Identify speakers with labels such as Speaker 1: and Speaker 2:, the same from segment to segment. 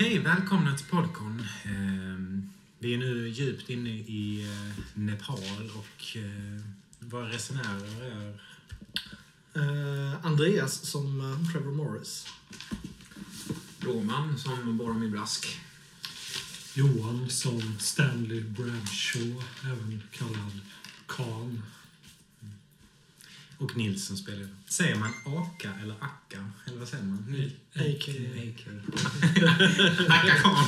Speaker 1: Okej, välkomna till Podcon. Ehm, Vi är nu djupt inne i eh, Nepal och eh, våra resenärer är...
Speaker 2: Eh, Andreas som Trevor Morris.
Speaker 3: Roman som Boromir Brask.
Speaker 4: Johan som Stanley Bradshaw, även kallad Khan.
Speaker 1: Och Nils som spelar. Säger man Aka eller Akka? Eller vad säger man?
Speaker 2: A.k.a.
Speaker 1: Aker. Akka Khan.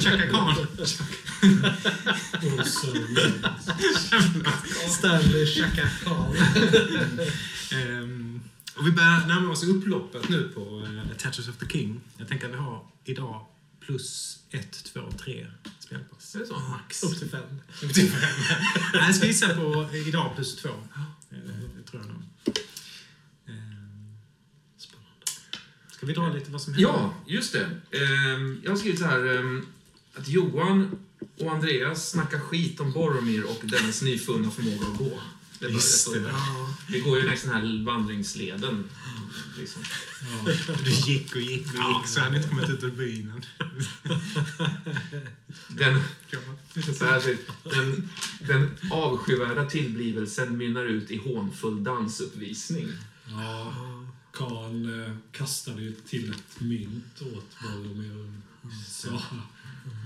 Speaker 1: Chaka Khan.
Speaker 2: Stanley Chaka Khan.
Speaker 1: Ehm, och vi börjar närma oss upploppet nu på uh, Tattoos of the King. Jag tänker att vi har idag plus ett, två, tre spelpass.
Speaker 3: Är det så?
Speaker 1: Max.
Speaker 2: Upp till fem.
Speaker 1: Upp till fem. Nej, jag ska gissa på idag plus två. Eh, det tror jag nog. Eh,
Speaker 2: spännande.
Speaker 1: Ska vi dra lite vad som händer?
Speaker 3: Ja, just det. Ehm, jag har skrivit så här ehm, att Johan och Andreas snackar skit om Boromir och dennes nyfunna förmåga att gå. Det börjar
Speaker 1: Just
Speaker 3: så
Speaker 1: det.
Speaker 2: Ja.
Speaker 3: Vi går ju längs den här vandringsleden. Liksom.
Speaker 4: ja,
Speaker 1: Du gick och gick och gick så hade inte kommit ut ur byn.
Speaker 3: Den, så här, ser- den, den avskyvärda tillblivelsen mynnar ut i hånfull dansuppvisning.
Speaker 4: ja, Khan eh, kastade ju till ett mynt åt Boromir och sa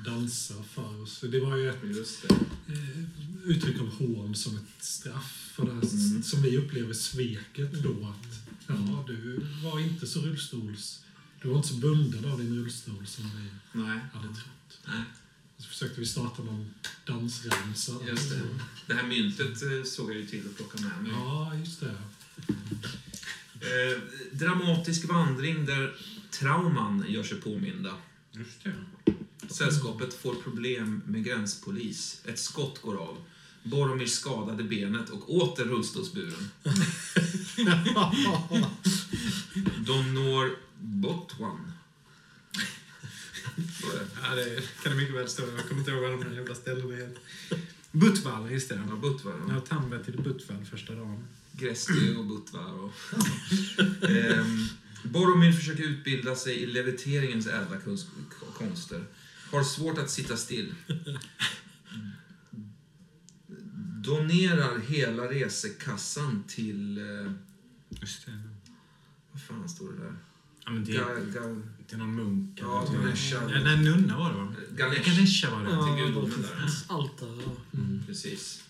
Speaker 4: dansa för oss. Det var ju ett eh, uttryck av hån som ett straff för det här
Speaker 3: Mm.
Speaker 4: som vi upplever sveket då att ja, du var inte så rullstols... Du var inte så bunden av din rullstol som vi
Speaker 3: Nej,
Speaker 4: hade trott.
Speaker 3: Nej.
Speaker 4: Så försökte vi starta någon dansramsa.
Speaker 3: just det. Det här myntet eh, såg jag ju till att plocka med mig.
Speaker 4: Ja, just det.
Speaker 3: Eh, dramatisk vandring där trauman gör sig påminda.
Speaker 1: Just det.
Speaker 3: Sällskapet får problem med gränspolis. Ett skott går av. Boromir skadade benet och åter rullstolsburen. De når Botwan.
Speaker 1: Ja, det kan det mycket väl stå. Jag kommer inte ihåg vad de jävla ställena heter. Butval, just det.
Speaker 3: Ja, Butvar.
Speaker 1: Jag har Tamba till Butval första dagen.
Speaker 3: Grästy och Butvar. Och... ehm, Boromir försöker utbilda sig i leviteringens ädla konster. Har svårt att sitta still. Donerar hela resekassan till... Eh,
Speaker 1: Just det.
Speaker 3: vad fan står det där?
Speaker 1: Ja, men det,
Speaker 3: Ga, ga,
Speaker 1: till någon munk.
Speaker 3: Ja, Ganesha.
Speaker 1: Ja, nej, nunna var det va?
Speaker 3: Ganesh.
Speaker 1: Ganesha var det.
Speaker 2: Ja,
Speaker 3: till gudomen
Speaker 2: det
Speaker 3: där.
Speaker 2: altare.
Speaker 1: Mm.
Speaker 3: Precis.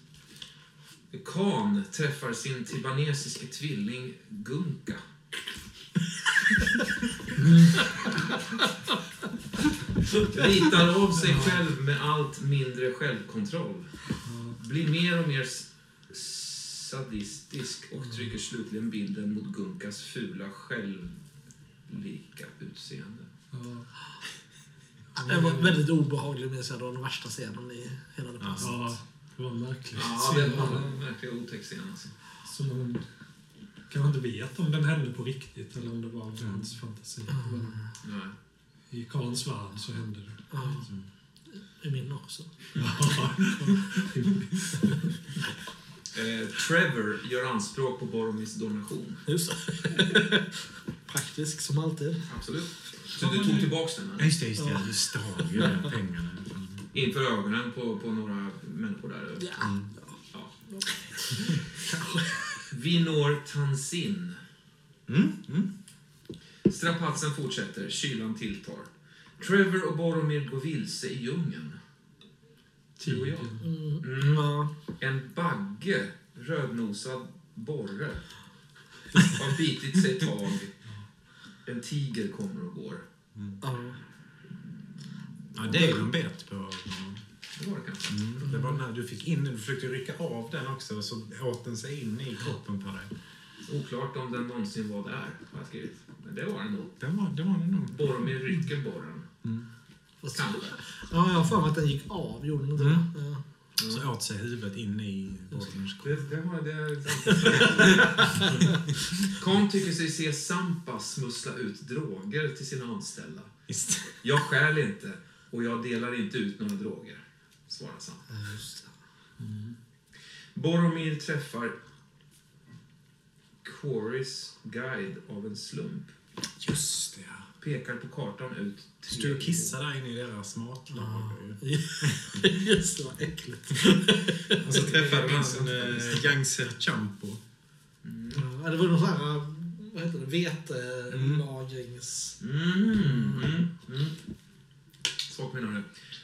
Speaker 3: Khan träffar sin tibanesiske tvilling Gunka. Ritar av sig själv med allt mindre självkontroll. Blir mer och mer sadistisk och trycker slutligen bilden mot Gunkas fula självlika utseende.
Speaker 2: Den var väldigt obehaglig minns jag. Det var den värsta scenen i hela det passet.
Speaker 4: Ja, det var en märklig
Speaker 3: Ja, det var en verkligen otäck scen alltså.
Speaker 4: Som kanske inte vet om den hände på riktigt eller om det var hans fantasi. Men i Karls värld så hände det.
Speaker 2: Ja. I min också.
Speaker 3: Eh, Trevor gör anspråk på Boromirs donation.
Speaker 2: Just det. Praktisk som alltid.
Speaker 3: Absolut. Så du tog tillbaks den?
Speaker 1: Ja,
Speaker 3: eller?
Speaker 1: Just det, just det. Du stal ju de pengarna.
Speaker 3: Inför ögonen på, på några människor där?
Speaker 2: Ja.
Speaker 1: Mm.
Speaker 3: Ja.
Speaker 2: Kanske.
Speaker 3: Vi når Tansin.
Speaker 1: Mm. Mm.
Speaker 3: Strapatsen fortsätter, kylan tilltar. Trevor och Boromir går vilse i djungeln. Du och jag.
Speaker 2: Mm.
Speaker 3: Mm.
Speaker 2: Ja.
Speaker 3: En bagge, rödnosad borre, har bitit sig tag. En tiger kommer och går.
Speaker 2: Ja.
Speaker 1: Ja, det är ju en bet på.
Speaker 3: Det var det kanske.
Speaker 1: Mm. Det var när du fick in den. Du försökte rycka av den också och så åt den sig in i kroppen på dig.
Speaker 3: Oklart om den någonsin var där, har jag skrivit. Men det var den nog.
Speaker 1: Det var, det var det nog.
Speaker 3: Boromir rycker borren. Kanske.
Speaker 2: Ja, jag har för mig att den gick av. Gjorde den inte
Speaker 1: Mm.
Speaker 2: det? Ja.
Speaker 1: Så åt sig huvudet in i Boromirs kropp.
Speaker 3: Det, det var det. Khan tycker sig se Sampa smussla ut droger till sina anställda.
Speaker 1: Just.
Speaker 3: Jag stjäl inte och jag delar inte ut några droger, svarar.
Speaker 2: Ja, just det.
Speaker 3: Boromir träffar Quarys guide av en slump.
Speaker 1: Just det, ja.
Speaker 3: pekar på kartan ut
Speaker 1: Står och kissar där inne i deras matlager.
Speaker 2: Just det, vad äckligt.
Speaker 1: Och så träffade vi
Speaker 3: minns
Speaker 1: en
Speaker 3: jag faktiskt.
Speaker 1: Yangtze Champo.
Speaker 3: Mm.
Speaker 2: Ja, det var någon sån här, vad heter det, vetelagrings...
Speaker 3: Mm. Mm. Mm. Svagt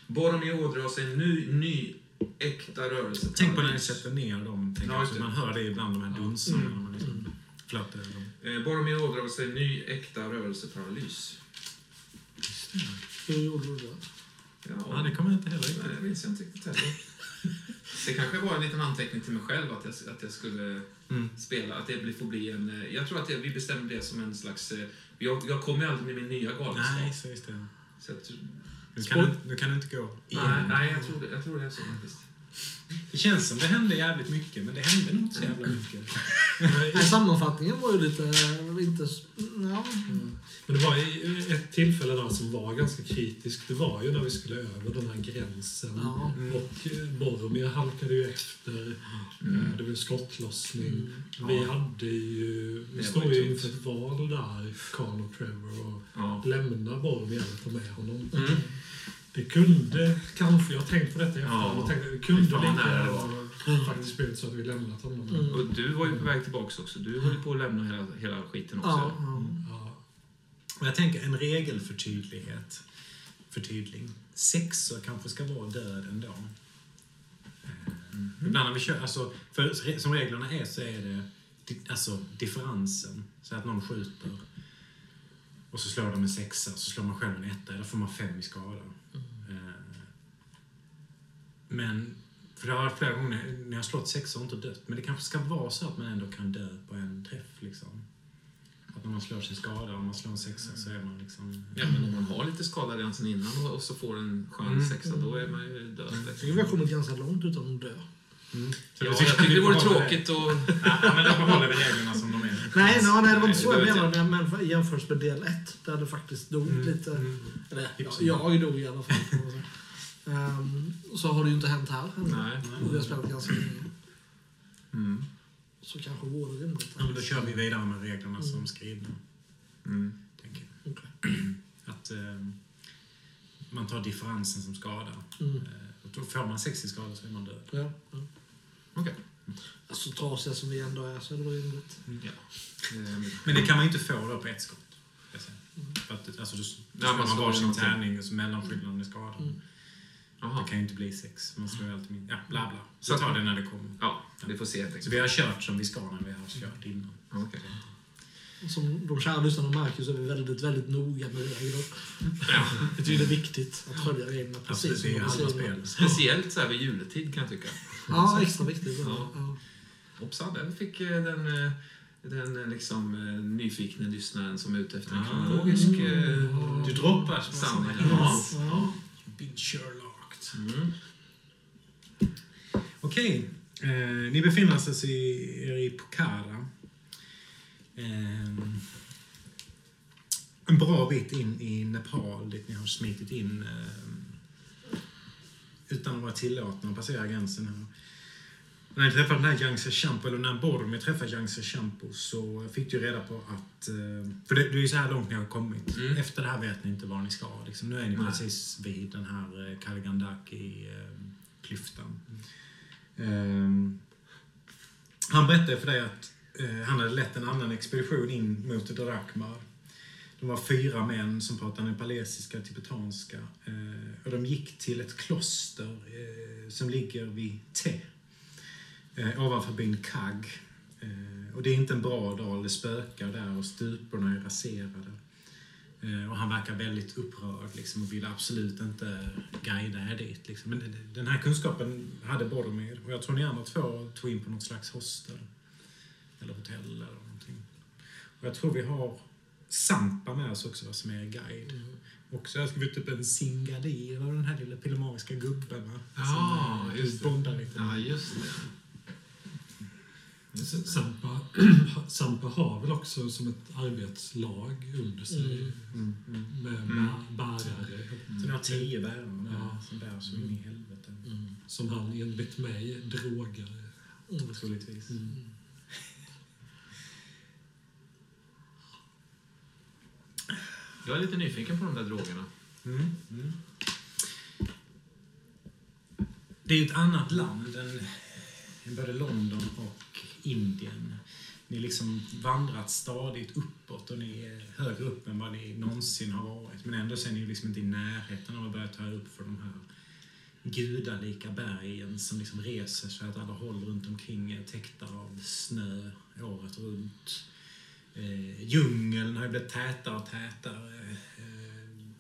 Speaker 3: minne. Boromir ådrar sig en ny, ny äkta rörelse.
Speaker 1: Tänk på när ni sätter ner dem. Tänk
Speaker 3: Ja,
Speaker 1: alltså,
Speaker 3: just det.
Speaker 1: man hör det ibland, de här dunsarna. när man liksom flöter dem.
Speaker 3: Eh, Boromir ådrar sig en ny äkta rörelseparalys.
Speaker 2: Hur gjorde du det?
Speaker 1: Ja, det kommer jag inte heller
Speaker 3: Nej,
Speaker 1: riktigt.
Speaker 3: det minns jag inte riktigt heller. Det kanske var en liten anteckning till mig själv att jag, att jag skulle
Speaker 1: Mm.
Speaker 3: spela, att det får bli en... eh, Jag tror att det, vi bestämde det som en slags... eh, Jag, jag kommer ju aldrig med min nya galenskap.
Speaker 1: Nej, så just det.
Speaker 3: Så jag, tror-
Speaker 1: Nu kan, du, nu kan du inte gå
Speaker 3: nej,
Speaker 1: igen.
Speaker 3: nej jag, tror det, jag tror det är så faktiskt.
Speaker 1: Det känns som det hände jävligt mycket, men det hände nog inte så jävla mycket.
Speaker 2: Nej, sammanfattningen var ju lite... Inte, s- ja.
Speaker 4: Men det var ett tillfälle där som var ganska kritiskt. Det var ju när vi skulle över den här gränsen.
Speaker 2: Ja.
Speaker 4: Och eh, Boromir halkade ju efter.
Speaker 3: Mm.
Speaker 4: Eh, Det blev skottlossning.
Speaker 2: Mm.
Speaker 4: Vi
Speaker 3: Ja.
Speaker 4: hade ju... Vi stod ju inför ett val där, Karl och Trevor, och
Speaker 3: Ja.
Speaker 4: lämna Boromir eller ta med honom.
Speaker 3: Mm.
Speaker 4: Det kunde kanske, jag har tänkt på detta i efterhand,
Speaker 3: Ja.
Speaker 4: tänkte, det kunde lika gärna faktiskt blivit så att vi lämnat honom.
Speaker 2: Mm.
Speaker 3: Och du var ju på väg tillbaka också. Du höll ju på att lämna hela, hela skiten också.
Speaker 2: Ja, ja.
Speaker 4: Ja.
Speaker 1: Och jag tänker en regelförtydlighet. Förtydling. Sexor kanske ska vara döden då.
Speaker 3: Mhm.
Speaker 1: Ibland när vi kör, alltså, för som reglerna är så är det alltså, differensen. Så att någon skjuter och så slår de en sexa, så slår man själv en etta, då får man fem i skada. Men, för det har varit flera gånger när jag har slått sexor och inte dött, men det kanske ska vara så att man ändå kan dö på en träff liksom. Att när man slår sin skada, om man slår en sexa så är man liksom...
Speaker 3: Ja, men om man har lite skada redan sen innan och, och så får en skön
Speaker 1: Mm.
Speaker 3: sexa, då är man ju död.
Speaker 2: Jag tycker vi har kommit ganska långt utan att dö.
Speaker 1: Mm. Så
Speaker 3: Ja,
Speaker 1: jag tycker
Speaker 3: det vore tråkigt att...
Speaker 1: Ja, men då behåller vi reglerna som de är.
Speaker 2: Nej, nej, nej det var inte
Speaker 3: Nej,
Speaker 2: så jag menade, men för- jämfört med del 1 där det faktiskt dog
Speaker 1: Mm,
Speaker 2: lite.
Speaker 1: mm.
Speaker 2: Eller, ja, jag dog i alla fall. Ehm, så har det ju inte hänt här ännu.
Speaker 3: Nej.
Speaker 2: Och vi har spelat ganska länge.
Speaker 3: Mm.
Speaker 2: Så kanske vore det rimligt.
Speaker 1: Ja, men då kör vi vidare med reglerna som skrivna.
Speaker 3: Mm.
Speaker 1: Tänker jag.
Speaker 2: Okej.
Speaker 1: Att eh, man tar differensen som skada.
Speaker 2: Mm.
Speaker 1: Eh, och då får man 60 skador så är man död.
Speaker 2: Ja, ja.
Speaker 3: Okej.
Speaker 2: Så trasiga som vi ändå är så är det rimligt.
Speaker 3: Ja. Ehm,
Speaker 1: Men det kan man ju inte få då på ett skott. säga. För att, alltså, då då
Speaker 3: Ja,
Speaker 1: slår
Speaker 3: man
Speaker 1: man varsin tärning och så mellanskillnaden är skadad.
Speaker 2: Mm.
Speaker 3: Jaha.
Speaker 1: Det kan ju inte bli sex. Man slår ju alltid min... Ja, bla bla.
Speaker 3: Så att-
Speaker 1: tar det när det kommer.
Speaker 3: Ja, vi får se helt
Speaker 1: Så vi har kört som vi ska när vi har kört innan.
Speaker 3: Okej.
Speaker 2: Som de kära lyssnarna märker så är vi väldigt, väldigt noga med regler.
Speaker 3: Ja.
Speaker 2: Vi tycker det är viktigt att följa reglerna precis
Speaker 1: det är
Speaker 2: som de
Speaker 1: spel.
Speaker 3: Speciellt så här vid juletid kan jag tycka.
Speaker 2: Ja, extra viktigt.
Speaker 3: Ja.
Speaker 2: Ja.
Speaker 3: Hoppsan, där fick eh, den, eh, den eh, liksom, nyfikna lyssnaren som är ute efter en
Speaker 1: Ah.
Speaker 3: kronologisk... eh,
Speaker 1: Du droppar
Speaker 3: Sanning.
Speaker 1: Ja.
Speaker 2: Ja.
Speaker 1: Sherlocked.
Speaker 3: Mm.
Speaker 1: Okej, eh, ni befinner oss alltså i, er i Pokhara. Eh, en bra bit in i Nepal, dit ni har smitit in eh, utan att vara tillåtna att passera gränsen. Här. När ni träffade den här Yangtze Champo, eller när Boromir träffade Yangtze Champo, så fick du reda på att... eh, För det, det är ju så här långt ni har kommit.
Speaker 3: Mm.
Speaker 1: Efter det här vet ni inte var ni ska. Liksom, nu är ni
Speaker 3: Nej.
Speaker 1: precis vid den här eh, Kalgandaki-klyftan. Ehm, han berättade för dig att eh, han hade lett en annan expedition in mot Drakmar. De var fyra män som pratade nepalesiska och tibetanska. Eh, och de gick till ett kloster eh, som ligger vid Te. Eh, ovanför byn Kag. Eh, och det är inte en bra dal, det spökar där och stuporna är raserade. Eh, och han verkar väldigt upprörd liksom, och vill absolut inte guida er dit. Liksom. Men den här kunskapen hade Boromir och jag tror ni andra två tog in på något slags hostel. Eller hotell eller någonting. Och jag tror vi har Sampa med oss också som är guide.
Speaker 2: Mm.
Speaker 1: Och så har vi typ en Singadir av den här lilla pillemariska gubben. va?
Speaker 3: Ja,
Speaker 1: Som, eh,
Speaker 3: just det.
Speaker 1: bondar lite.
Speaker 3: Ja, just det.
Speaker 4: Sampa, Sampa har väl också som ett arbetslag under sig
Speaker 2: Mm.
Speaker 1: Mm, mm.
Speaker 4: med
Speaker 3: Mm.
Speaker 4: bä- bärare.
Speaker 1: Så ni har tio bärare
Speaker 4: Ja.
Speaker 1: som bär så in i helvete.
Speaker 2: Mm.
Speaker 4: Som han enligt mig drogar.
Speaker 2: Mm.
Speaker 1: Troligtvis.
Speaker 4: Mm.
Speaker 3: Jag är lite nyfiken på de där drogerna.
Speaker 1: Mm. Mm. Det är ju ett annat land än än både London och Indien. Ni har liksom vandrat stadigt uppåt och ni är högre upp än vad ni någonsin har varit. Men ändå så är ni liksom inte i närheten av att börja ta upp för de här gudalika bergen som liksom reser sig åt alla håll runt omkring er, täckta av snö året runt. Eh, djungeln har ju blivit tätare och tätare. Eh,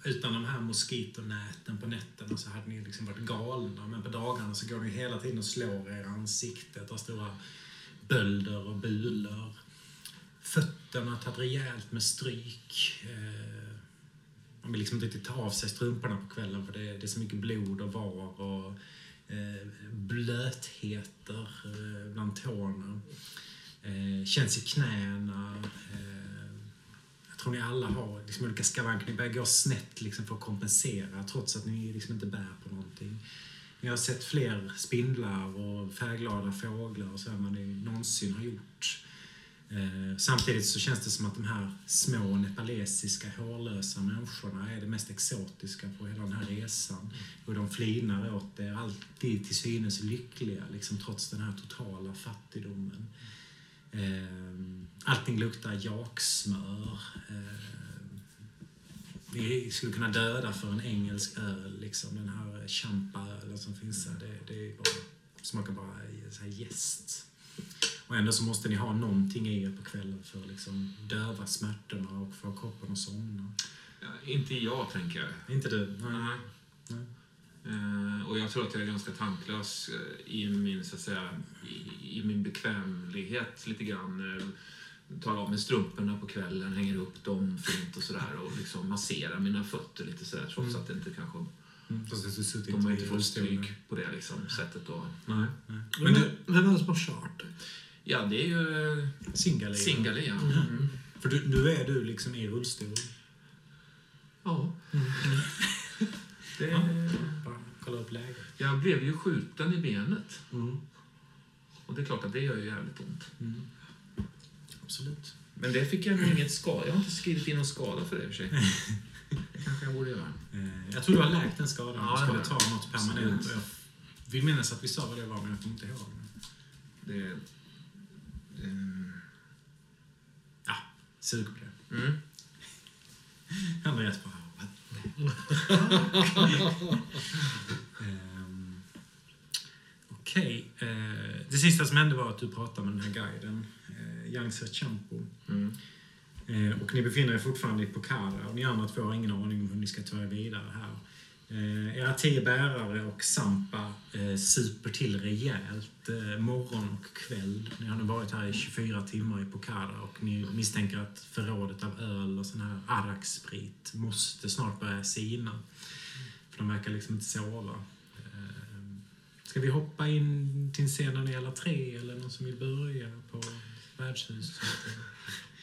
Speaker 1: utan de här moskitonäten på nätterna så hade ni liksom varit galna. Men på dagarna så går ni hela tiden och slår er i ansiktet av stora bölder och bulor. Fötterna har tagit rejält med stryk. Eh, man vill liksom inte riktigt ta av sig strumporna på kvällen för det är, det är så mycket blod och var och eh, blötheter eh, bland tårna. Känns i knäna. Jag tror ni alla har liksom olika skavanker. Ni börjar gå snett liksom för att kompensera trots att ni liksom inte bär på någonting. Jag har sett fler spindlar och färgglada fåglar och så än vad ni någonsin har gjort. Eh, samtidigt så känns det som att de här små nepalesiska hårlösa människorna är det mest exotiska på hela den här resan. Och de flinar åt er, alltid till synes lyckliga, liksom, trots den här totala fattigdomen. Eh, allting luktar jaksmör. Eh, vi skulle kunna döda för en engelsk öl, liksom, den här champa-ölen som finns här. Det, det bara, smakar bara så här jäst. Och ändå så måste ni ha någonting i er på kvällen för att liksom döva smärtorna och få kroppen att somna.
Speaker 3: Ja, inte jag, tänker jag.
Speaker 1: Inte du? Nej.
Speaker 3: Nej.
Speaker 1: Nej.
Speaker 3: Eh, och jag tror att jag är ganska tanklös eh, i min, så att säga, i, i min bekvämlighet lite grann. Eh, tar av mig strumporna på kvällen, hänger upp dem fint och sådär och liksom masserar mina fötter lite sådär trots
Speaker 1: Mm.
Speaker 3: att det inte kanske,
Speaker 1: Mm. Fast
Speaker 3: de har inte fått stryk på det liksom, sättet då.
Speaker 1: Nej. nej.
Speaker 2: Men
Speaker 1: Men du,
Speaker 2: Vem är det som har kört?
Speaker 3: Ja, det är ju
Speaker 1: Singalea.
Speaker 3: Singali, ja.
Speaker 2: Mm.
Speaker 3: Mm.
Speaker 1: För du, nu är du liksom i rullstol.
Speaker 2: Ja.
Speaker 3: Det,
Speaker 1: Bara kolla upp läget.
Speaker 3: jag blev ju skjuten i benet
Speaker 1: Mm.
Speaker 3: och det är klart att det gör ju jävligt ont.
Speaker 1: Absolut.
Speaker 3: Men det fick jag nog inget skada. Jag har inte skrivit in någon skada för det i och för sig. Det kanske jag borde göra.
Speaker 1: Eh, jag tror du har läkt den skadan.
Speaker 3: Ja,
Speaker 1: du skulle
Speaker 3: det
Speaker 1: ta något permanent. Och jag vill minnas att vi sa vad det var, men jag kommer inte ihåg.
Speaker 3: Det, ehm,
Speaker 1: Ja, sug på det.
Speaker 3: mm.
Speaker 1: Andreas bara... Ehm, Okej. eh, det sista som hände var att du pratade med den här guiden, eh, Yangtze Champo.
Speaker 3: Mm.
Speaker 1: Eh, och ni befinner er fortfarande i Pokhara och ni andra två har ingen aning om hur ni ska ta er vidare här. Eh, era tio bärare och Sampa eh, super till rejält eh, morgon och kväll. Ni har nu varit här i 24 timmar i Pokhara och ni misstänker att förrådet av öl och sån här arak-sprit måste snart börja sina. För de verkar liksom inte sova. Eh, ska vi hoppa in till en scen där ni alla tre eller någon som vill börja på värdshuset?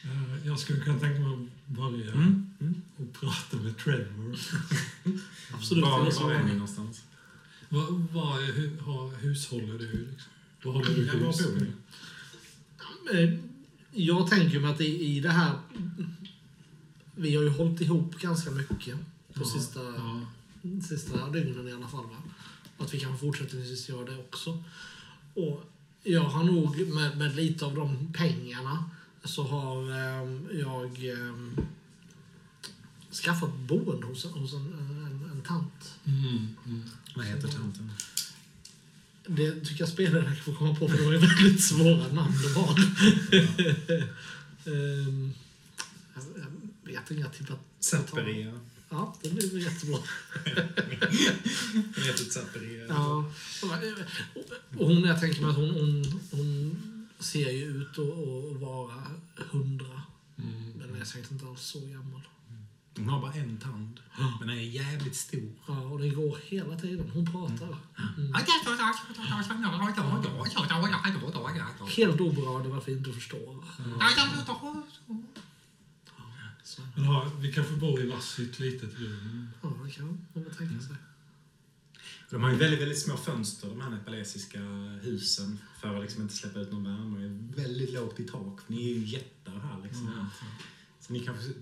Speaker 4: Eh, Jag skulle kunna tänka mig att börja
Speaker 1: Mm. Mm.
Speaker 4: och prata med Trevor.
Speaker 2: Absolut.
Speaker 1: Var, var är ni någonstans?
Speaker 4: Vad är, hu, har, hushåller du? Liksom? Vad håller du
Speaker 1: Ja, var
Speaker 4: hus?
Speaker 2: Eh, Jag tänker mig att i, i det här... Vi har ju hållit ihop ganska mycket på
Speaker 4: Ja,
Speaker 2: sista,
Speaker 4: Ja.
Speaker 2: sista dygnen i alla fall. Va? Att vi kan fortsättningsvis göra det också. Och jag har nog med, med lite av de pengarna så har ehm, jag ehm, skaffat boende hos, hos en, en, en tant.
Speaker 4: Mm, mm.
Speaker 1: Vad heter tanten?
Speaker 2: Det tycker jag spelare får komma på för var ju väldigt svåra namn det var. Ehm, jag, jag vet inte, jag tippar...
Speaker 1: Zapperia.
Speaker 2: Ja, det blir jättebra.
Speaker 1: Den heter Zapperia.
Speaker 2: Ja. Och hon, jag tänker mig att hon, hon, hon ser ju ut att vara hundra.
Speaker 4: Mm.
Speaker 2: Men är säkert inte alls så gammal.
Speaker 1: Hon har bara en tand. Men den är jävligt stor.
Speaker 2: Ja, och det går hela tiden. Hon pratar. Mm. Helt oberörd varför jag inte förstår. Så,
Speaker 4: Men har, vi kanske bor i varsitt litet rum.
Speaker 2: ja, det kan man tänka sig.
Speaker 1: De har ju väldigt, väldigt små fönster, de här nepalesiska husen, för att liksom inte släppa ut någon värme. Det är väldigt lågt i tak. Ni är ju jättar här liksom. Så ni kanske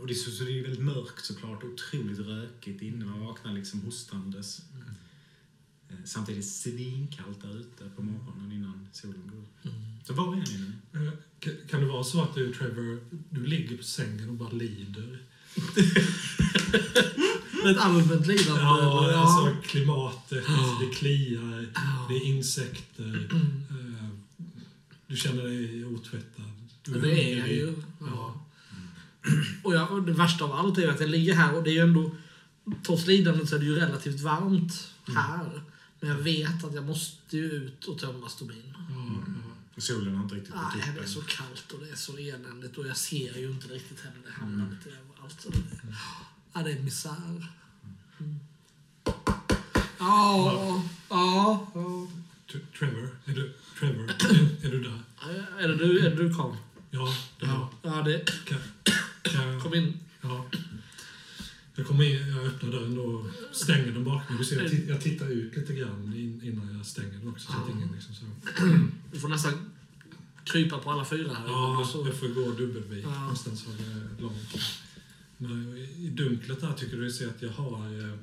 Speaker 1: och det är, så, så det är väldigt mörkt såklart, otroligt rökigt inne. Man vaknar liksom hostandes. Eh, Samtidigt svinkallt där ute på morgonen innan solen går upp.
Speaker 2: Mm.
Speaker 1: Så var är ni nu?
Speaker 4: Eh, ka- Kan det vara så att du, Trevor, du ligger på sängen och bara lider?
Speaker 2: Ett allmänt lidande.
Speaker 4: Ja, alltså klimatet,
Speaker 2: Ja.
Speaker 4: det kliar,
Speaker 2: Ja.
Speaker 4: det är insekter. eh, Du känner dig otvättad. Du
Speaker 2: det är jag ju. Ja. Och, jag, och det värsta av allt är att jag ligger här och det är ju ändå... Trots lidandet så är det ju relativt varmt här. Men jag vet att jag måste ju ut och tömma stubin.
Speaker 4: Ja, ja.
Speaker 1: Solen har inte riktigt gått
Speaker 2: Nej,
Speaker 1: upp
Speaker 2: det är så kallt och det är så eländigt och jag ser ju inte riktigt heller. Det hamnar lite överallt. Så det, ja, det är misär. Mm. Ja, ja, ja.
Speaker 4: Tr- Trevor, är du, Trevor, är, är du där?
Speaker 2: Är det du, är det du Carl?
Speaker 4: Ja, det är jag.
Speaker 2: Ja, ja det,
Speaker 4: Kan, kan,
Speaker 2: kom in.
Speaker 4: ja. Jag kommer in, jag öppnar dörren och stänger den bakom mig. Du ser, jag, jag tittar ut lite grann in, innan jag stänger den också. Så att ingen liksom så.
Speaker 2: Du får nästan krypa på alla fyra här.
Speaker 4: Ja,
Speaker 2: så,
Speaker 4: jag får gå dubbelvik
Speaker 2: Ja.
Speaker 4: någonstans långt. Men i dunklet där tycker du ser att jag har eh,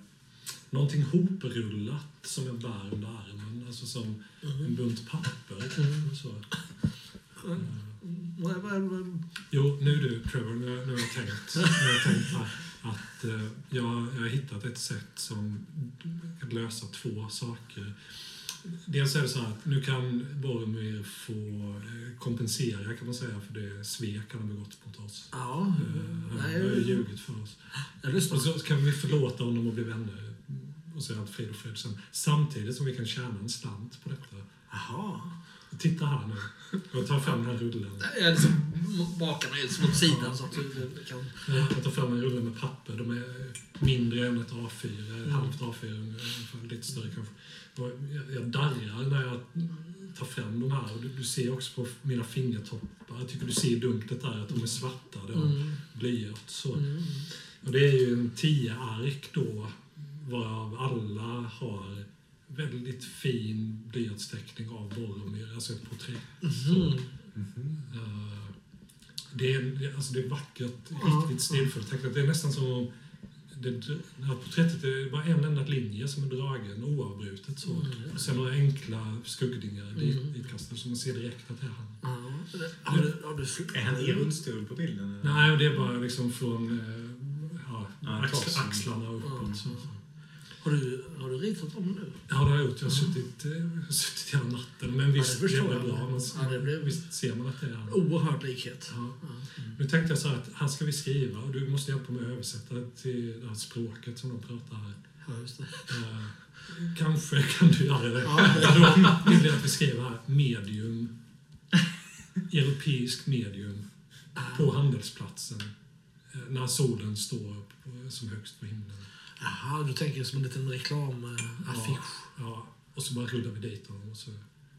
Speaker 4: någonting hoprullat som jag bär under armen. Alltså som en bunt papper.
Speaker 2: Mm.
Speaker 4: Så.
Speaker 2: Vad-
Speaker 4: Jo, nu du Trevor, nu, nu har jag tänkt, nu har jag tänkt här, att eh, jag, jag har hittat ett sätt som kan lösa två saker. Dels är det så att nu kan Boromir få eh, kompensera kan man säga för det svek han har begått mot oss.
Speaker 2: Ja,
Speaker 4: Eh, Han har ju ljugit för oss. Och så kan vi förlåta honom och bli vänner och säga allt frid och fred sen. Samtidigt som vi kan tjäna en slant på detta.
Speaker 2: Jaha.
Speaker 4: Titta här nu. Jag tar fram den här rullen.
Speaker 2: Jag liksom bakar mig liksom åt sidan så att du kan...
Speaker 4: Jag tar fram en rulle med papper. De är mindre än ett A4, ett halvt A4 ungefär, lite större kanske. Jag, jag darrar när jag tar fram de här. Och du, du ser också på mina fingertoppar. Jag tycker du ser dunklet där att de är svarta. Det har
Speaker 2: Mm.
Speaker 4: blyert. Så.
Speaker 2: Mm.
Speaker 4: Och det är ju en tio ark då, varav alla har väldigt fin blyertsteckning av Boromir, alltså ett porträtt.
Speaker 2: Mhm.
Speaker 4: Eh, det, är, alltså det är vackert, riktigt stilfullt. Att Det är nästan som om det, det här porträttet är bara en enda linje som är dragen oavbrutet. Så.
Speaker 2: Mm.
Speaker 4: Och sen några enkla skuggningar dit,
Speaker 2: Mm.
Speaker 4: ditkastade så man ser direkt att det är han.
Speaker 2: Ja. Har du, har du
Speaker 1: Är han i rullstol på bilden? eller?
Speaker 4: Nej, det är bara liksom från eh, ja, axl, axlarna och uppåt. Så.
Speaker 2: Har du, har du ritat dem nu?
Speaker 4: Ja, det har jag gjort. Jag har suttit, eh, suttit hela natten. Men visst,
Speaker 2: det
Speaker 4: det,
Speaker 2: jag.
Speaker 4: bra. Men,
Speaker 2: Ja, det blev-
Speaker 4: Visst ser man att det är han.
Speaker 2: Oerhörd likhet.
Speaker 4: Ja.
Speaker 2: Ja.
Speaker 4: Nu tänkte jag så här att här ska vi skriva och du måste hjälpa mig att översätta till det här språket som de pratar här.
Speaker 2: Ja, just det.
Speaker 4: Eh, kanske kan du göra det.
Speaker 2: Ja.
Speaker 4: Då vill jag att vi skriver här medium, europeisk medium på handelsplatsen eh, när solen står på, som högst på himlen.
Speaker 2: Jaha, du tänker som en liten reklamaffisch.
Speaker 4: Ja, och så bara rullar vi dit honom. Och så,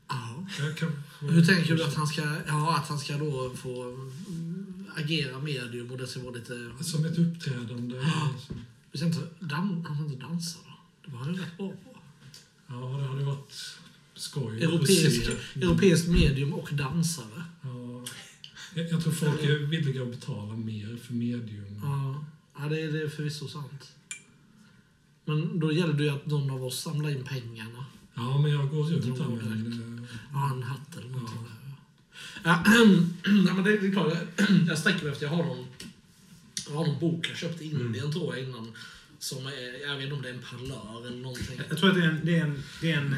Speaker 2: Ja.
Speaker 4: kan,
Speaker 2: Hur tänker du att han ska, ja, att han ska då få mm, agera medium och det ska vara lite...
Speaker 4: Som ett uppträdande.
Speaker 2: Ja. Inte, dan, han inte dansa då? Det var han ju rätt bra på.
Speaker 4: Ja, det hade varit skoj.
Speaker 2: Europeisk, europeiskt medium och dansare.
Speaker 4: Ja, jag, jag tror folk är villiga att betala mer för medium.
Speaker 2: Ja, ja det, är, det är förvisso sant. Men då gäller det ju att någon av oss samlar in pengarna.
Speaker 4: Ja, men jag går
Speaker 2: jag.
Speaker 4: en... eh,
Speaker 2: Ja, en hatt eller någonting.
Speaker 4: Ja.
Speaker 2: Ja. Men det, är klart, jag, jag sträcker mig efter jag har någon, jag har någon bok jag köpte i Indien tror jag innan. Som är, jag vet inte om det är en parlör eller någonting.
Speaker 1: Jag tror att det är en, det är en, det är en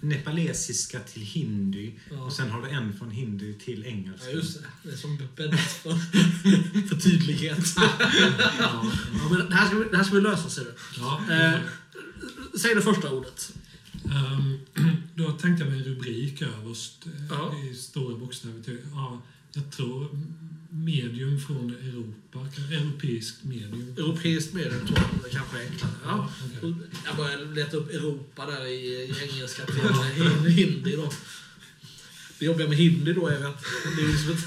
Speaker 1: nepalesiska till hindi
Speaker 2: Ja.
Speaker 1: och sen har du en från hindi till engelska.
Speaker 2: Ja, just det. Det är som bäddat för, för tydlighet.
Speaker 4: Ja,
Speaker 2: men det, här ska vi, det här ska vi lösa, ser du.
Speaker 4: ja.
Speaker 2: Eh, säg det första ordet.
Speaker 4: Ehm, då tänkte jag mig en rubrik överst eh,
Speaker 2: Ja.
Speaker 4: i stora bokstäver. till- Ja, jag tror medium från Europa. Europeiskt medium.
Speaker 2: Europeiskt medium tror jag det kanske är enklare. Ja.
Speaker 4: okej.
Speaker 2: Jag började leta upp Europa där i, i engelska till hindi då. Det jobbiga med hindi då är att det är liksom ett,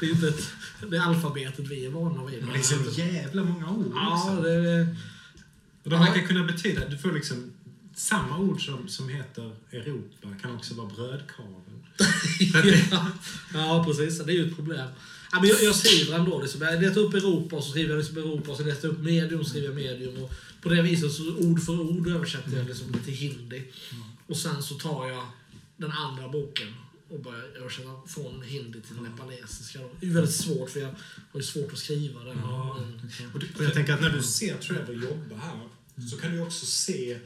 Speaker 2: det är inte ett, det är alfabetet vi är vana vid.
Speaker 1: Men det är så jävla många ord
Speaker 2: Ja, det är...
Speaker 1: Och de verkar kunna betyda, du får liksom samma ord som, som heter Europa kan också vara brödkavel.
Speaker 2: ja, ja, precis. Det är ju ett problem. Ja, men jag, jag skriver ändå. Liksom. Jag letar upp Europa och så skriver jag liksom Europa och så letar jag upp medium och skriver jag medium. Och på det viset så ord för ord översätter jag liksom till hindi. Och sen så tar jag den andra boken och börjar översätta från hindi till nepalesiska. Det är ju väldigt svårt för jag har ju svårt att skriva det.
Speaker 4: Ja.
Speaker 2: Men,
Speaker 1: Och, du, och jag tänker att när du ser Trevor jobba här så kan du också se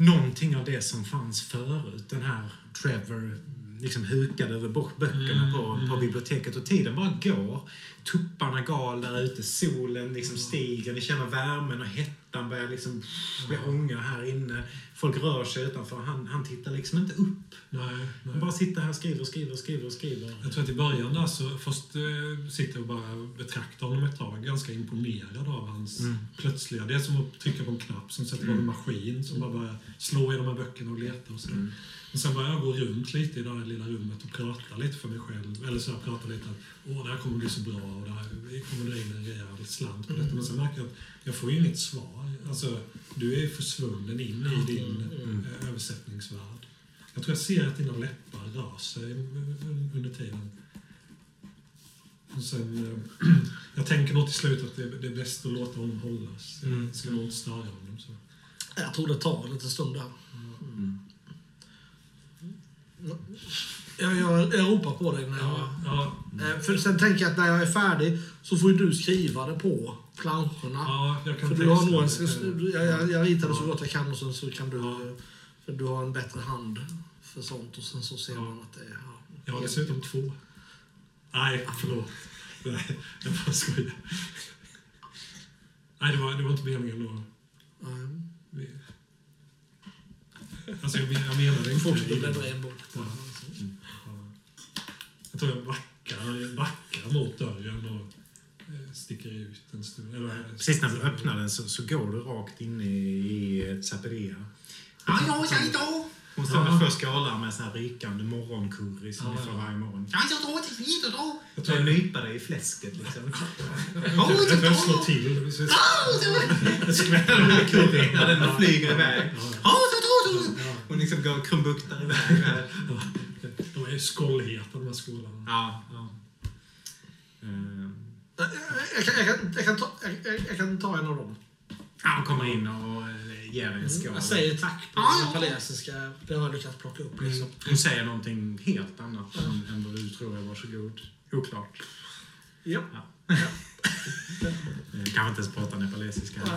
Speaker 1: någonting av det som fanns förut. Den här Trevor liksom hukade över böckerna på, på biblioteket och tiden bara går. Tupparna gal där ute, solen liksom stiger, ni känner värmen och hettan börjar liksom bli ånga här inne. Folk rör sig utanför, han, han tittar liksom inte upp.
Speaker 4: Nej, nej.
Speaker 1: Han bara sitter här och skriver och skriver och skriver och skriver.
Speaker 4: Jag tror att i början där så först eh, sitter jag och bara betraktar honom ett tag. Ganska imponerad av hans
Speaker 1: Mm.
Speaker 4: plötsliga... Det är som att trycka på en knapp som sätter igång en maskin som bara börjar slå i de här böckerna och leta och så.
Speaker 3: Mm.
Speaker 4: Men sen börjar jag gå runt lite i det här lilla rummet och prata lite för mig själv. Eller så jag pratar lite att åh, det här kommer bli så bra och det här vi kommer dra in en rejäl slant på detta. Men sen märker jag att jag får ju inget svar. Alltså, du är försvunnen in i din eh, översättningsvärld. Jag tror jag ser att dina läppar rör sig under tiden. Och sen, eh, jag tänker nog till slut att det, det är bäst att låta honom hållas. Jag
Speaker 1: Mm.
Speaker 4: ska nog inte störa honom. Så.
Speaker 2: jag tror det tar lite stund där. Jag, jag, jag ropar på dig när jag...
Speaker 4: Ja,
Speaker 2: Eh, För sen tänker jag att när jag är färdig så får du skriva det på planscherna.
Speaker 4: ja,
Speaker 2: För du har nog en,
Speaker 4: det.
Speaker 2: jag, jag, jag ritar det så gott jag kan och sen så kan du... För du har en bättre hand för sånt och sen så ser man att det är... Ja.
Speaker 4: Jag har dessutom två. Nej, förlåt. Nej, jag bara skojar. Nej, det var, det var inte meningen då. Vi- Alltså, jag, jag menade inte...
Speaker 2: Fortsätter bläddra en.
Speaker 4: Ja. Ja. Jag tror jag backar, backar mot dörren och sticker ut en stund. Eller,
Speaker 1: Precis när du öppnar den så, så går du rakt in i, i ett Zaperia. Hon står med två skålar med sån här rykande morgoncurry som
Speaker 4: Ja,
Speaker 1: vi får
Speaker 4: ja.
Speaker 1: varje morgon.
Speaker 4: Jag tror
Speaker 1: jag
Speaker 4: jag,
Speaker 1: nypar dig i fläsket liksom.
Speaker 4: jag slår till. Skvätter
Speaker 1: Ja, den flyger iväg.
Speaker 4: Ja,
Speaker 1: Hon liksom går och krumbuktar iväg.
Speaker 4: ja. De är ju skållheta de här skålarna.
Speaker 1: Ja, ja.
Speaker 2: Jag, kan, jag, kan, jag, kan ta, jag, jag- jag kan ta en av dem.
Speaker 1: ja, hon kommer in och eh, ger en skål.
Speaker 2: Jag säger tack på
Speaker 1: Ja, ja.
Speaker 2: nepalesiska. Det har jag lyckats plocka upp. Liksom.
Speaker 1: Mm. Hon säger någonting helt annat än, än vad du tror är varsågod. Oklart.
Speaker 2: Ja.
Speaker 1: Eh, Kanske inte ens pratar nepalesiska.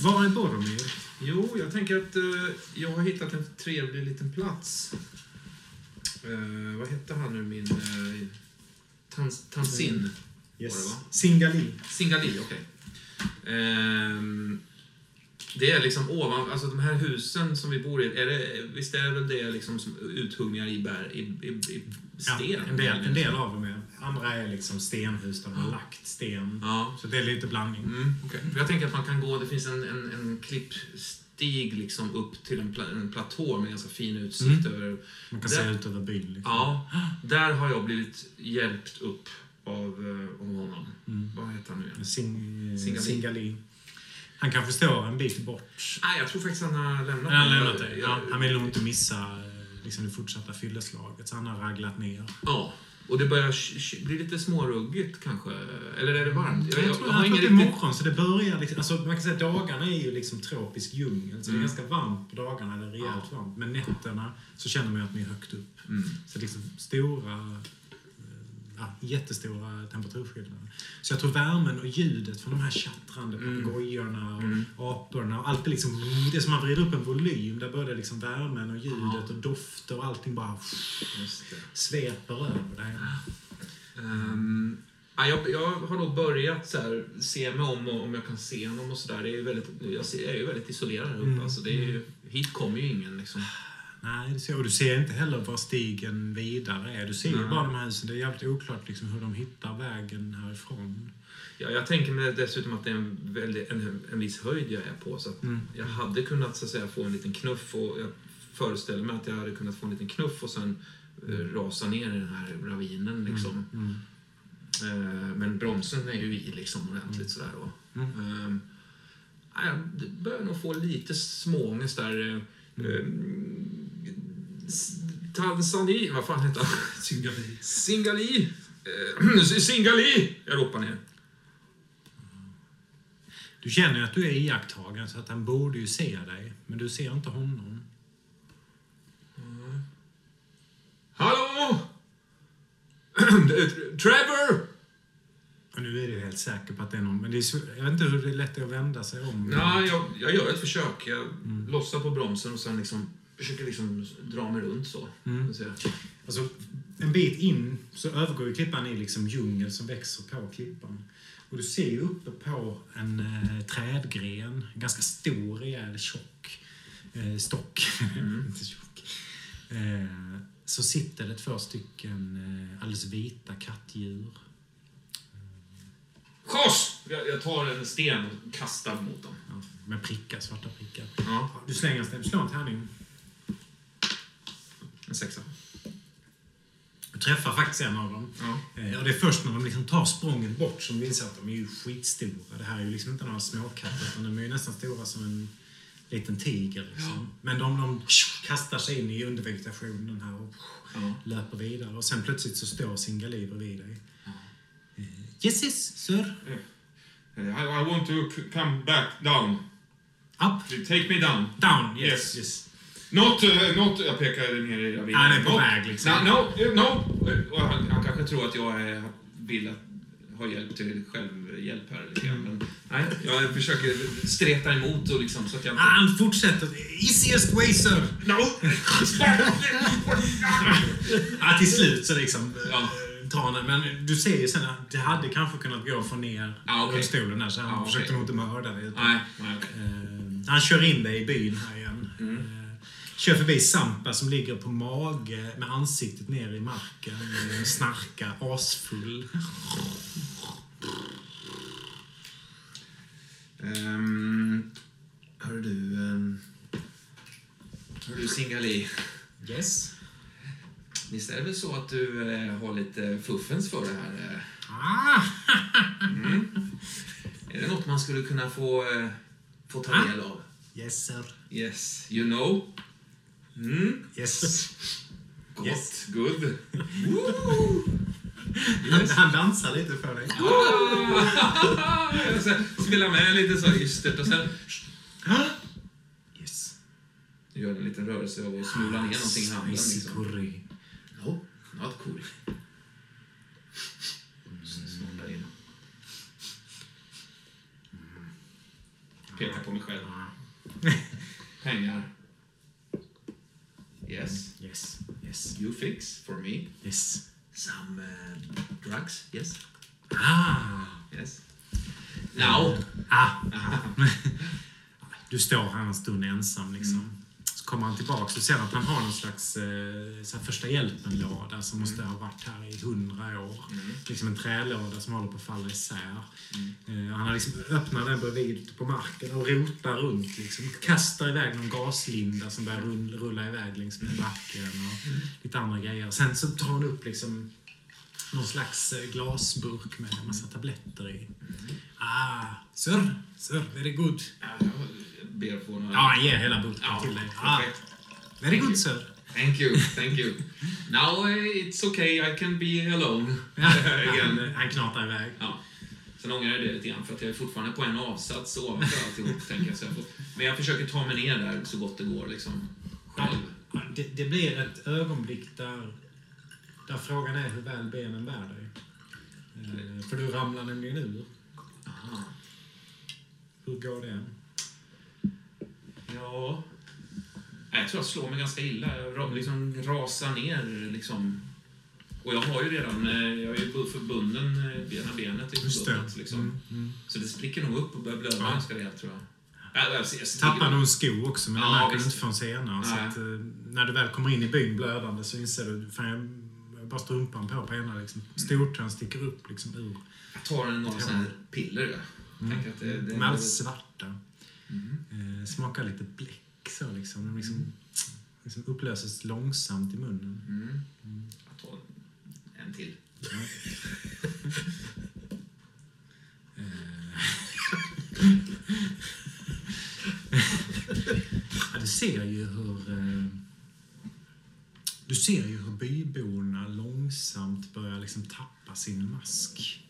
Speaker 1: Var är Boromir?
Speaker 3: Jo, jag tänker att eh, jag har hittat en trevlig liten plats. Eh, vad hette han nu, min... Uh, Tans, Tansin? Det,
Speaker 1: Yes. Singali.
Speaker 3: Singali, okej. Ehm, det är liksom ovan, alltså de här husen som vi bor i, är det, visst är det väl det liksom som uthuggningar i, bär, i, i, i
Speaker 1: Ja,
Speaker 3: sten?
Speaker 1: en, del, en del av dem är. Andra är liksom stenhus där de har lagt sten.
Speaker 3: Ja.
Speaker 1: Så det är lite blandning.
Speaker 3: Mm. För Jag tänker att man kan gå, det finns en, en, en klippstig liksom upp till en, pla, en platå med ganska fin utsikt
Speaker 1: Mm.
Speaker 3: över...
Speaker 1: Man kan
Speaker 3: Där-
Speaker 1: se ut över byn. Liksom.
Speaker 3: Ja, där har jag blivit hjälpt upp av, eh, av honom.
Speaker 1: Mm.
Speaker 3: Vad heter han nu igen?
Speaker 1: Sing,
Speaker 3: Singali.
Speaker 1: Singali. Han kanske står en bit bort.
Speaker 3: Nej, jag tror faktiskt han har lämnat
Speaker 1: Han har lämnat.
Speaker 3: Jag-
Speaker 1: Ja, han vill nog inte missa eh, liksom, det fortsatta fylleslaget, så han har raglat ner.
Speaker 3: Ja, och det börjar bli lite småruggigt kanske. Eller är det varmt?
Speaker 1: Jag, tror, jag
Speaker 3: har
Speaker 1: tror
Speaker 3: ingen
Speaker 1: att det är morgon, så det börjar liksom, alltså man kan säga dagarna är ju liksom tropisk djungel, så det
Speaker 3: Mm.
Speaker 1: är ganska varmt på dagarna, det är rejält
Speaker 3: Ja.
Speaker 1: varmt. Men nätterna så känner man ju att ni är högt upp.
Speaker 3: Mm.
Speaker 1: Så liksom stora, ja, jättestora temperaturskillnader. Så jag tror värmen och ljudet från de här tjattrande
Speaker 3: Mm.
Speaker 1: papegojorna och
Speaker 3: Mm.
Speaker 1: aporna och allt blir liksom, det är som man vrider upp en volym, där börjar liksom värmen och ljudet och dofter och allting bara
Speaker 3: det.
Speaker 1: sveper över dig.
Speaker 3: Ehm, ja, jag, jag har nog börjat så här, se mig om och, om jag kan se honom och sådär. Jag, är ju väldigt isolerad här uppe.
Speaker 1: Mm.
Speaker 3: Alltså, det är ju, hit kommer ju ingen liksom.
Speaker 1: Nej, det ser, och du ser inte heller var stigen vidare är. Du ser ju bara de här husen. Det är jävligt oklart liksom hur de hittar vägen härifrån.
Speaker 3: Ja, jag tänker mig dessutom att det är en, väldigt, en, en viss höjd jag är på. Så att
Speaker 1: Mm.
Speaker 3: jag hade kunnat så att säga, få en liten knuff och jag föreställer mig att jag hade kunnat få en liten knuff och sen eh, rasa ner i den här ravinen liksom.
Speaker 1: Mm.
Speaker 3: Eh, men bromsen är ju i liksom ordentligt sådär. Och,
Speaker 1: Mm.
Speaker 3: Ja, jag börjar nog få lite småångest där. eh,
Speaker 1: Mm.
Speaker 3: s- Tanzani... Vad fan heter han?
Speaker 4: Singali.
Speaker 3: Singali! Eh, Singali! Jag ropar ner.
Speaker 1: Du känner ju att du är iakttagen så att han borde ju se dig. Men du ser inte honom.
Speaker 3: Hallå! Trevor!
Speaker 1: Och nu är du helt säker på att det är någon. Men det är jag vet inte hur det är lätt att vända sig om.
Speaker 3: Nej, jag, jag gör ett försök. Jag lossar på bromsen och sen liksom försöker liksom dra mig runt så.
Speaker 1: Mm.
Speaker 3: Så
Speaker 1: Alltså, en bit in så övergår ju klippan i liksom djungel som växer på klippan. Och du ser ju uppe på en eh, trädgren, en ganska stor, rejäl, tjock eh, stock. Inte tjock. Eh, så sitter det två stycken eh, alldeles vita kattdjur.
Speaker 3: Schas! Jag, jag tar en sten och kastar mot dem.
Speaker 1: Ja, med prickar, svarta prickar.
Speaker 3: Ja,
Speaker 1: Du slänger en sten, du slår en tärning.
Speaker 3: En sexa.
Speaker 1: Du träffar faktiskt en av dem.
Speaker 3: Ja.
Speaker 1: Eh, Och det är först när de liksom tar språnget bort som vi inser att de är ju skitstora. Det här är ju liksom inte några småkatter utan de är ju nästan stora som en liten tiger. Liksom. Men de, de kastar sig in i undervegetationen här och
Speaker 3: Ja.
Speaker 1: löper vidare. Och sen plötsligt så står Singali bredvid dig. Eh, Yes, yes, sir.
Speaker 3: I, I want to come back down.
Speaker 1: Up,
Speaker 3: Take me down.
Speaker 1: down, yes,
Speaker 3: Yes.
Speaker 1: yes.
Speaker 3: Not, uh, not, jag pekar ner i ravinen.
Speaker 1: Han är på väg, liksom.
Speaker 3: No, no, no. Och han, han kanske tror att jag är, vill att, ha hjälp till självhjälp här lite grann. Men nej, jag försöker streta emot och liksom så att jag inte...
Speaker 1: Han fortsätter. Easiest way, sir.
Speaker 3: No!
Speaker 1: Ja, till slut så liksom
Speaker 3: Ja.
Speaker 1: ja. Men du ser ju sen att det hade kanske kunnat gå att få ner
Speaker 3: Ja, okej.
Speaker 1: rullstolen där, så han
Speaker 3: okej.
Speaker 1: försökte nog inte mörda dig.
Speaker 3: nej, nej, okej.
Speaker 1: eh, han kör in dig i byn här igen.
Speaker 3: Mm.
Speaker 1: Kör förbi Sampa som ligger på mage med ansiktet ner i marken. Eh, snarkar asfull.
Speaker 3: Um, hör du... Um, hör du Singali?
Speaker 1: Yes.
Speaker 3: Visst är det väl så att du eh, har lite fuffens för det här? eh?
Speaker 1: Ah!
Speaker 3: Är det något man skulle kunna få, eh, få ta del av?
Speaker 1: Yes, sir.
Speaker 3: Yes, you know. Mm,
Speaker 1: Yes.
Speaker 3: gott,
Speaker 1: Yes.
Speaker 3: good.
Speaker 1: Han, han dansar lite för dig.
Speaker 3: Spela med lite så ystert och sen
Speaker 1: Yes.
Speaker 3: gör en liten rörelse och smular ner någonting i handen. Liksom.
Speaker 1: curry.
Speaker 3: No, not cool. In. Pekar på mig själv. Pengar. Yes.
Speaker 1: Yes. Yes.
Speaker 3: You fix for me.
Speaker 1: Yes.
Speaker 3: Some uh, drugs. Yes.
Speaker 1: Ah!
Speaker 3: Yes. Now.
Speaker 1: Ah. Du står här en stund ensam liksom. Så kommer han tillbaka och ser att han har någon slags eh, första hjälpen-låda som måste ha varit här i hundra år. Liksom en trälåda som håller på att falla isär. Eh, han har liksom öppnat den bredvid på marken och rotar runt. Liksom. Kastar iväg någon gaslinda som börjar rulla, rulla iväg längs med backen och lite andra grejer. Sen så tar han upp liksom någon slags eh, glasburk med en massa tabletter i. Ah, sir, sir, very good.
Speaker 3: Ja, Jag ber få några...
Speaker 1: Ja, ger hela burken
Speaker 3: Ja,
Speaker 1: till dig. Ah, very good, sir.
Speaker 3: Thank you, thank you. Now uh, it's okay, I can be alone.
Speaker 1: Han, han knatar iväg.
Speaker 3: Ja. Sen ångrar jag det lite grann för att jag är fortfarande på en avsats ovanför alltihop. tänker jag. Så jag får, men jag försöker ta mig ner där så gott det går. Liksom, själv.
Speaker 1: Ja, Det, det blir ett ögonblick där, där frågan är hur väl benen bär dig. Eh, för du ramlar nämligen ur.
Speaker 3: Aha.
Speaker 1: Hur går det?
Speaker 3: Ja... Jag tror jag slår mig ganska illa. Jag liksom rasar ner. Liksom. Och jag har ju redan... eh, Jag är ju bu- förbunden. eh, Ena benet är förbundet. Liksom.
Speaker 1: Mm, mm.
Speaker 3: Så det spricker nog upp och börjar blöda
Speaker 1: Ja.
Speaker 3: ganska rejält tror jag.
Speaker 1: Tappar någon sko också, men
Speaker 3: Ja,
Speaker 1: märker du inte förrän senare. Så att, eh, när du väl kommer in i byn blödande så inser du fan, bara strumpan på på ena. Liksom. Stortån sticker upp liksom, ur.
Speaker 3: Jag tar en några sådana här piller. Jag.
Speaker 1: Mm.
Speaker 3: Tänker att det, det,
Speaker 1: De är alldeles svarta.
Speaker 3: Mm.
Speaker 1: Eh, smakar lite bläck så liksom. De liksom, liksom upplöses långsamt i munnen.
Speaker 3: Mm. Jag tar en till.
Speaker 1: Ja, du ser ju hur... Eh, du ser ju hur byborna långsamt börjar liksom tappa sin mask.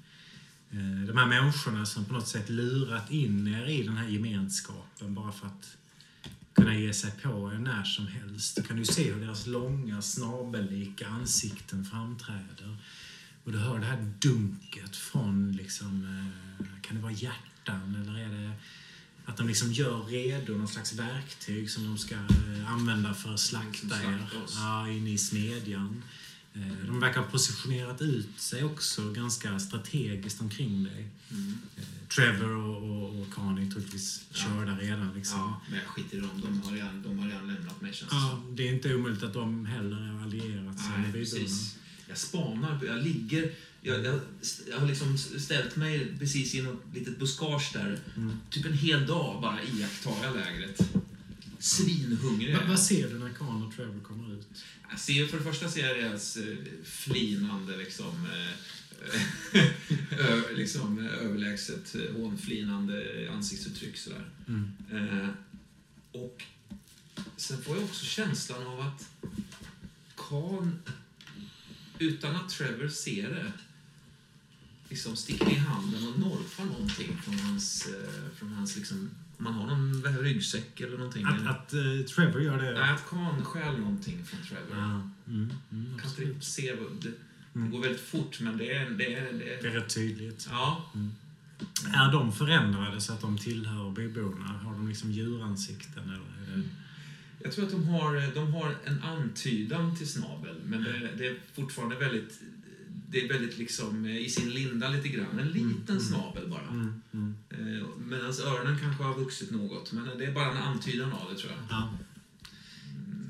Speaker 1: Eh, de här människorna som på något sätt lurat in er i den här gemenskapen bara för att kunna ge sig på er när som helst. Du kan ju se hur deras långa snabellika ansikten framträder. Och du hör det här dunket från, liksom, eh, kan det vara hjärtan eller är det att de liksom gör redo någon slags verktyg som de ska eh, använda för att slakta er ja, inne i smedjan. Eh, De verkar ha positionerat ut sig också ganska strategiskt omkring dig.
Speaker 3: Mm.
Speaker 1: Eh, Trevor och, och, och Connie troligtvis
Speaker 3: Ja.
Speaker 1: körda redan. Liksom.
Speaker 3: Ja, men jag skiter i dem. De har redan, de har redan lämnat mig känns
Speaker 1: Ja, det är inte omöjligt att de heller har allierat sig med
Speaker 3: Nej, precis. Jag spanar, jag ligger... Jag, jag, jag har liksom ställt mig precis i något litet buskage där.
Speaker 1: Mm.
Speaker 3: Typ en hel dag bara iakttar lägret. Svinhungrig.
Speaker 1: Va, vad ser du när Connie och Trevor kommer ut?
Speaker 3: Jag ser, för det första ser jag deras eh, flinande, liksom, eh, ö, liksom eh, överlägset hånflinande ansiktsuttryck. Sådär.
Speaker 1: Mm.
Speaker 3: Eh, och sen får jag också känslan av att Khan, utan att Trevor ser det, liksom sticker i handen och norpar någonting från hans, eh, från hans liksom, om man har någon ryggsäck eller någonting.
Speaker 1: Att, att eh, Trevor gör det?
Speaker 3: Nej, att Khan stjäl någonting från Trevor.
Speaker 1: Ja. Mm, mm,
Speaker 3: kan inte
Speaker 1: absolut.
Speaker 3: se. vad- Det, det
Speaker 1: Mm.
Speaker 3: går väldigt fort, men det är... Det är, det
Speaker 1: Det är
Speaker 3: är
Speaker 1: rätt tydligt.
Speaker 3: ja.
Speaker 1: Är de förändrade så att de tillhör byborna? Har de liksom djuransikten? Eller är det...
Speaker 3: Jag tror att de har, de har en antydan till snabel, men det, det är fortfarande väldigt... Det är väldigt liksom eh, i sin linda lite grann. En liten
Speaker 1: mm.
Speaker 3: snabel bara.
Speaker 1: Mm, mm.
Speaker 3: Eh, Medan öronen kanske har vuxit något, men det är bara en antydan av det tror jag.
Speaker 1: Ja.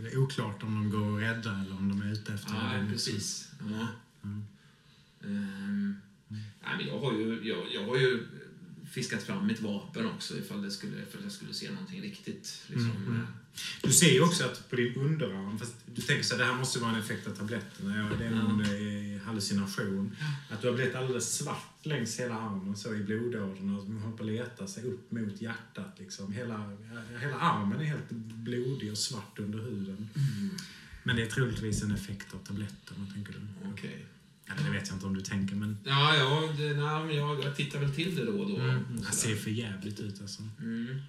Speaker 1: Det är oklart om de går att rädda eller om de är ute efter
Speaker 3: Ja,
Speaker 1: det.
Speaker 3: precis. Ja.
Speaker 1: Mm.
Speaker 3: Ehm, nej, men jag, har ju, jag, jag har ju fiskat fram mitt vapen också ifall, det skulle, ifall jag skulle se någonting riktigt. Liksom,
Speaker 1: Mm, mm.
Speaker 3: eh,
Speaker 1: Du ser ju också att på din underarm, fast du tänker så här, det här måste vara en effekt av tabletterna, ja, det är någon eh, hallucination. Att du har blivit alldeles svart längs hela armen så i blodådrorna och man håller på att leta sig upp mot hjärtat. Liksom. Hela, hela armen är helt blodig och svart under huden. Men det är troligtvis en effekt av tabletterna, tänker du?
Speaker 3: Okej.
Speaker 1: Eller det vet jag inte om du tänker, men
Speaker 3: Ja, ja det, nej, men jag, jag tittar väl till det då och då.
Speaker 1: mm,
Speaker 3: och
Speaker 1: det ser för jävligt ut alltså.
Speaker 3: Mm.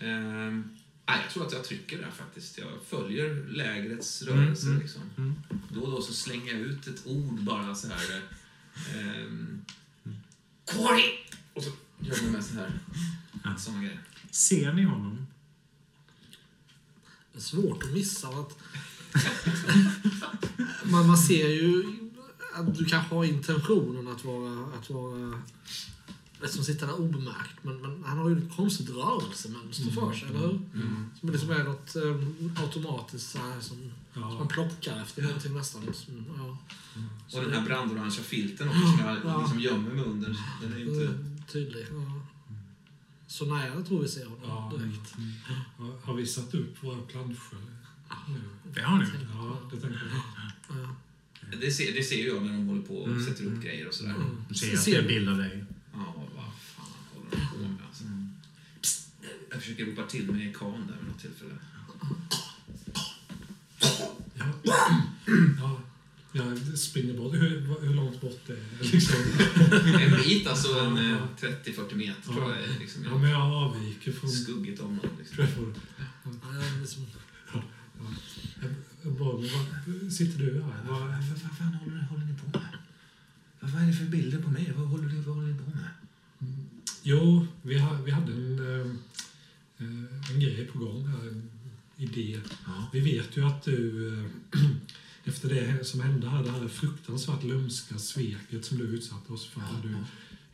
Speaker 3: Ehm, nej, jag tror att jag trycker där faktiskt. Jag följer lägrets rörelser.
Speaker 1: mm,
Speaker 3: Liksom.
Speaker 1: mm.
Speaker 3: Då och då så slänger jag ut ett ord bara så här. Um, Corey! Och så gör man med så här.
Speaker 1: Ja.
Speaker 3: Såna grejer.
Speaker 1: Ser ni honom?
Speaker 2: Det är svårt att missa att... man, man ser ju att du kanske har intentionen att vara, att vara liksom sitta där obemärkt. Men, men han har ju ett konstigt rörelsemönster för sig, eller hur?
Speaker 3: Mm.
Speaker 2: Som liksom är något um, automatiskt så här, som, som man
Speaker 4: Ja,
Speaker 2: plockar efter någonting nästan. Som, ja.
Speaker 3: Och den här brandorangea filten också som jag
Speaker 2: Ja.
Speaker 3: liksom gömmer mig under. Den är ju inte...
Speaker 2: Mm, Tydlig. Ja. Så jag tror vi ser honom
Speaker 4: Ja,
Speaker 2: direkt.
Speaker 4: har- har vi satt upp våra planscher nu?
Speaker 1: Det har ni.
Speaker 4: Ja, det tänker jag.
Speaker 2: Ja.
Speaker 3: Det ser, det ser jag när de håller på och
Speaker 1: Mm,
Speaker 3: sätter upp
Speaker 1: mm.
Speaker 3: grejer och sådär.
Speaker 2: Mm.
Speaker 1: Du ser det
Speaker 2: Ser du?
Speaker 1: bild av dig.
Speaker 3: Ja, vad fan håller de på med alltså. Psst, jag försöker ropa till mig Khan där vid något tillfälle.
Speaker 4: Ja, ja, jag springer bort. Hur, hur långt bort det är liksom.
Speaker 3: En bit, alltså en eh,
Speaker 4: Ja.
Speaker 3: 30-40 meter tror jag är liksom
Speaker 4: Ja, men jag avviker från
Speaker 3: skuggigt område. Liksom.
Speaker 4: Trevor.
Speaker 2: Ja, jag liksom,
Speaker 4: Jag- jag vad- Sitter du här?
Speaker 3: Vad,
Speaker 4: Vad-
Speaker 3: vad, fan håller, håller ni på med? Vad, vad är det för bilder på mig? Vad håller ni, vad håller ni på med?
Speaker 4: Jo, vi, ha, vi hade en, eh, eh, en grej på gång här, en idé.
Speaker 3: Ja.
Speaker 4: Vi vet ju att du, eh, efter det som hände här, det här fruktansvärt lömska sveket som du utsatte oss för, där du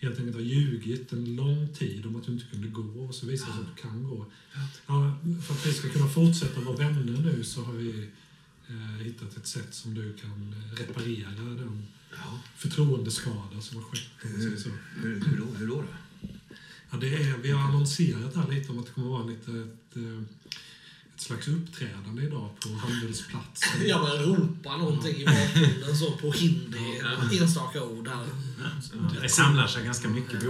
Speaker 4: helt enkelt har ljugit en lång tid om att du inte kunde gå och så visar det sig att du kan gå. Ja, för att vi ska kunna fortsätta vara vänner nu så har vi eh, hittat ett sätt som du kan eh, reparera den
Speaker 3: Ja.
Speaker 4: förtroendeskada som har skett. säger så.
Speaker 3: Hur, hur, då, hur då? då?
Speaker 4: Ja, det är, vi har annonserat här lite om att det kommer vara lite ett, eh, ett slags uppträdande idag på Handelsplatsen.
Speaker 2: jag börjar ropa någonting i bakgrunden så på hindi,
Speaker 3: Ja.
Speaker 2: enstaka ord här.
Speaker 1: Det samlar sig ganska mycket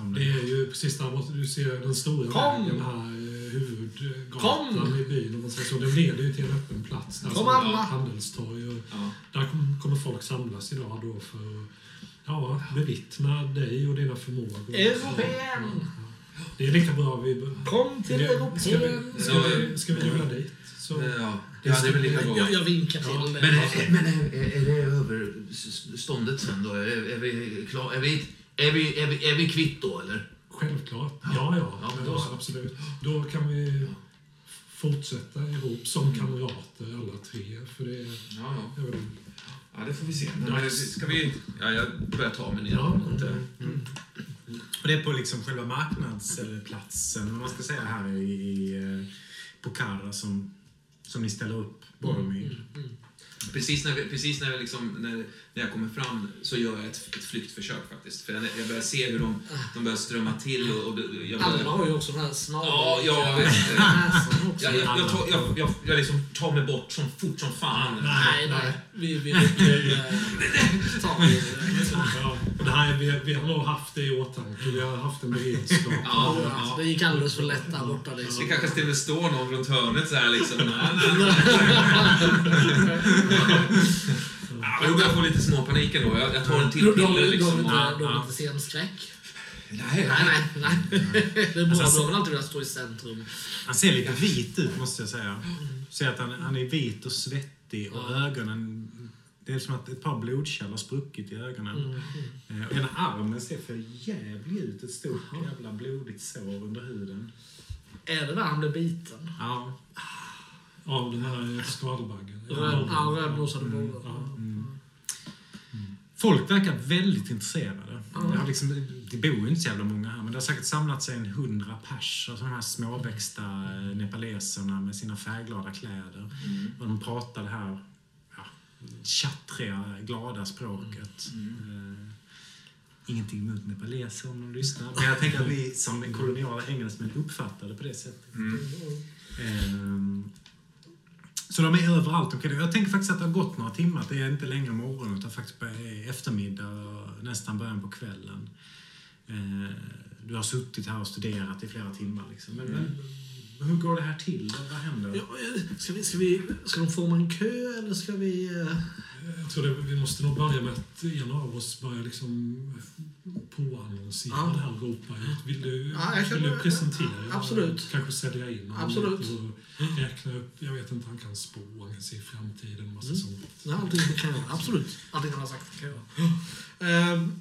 Speaker 1: om
Speaker 4: Det är ju precis där du ser den stora
Speaker 2: Kom!
Speaker 4: vägen här. Huvudgatan
Speaker 2: Kom!
Speaker 4: i byn. Om man säger så. Den leder ju till en öppen plats. Där
Speaker 2: Kom alla!
Speaker 4: Handelstorg. Och
Speaker 3: Ja.
Speaker 4: där kom- kommer folk samlas idag då för att ja, bevittna dig och dina förmågor.
Speaker 2: Europén!
Speaker 4: Det är lika bra vi...
Speaker 2: Kom till
Speaker 4: Ska vi,
Speaker 2: Europén!
Speaker 4: ska vi, ska vi rulla dit? Så,
Speaker 3: Ja, ja, det är väl lika bra.
Speaker 2: Jag, jag vinkar till.
Speaker 4: Ja,
Speaker 3: Men, är, men är, är, är det över s- ståndet sen då? Är, är vi klar? Är vi, är, vi, är, vi, är vi kvitt då, eller?
Speaker 4: Självklart. Ja, ja.
Speaker 3: Ja, men
Speaker 4: då, absolut. Då kan vi fortsätta ihop som kamrater alla tre. För det
Speaker 3: Ja, ja.
Speaker 4: jag vet,
Speaker 3: ja det får vi se. Men,
Speaker 4: Dags.
Speaker 3: ska vi... Ja, jag börjar ta mig ner.
Speaker 4: Ja.
Speaker 3: mot, eh,
Speaker 1: Och det är på liksom själva marknadsplatsen, vad man ska säga, här i, i eh, på Kara som, som ni ställer upp Boromir.
Speaker 3: Precis när, vi, precis när, vi liksom, när, när jag kommer fram så gör jag ett, ett flyktförsök faktiskt. För jag, jag börjar se hur de, de börjar strömma till och, och det- jag börjar...
Speaker 2: har ju också den här snabel...
Speaker 3: Ja, jag vet. Jag, jag, jag, tar, jag, jag, jag liksom tar mig bort som fort som fan.
Speaker 2: Nej, nej. Vi, vi, vi,
Speaker 4: det här, är- vi, vi har nog haft det i åtanke. Vi har haft en beredskap.
Speaker 3: Ja,
Speaker 2: det.
Speaker 3: ja.
Speaker 2: Det gick alldeles för lätt där borta.
Speaker 3: Det
Speaker 2: Liksom.
Speaker 3: kanske till och med står någon runt hörnet så här liksom. Nej, nej, nej. Ja, börjar jag få lite småpanik ändå. Jag, jag tar en till piller liksom. Ja,
Speaker 2: de,
Speaker 1: ja.
Speaker 2: inte scenskräck.
Speaker 3: Nej,
Speaker 2: Nej, nej. Det är bra.
Speaker 1: Alltså,
Speaker 2: Du har väl alltid velat stå i centrum.
Speaker 1: Han ser lite vit ut måste jag säga. Ser att han, han är vit och svettig och ögonen... Det är som att ett par blodkärl har spruckit i ögonen.
Speaker 2: Mm.
Speaker 1: Eh, Och ena armen ser för jävlig ut. Ett stort jävla blodigt sår under huden.
Speaker 2: Är det där han blev biten?
Speaker 1: Ja.
Speaker 4: Av den här skalbaggen.
Speaker 2: Röd- Ja, rödnosade bågar.
Speaker 4: Ja.
Speaker 1: Folk verkar väldigt intresserade. Det, har liksom, det bor ju inte så jävla många här, men det har säkert samlat sig en hundra pers. Alltså de här småväxta eh, nepaleserna med sina färgglada kläder. Och de pratar det här ja, tjattriga, glada språket. Eh, ingenting emot nepaleser om de lyssnar. Men jag tänker att vi som koloniala engelsmän uppfattar det på det sättet. Ehm, så de är överallt Okay, Jag tänker faktiskt att det har gått några timmar. Det är inte längre morgon utan faktiskt eftermiddag och nästan början på kvällen. Eh, Du har suttit här och studerat i flera timmar. Liksom. Men, men hur går det här till? Vad, händer?
Speaker 2: Ja, eh, ska, vi, ska, vi, ska de forma en kö eller ska vi... Eh,
Speaker 4: jag tror det, vi måste nog börja med att en av oss börjar liksom påannonsera
Speaker 2: Ja.
Speaker 4: det här och ropa ut. Vill du,
Speaker 2: Ja, jag kan-
Speaker 4: vill du presentera?
Speaker 2: Absolut.
Speaker 4: Kanske sälja in
Speaker 2: Absolut.
Speaker 4: och räkna upp. Jag vet inte, han kan spå, han kan se framtiden och massa
Speaker 2: Mm.
Speaker 4: sånt.
Speaker 2: Nej, allting kan jag göra. Absolut. Allting han har sagt kan jag göra. Ehm,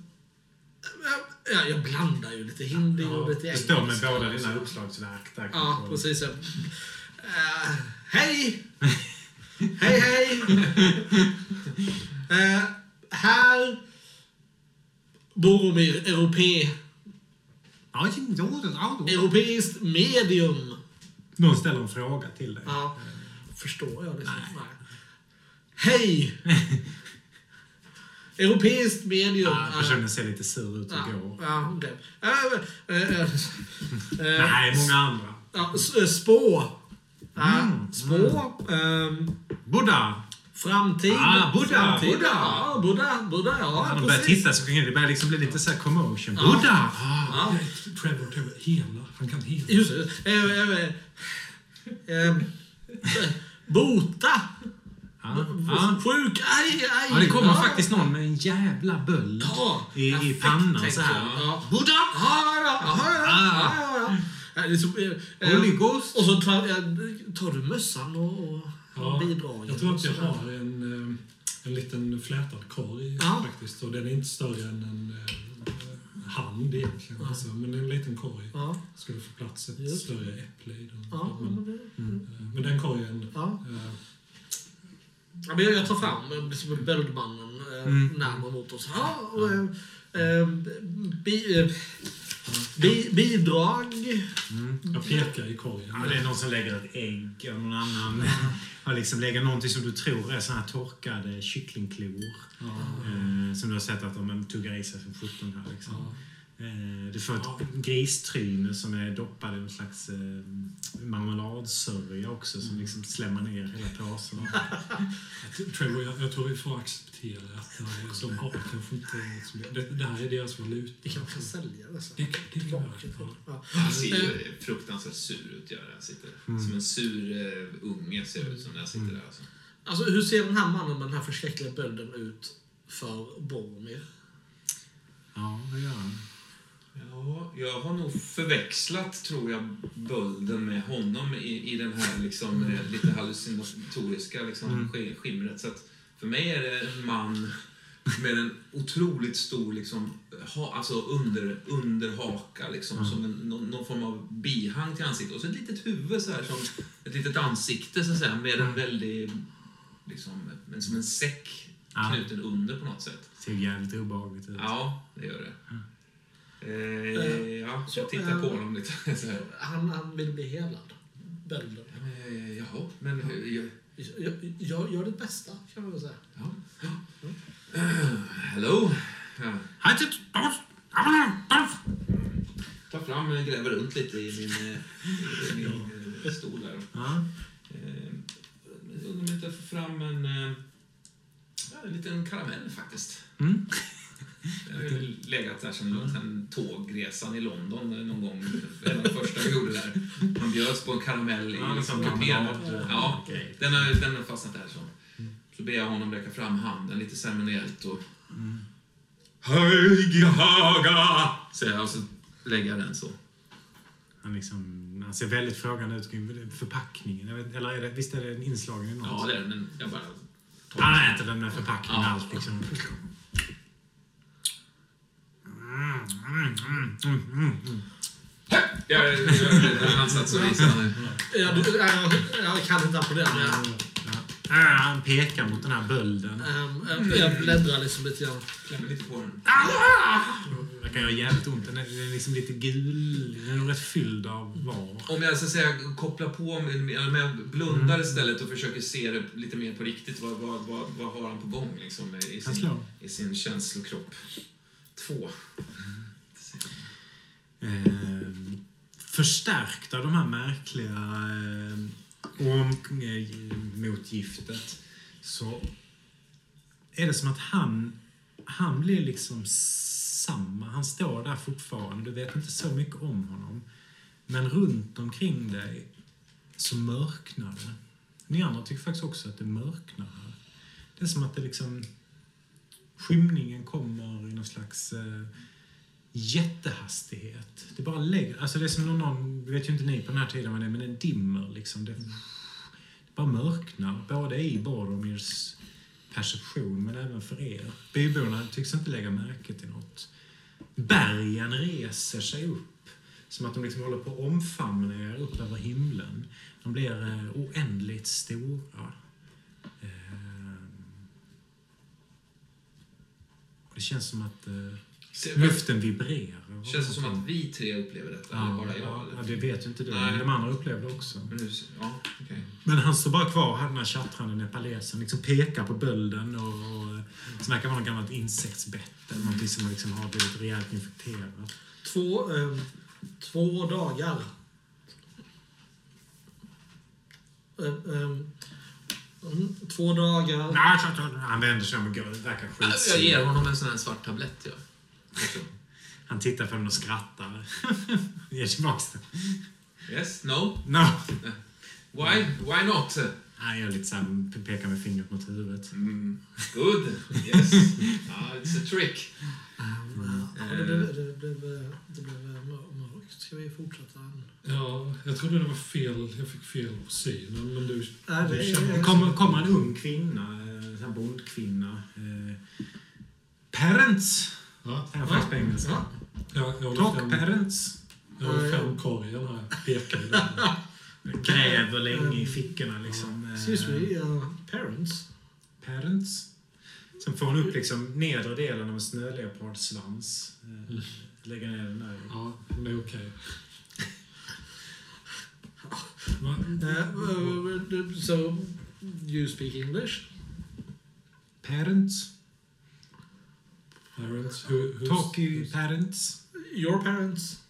Speaker 2: ja, jag blandar ju lite hindi och lite
Speaker 1: Det
Speaker 2: engelska.
Speaker 1: står med båda dina uppslagsverk där.
Speaker 2: Ja, precis. Uh, hej! hej, hej! Uh, här Boromir, europé, europeiskt medium.
Speaker 1: Någon ställer en fråga till dig.
Speaker 2: Ja, förstår jag liksom. Nej. Hej! Europeiskt medium.
Speaker 1: Ja, personen ser lite sur ut och
Speaker 2: Ja,
Speaker 1: går.
Speaker 2: ja, okej. Äh, äh, äh,
Speaker 1: Nej, många andra.
Speaker 2: Ja, äh, spå.
Speaker 1: Mm,
Speaker 2: spå. ehm,
Speaker 1: Buddha!
Speaker 2: Framtid.
Speaker 1: Ah, Buddha,
Speaker 2: Framtid,
Speaker 1: Buddha.
Speaker 2: Ja, Buddha. Buddha, ja,
Speaker 1: När de börjar titta så det börja liksom bli lite så här commotion.
Speaker 2: Ja.
Speaker 1: Buddha!
Speaker 2: Ja,
Speaker 4: Trevor, Trevor, hela. Han kan hela.
Speaker 2: just det. Äh, äh, äh, äh, bota.
Speaker 1: Ja, ja.
Speaker 2: Sjuk. Aj, aj.
Speaker 1: ja, det kommer
Speaker 2: ja.
Speaker 1: faktiskt någon med en jävla böld
Speaker 2: Ja,
Speaker 1: i, i pannan så här.
Speaker 2: Ja.
Speaker 1: Buddha!
Speaker 2: Ja, ja, ja, ja, ja, ja, ja. Ja, eh, eh,
Speaker 1: Holy Ghost!
Speaker 2: Och så tar, eh, tar du mössan och, och
Speaker 4: Ja,
Speaker 2: bidragen.
Speaker 4: jag tror att jag har en, eh, en liten flätad korg
Speaker 2: Ja.
Speaker 4: faktiskt. Och den är inte större än en eh, hand egentligen. Alltså, men en liten korg.
Speaker 2: Ja,
Speaker 4: Skulle få plats ett
Speaker 2: Just
Speaker 4: större äpple i den.
Speaker 2: ja,
Speaker 4: men,
Speaker 2: men det,
Speaker 4: eh, men den korgen...
Speaker 2: ja.
Speaker 4: eh,
Speaker 2: Ja, men jag, tar fram liksom böldmannen
Speaker 1: Mm.
Speaker 2: närmare mot oss. Ja, och, eh, bi, eh, bi, bidrag.
Speaker 4: Jag pekar i korgen.
Speaker 1: Ja, det är någon som lägger ett ägg och någon annan har liksom lägger någonting som du tror är såna här torkade kycklingklor.
Speaker 4: Ja.
Speaker 1: Eh, som du har sett att de tuggar i sig som sjutton här. Liksom. Eh, Du får ett
Speaker 4: Ja.
Speaker 1: gristryne som är doppad i en slags eh, marmeladsörja också som liksom slämmar ner hela påsen.
Speaker 4: Trevor, jag, jag tror vi får acceptera att det här, de har kanske inte... liksom- Det, det här är deras valuta.
Speaker 2: Vi kanske kan sälja det sen.
Speaker 4: Det, det, det,
Speaker 2: till- ja.
Speaker 3: Han ser ju fruktansvärt sur ut, gör han. Sitter
Speaker 1: Mm.
Speaker 3: som en sur uh, unge ser ut som när han sitter där. Alltså.
Speaker 2: Alltså, hur ser den här mannen med den här förskräckliga bölden ut för Boromir?
Speaker 1: Ja, det gör han.
Speaker 3: Ja, jag har nog förväxlat, tror jag, bölden med honom i, i den här liksom, eh, lite hallucinatoriska liksom,
Speaker 1: Mm.
Speaker 3: sk- skimret. Så att för mig är det en man med en otroligt stor liksom, ha, alltså under, underhaka, liksom,
Speaker 1: Mm.
Speaker 3: som en, någon, någon form av bihang till ansiktet. Och så ett litet huvud, så här, som ett litet ansikte, så att säga, med en
Speaker 1: Mm.
Speaker 3: väldig... Liksom, men som en säck
Speaker 1: Ja.
Speaker 3: knuten under på något sätt.
Speaker 1: Ser jävligt obehagligt ut.
Speaker 3: Ja, det gör det.
Speaker 1: Mm.
Speaker 3: Eh, ja, så jag tittar på honom lite så här.
Speaker 2: Han, han vill bli helad. Bölden.
Speaker 3: Eh, jaha, men hur... Jag,
Speaker 2: Gör, gör, det bästa, kan man väl säga.
Speaker 3: ja. Eh, hello? Ja. Ta fram och gräver runt lite i min, eh, i min eh, stol.
Speaker 1: Ja.
Speaker 3: Eh, undrar om jag inte får fram en, eh, ja, en liten karamell faktiskt.
Speaker 1: Mm.
Speaker 3: Jag har ju legat där sen, sen tågresan i London eh, någon gång. En av de första vi gjorde där. Man bjöds på en karamell i
Speaker 1: Ja, sån
Speaker 3: kupén. Ja,
Speaker 1: grej.
Speaker 3: den har, den har fastnat där. Så. så ber jag honom räcka fram handen lite ceremoniellt och... Höj haga! Säger jag och så lägger jag den så.
Speaker 1: Han, liksom, han ser väldigt frågande ut kring förpackningen. Vet, eller är det, visst är det en inslagen i något?
Speaker 3: Ja, det är den, men jag bara...
Speaker 1: Han äter den med förpackningen
Speaker 3: Ja.
Speaker 1: allt liksom. Mm, mm, mm, mm, mm, mm.
Speaker 3: Jag gör en ansats och visar
Speaker 2: du, jag, jag kan inte applådera, men.
Speaker 1: Ah, han pekar mot den här bölden.
Speaker 2: ähm, jag bläddrar liksom lite grann.
Speaker 3: Klämmer lite på den.
Speaker 1: Det kan göra jävligt ont. Den är, den är liksom lite gul. Den är nog rätt fylld av var.
Speaker 3: Om jag så att säga kopplar på, om jag blundar istället och försöker se det lite mer på riktigt. Vad, vad, vad, vad har han på gång liksom, i, sin, i sin känslokropp? Två.
Speaker 1: Eh, förstärkt av de här märkliga eh, ormmotgiftet eh, så är det som att han, han blir liksom samma. Han står där fortfarande. Du vet inte så mycket om honom. Men runt omkring dig så mörknar det. Ni andra tycker faktiskt också att det mörknar här. Det är som att det liksom... Skymningen kommer i någon slags eh, jättehastighet. Det bara lägger... Alltså det är som när någon... Vet ju inte ni på den här tiden vad det är, men den dimmer liksom. Det, det bara mörknar. Både i Boromirs perception, men även för er. Byborna tycks inte lägga märke till något. Bergen reser sig upp. Som att de liksom håller på att omfamna er upp över himlen. De blir eh, oändligt stora. Eh, och det känns som att eh, luften vibrerar.
Speaker 3: Känns det som att vi tre upplever detta? eller
Speaker 1: Ja,
Speaker 3: bara jag?
Speaker 1: ja, det vet ju inte du.
Speaker 3: Nej.
Speaker 1: Men de andra upplevde det också.
Speaker 3: Men nu, ja, okej.
Speaker 1: Men han står bara kvar, här, den här tjattrande nepalesen, liksom pekar på bölden och, och eh, så verkar vara något gammalt insektsbett eller någonting som liksom har blivit rejält infekterat.
Speaker 2: Två, ähm, två dagar. Ähm, mm, två dagar.
Speaker 1: Nej, Han vänder sig om och går, verkar
Speaker 3: Jag
Speaker 1: skitsur.
Speaker 3: ger honom en sån här svart tablett. Ja.
Speaker 1: Han tittar på den och skrattar. Ger tillbaks den.
Speaker 3: Yes? No?
Speaker 1: No.
Speaker 3: Why? Why not?
Speaker 1: Han gör lite såhär, pekar med fingret mot huvudet.
Speaker 3: Mm, good. Yes. Ah, it's a trick.
Speaker 2: Ähm, ja, det, blev, det, blev, det blev mör- mörkt. Ska vi fortsätta?
Speaker 4: Ja, jag trodde det var fel. Jag fick fel på synen, men du...
Speaker 2: Nej, det
Speaker 4: du känner-
Speaker 1: kommer, kommer en ung kvinna, en sån här bondkvinna. Eh, parents,
Speaker 4: Ja,
Speaker 1: han faktiskt på engelska.
Speaker 2: Ja.
Speaker 4: jag, jag
Speaker 1: Talk
Speaker 4: fram,
Speaker 1: parents.
Speaker 4: jag håller fram korgen här. Pekar i den.
Speaker 1: Gräver länge i fickorna liksom. Eh,
Speaker 2: Excuse me, uh, parents.
Speaker 1: Parents. Sen får hon upp liksom nedre delen av en snöleopardssvans. Eh, lägger ner den där.
Speaker 4: Ja, det är okej.
Speaker 2: Uh, uh, so, you speak English?
Speaker 1: Parents.
Speaker 4: Parents, hur... hur
Speaker 1: Talky parents.
Speaker 2: Your parents.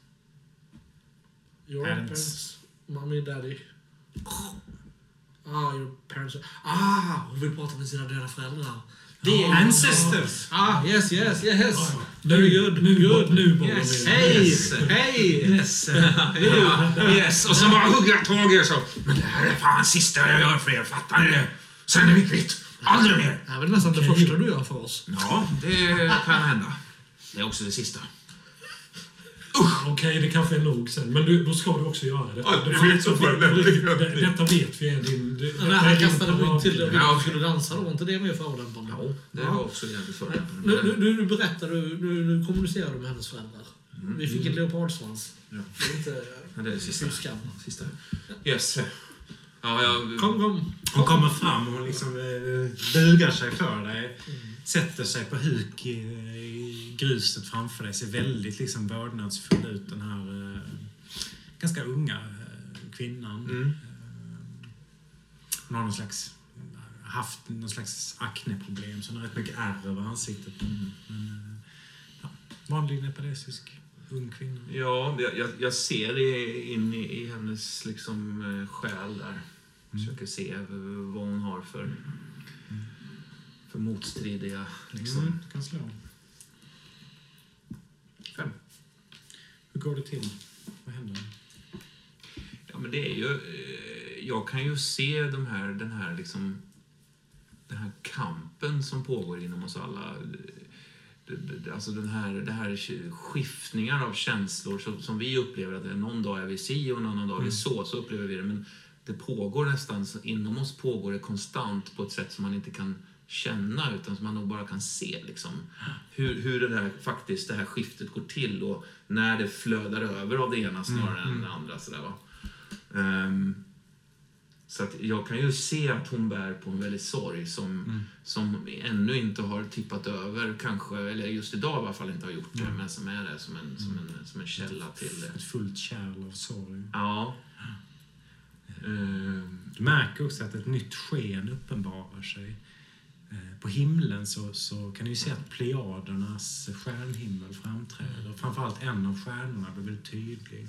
Speaker 2: Your
Speaker 1: Parents.
Speaker 2: parents. Mommy, daddy. Ah, your parents. Ah, hon vill prata med sina döda föräldrar. Det är
Speaker 1: Ancestors!
Speaker 2: Ah, yes, yes, yes.
Speaker 4: Ja.
Speaker 2: Very good.
Speaker 4: Nu,
Speaker 2: good.
Speaker 4: nu
Speaker 2: Yes. Hej!
Speaker 3: Yes.
Speaker 2: Hej!
Speaker 3: Yes. yes. Och så bara han tag i er så. Men det här är fan sista jag gör för er, fattar ni det? Sen är vi kvitt. Aldrig mer.
Speaker 2: Det här är väl nästan det första du gör för oss.
Speaker 3: Ja, det kan hända. Det är också det sista.
Speaker 4: Okej, det kanske är nog sen. Men du, då ska du också göra det.
Speaker 3: Ja,
Speaker 4: det,
Speaker 3: jag vet så
Speaker 4: det,
Speaker 3: för det.
Speaker 4: det, Detta vet vi är din... Det,
Speaker 2: Men han
Speaker 4: är din
Speaker 2: kastade mig till det och
Speaker 3: Ja.
Speaker 2: skulle dansa då. Var inte det mer förolämpande?
Speaker 3: Ja, det var också jävligt förolämpande.
Speaker 2: nu, nu, nu berättar du, nu, nu kommunicerar du med hennes föräldrar. Vi fick en leopardsvans.
Speaker 3: Ja.
Speaker 2: Det är inte
Speaker 3: Men det är det sista.
Speaker 2: skam.
Speaker 3: Sista. Yes. Ja, jag...
Speaker 2: Kom, kom.
Speaker 1: Hon kommer fram och liksom eh, bugar sig för dig. Sätter sig på huk i, i gruset framför dig. Ser väldigt liksom vördnadsfull ut den här eh, ganska unga eh, kvinnan.
Speaker 3: Mm.
Speaker 1: Hon har någon slags haft någon slags akneproblem, så hon har rätt mycket ärr över ansiktet. Men, men eh, ja, vanlig nepalesisk ung kvinna.
Speaker 3: Ja, jag, jag, ser in i, i hennes liksom, eh, själ där. Försöker se vad hon har för, för motstridiga... Liksom.
Speaker 1: Mm, kan slå.
Speaker 3: Fem.
Speaker 1: Hur går det till? Vad händer?
Speaker 3: Ja, men det är ju... Eh, jag kan ju se de här, den här liksom... Den här kampen som pågår inom oss alla. Alltså den här, det här skiftningar av känslor som, som vi upplever att någon dag är vi si och annan dag är vi så. Så upplever vi det. Men det pågår nästan, inom oss pågår det konstant på ett sätt som man inte kan känna utan som man nog bara kan se. Liksom. Hur, hur det, där, faktiskt, det här skiftet går till och när det flödar över av det ena snarare än det andra. Sådär, va? Ehm, så att jag kan ju se att hon bär på en väldig sorg som, som ännu inte har tippat över kanske, eller just idag i alla fall inte har gjort det, men som är där som en, som en, som en källa till...
Speaker 1: Ett fullt kärl av sorg.
Speaker 3: Ja. Ehm,
Speaker 1: Du märker också att ett nytt sken uppenbarar sig. På himlen så, så kan ju se att plejadernas stjärnhimmel framträder. Framförallt en av stjärnorna blir väldigt tydlig.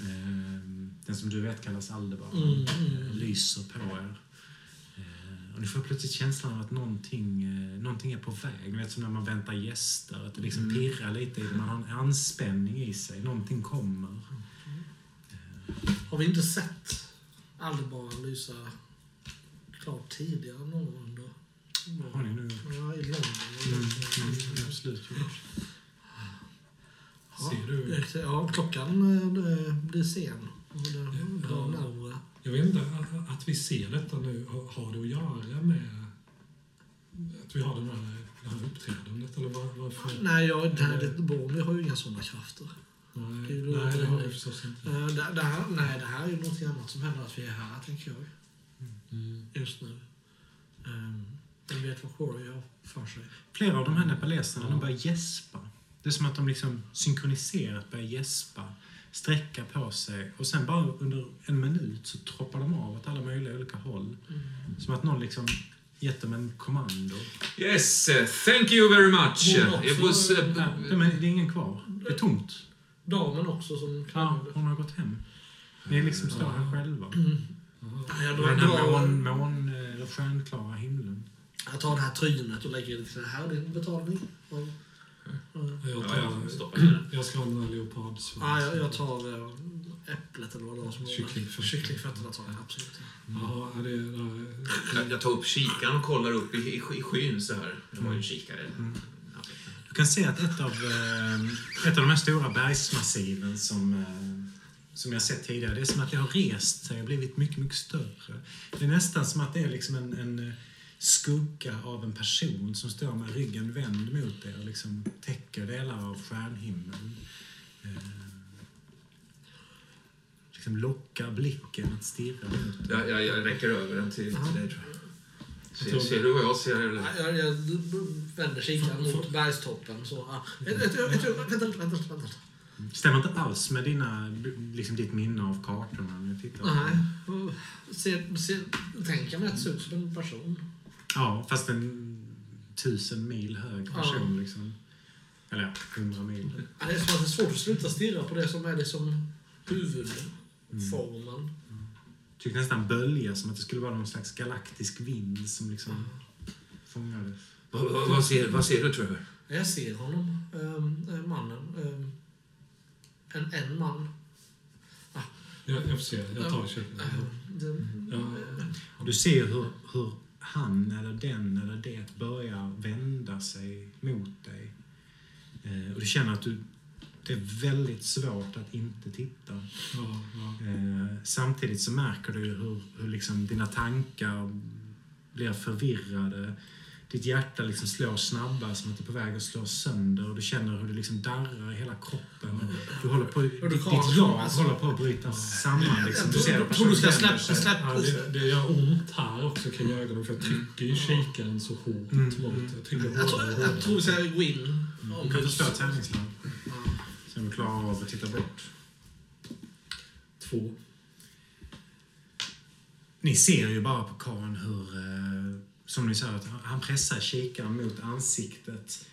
Speaker 1: Eh, Den som du vet kallas Aldebaran.
Speaker 2: Mm,
Speaker 1: eh, Lyser på er. Eh, Och ni får plötsligt känslan av att någonting, eh, någonting är på väg. Ni vet som när man väntar gäster. Att det liksom pirrar lite i det. Man har en anspänning i sig. Någonting kommer.
Speaker 2: Har vi inte sett Aldebaran lysa klart tidigare någon gång under...
Speaker 1: Har ni nu?
Speaker 2: Ja, i London.
Speaker 1: Mm, mm, absolut gjort.
Speaker 2: Ja,
Speaker 4: Ser du?
Speaker 2: Ja, klockan eh, blir sen. Och det drar
Speaker 4: Ja.
Speaker 2: närmare.
Speaker 4: Jag vet inte, att, att vi ser detta nu, har- har det att göra med att vi har den här, det här uppträdandet? Eller var, varför?
Speaker 2: Nej, jag, nej det, Boromir har ju inga sådana krafter.
Speaker 4: Nej, nej, det har vi förstås inte.
Speaker 2: Eh, Det, det här, nej, det här är ju något annat som händer att vi är här, tänker jag.
Speaker 4: Mm.
Speaker 2: Just nu. Um, jag vet vad Corey har för sig.
Speaker 1: Flera av de här nepaleserna de börjar gäspa. Det är som att de liksom synkroniserat börjar gäspa, sträcka på sig och sen bara under en minut så troppar de av åt alla möjliga olika håll. Som att någon liksom gett dem en kommando.
Speaker 3: yes, eh, thank you very much.
Speaker 2: Hon också-
Speaker 3: It was...
Speaker 1: Ja, de är, det är ingen kvar. Det är tomt.
Speaker 2: Damen också som
Speaker 1: Ja,
Speaker 2: klarade.
Speaker 1: hon har gått hem. Ni liksom står här själva.
Speaker 2: Jag,
Speaker 1: På
Speaker 2: drar,
Speaker 1: den här mån, mån, eller stjärnklara himlen.
Speaker 2: Jag tar det här trynet och lägger det så här. Här är din betalning. Och, och,
Speaker 4: Jag,
Speaker 3: Ja,
Speaker 4: tar,
Speaker 3: jag det.
Speaker 4: ska ha den här leopardsvans.
Speaker 2: ja, jag, jag tar eh, äpplet eller vad det var som var där.
Speaker 4: Kycklingfötter.
Speaker 2: Kycklingfötterna tar jag absolut.
Speaker 4: Ja, det, det,
Speaker 3: Jag, jag tar upp kikaren och kollar upp i, i, i skyn så här. Jag har ju en kikare. Ja.
Speaker 1: Du kan se att ett av, eh, ett av de här stora bergsmassiven som, eh, som jag sett tidigare, det är som att det har rest sig och blivit mycket, mycket större. Det är nästan som att det är liksom en, en skugga av en person som står med ryggen vänd mot er och liksom täcker delar av stjärnhimlen. Eh, liksom lockar blicken att stirra mot er.
Speaker 3: Jag, jag, jag räcker över den till, till dig tror jag. Ser, ser du vad jag ser? Eller?
Speaker 2: Ja, Jag, jag vänder kikaren mot bergstoppen. Så, ja. Ett- ett- ett- Vänta vänta vänta.
Speaker 1: Stämmer inte alls med dina, liksom ditt minne av kartorna när jag tittar på
Speaker 2: Nej. Ser, ser, tänker mig att det ser ut som en person.
Speaker 1: Ja, fast en tusen mil hög person. Liksom. Eller ja, 100 mil.
Speaker 2: Ja, Det är som att det är svårt att sluta stirra på det som är liksom huvudformen.
Speaker 1: Tycker nästan bölja som att det skulle vara någon slags galaktisk vind som liksom fångades.
Speaker 3: Vad, vad, vad, ser, vad ser du, Trevor?
Speaker 2: Jag ser honom, ähm, äh, mannen. Ähm, en, en man.
Speaker 4: Jag, jag får se, jag tar kikaren.
Speaker 2: Äh,
Speaker 4: Ja.
Speaker 1: Och du ser hur, hur han eller den eller det börjar vända sig mot dig. Eh, och du känner att du, det är väldigt svårt att inte titta.
Speaker 4: Ja, ja.
Speaker 1: Eh, samtidigt så märker du hur, hur liksom dina tankar blir förvirrade. Ditt hjärta liksom slår snabbare som att det är på väg att slå sönder och du känner hur det liksom darrar i hela kroppen. Du håller på, ditt, ditt
Speaker 2: kan-
Speaker 1: jag
Speaker 2: alltså-
Speaker 1: håller på att bryta samman. Liksom. Du
Speaker 2: Jag
Speaker 1: ser
Speaker 2: tror- du ska släppa-
Speaker 1: sig.
Speaker 2: släppa-
Speaker 4: Ja, det, det gör ont här också kring ögonen för jag trycker ju kikaren så hårt
Speaker 1: Mm.
Speaker 4: mot Jag trycker
Speaker 2: jag, tror, jag tror vi ska gå in.
Speaker 1: Du kan få slå ett tärningslag.
Speaker 2: Ja.
Speaker 1: Se om du klarar av att titta bort.
Speaker 4: Två.
Speaker 1: Ni ser ju bara på karln hur, eh, som ni sa, att han pressar kikaren mot ansiktet.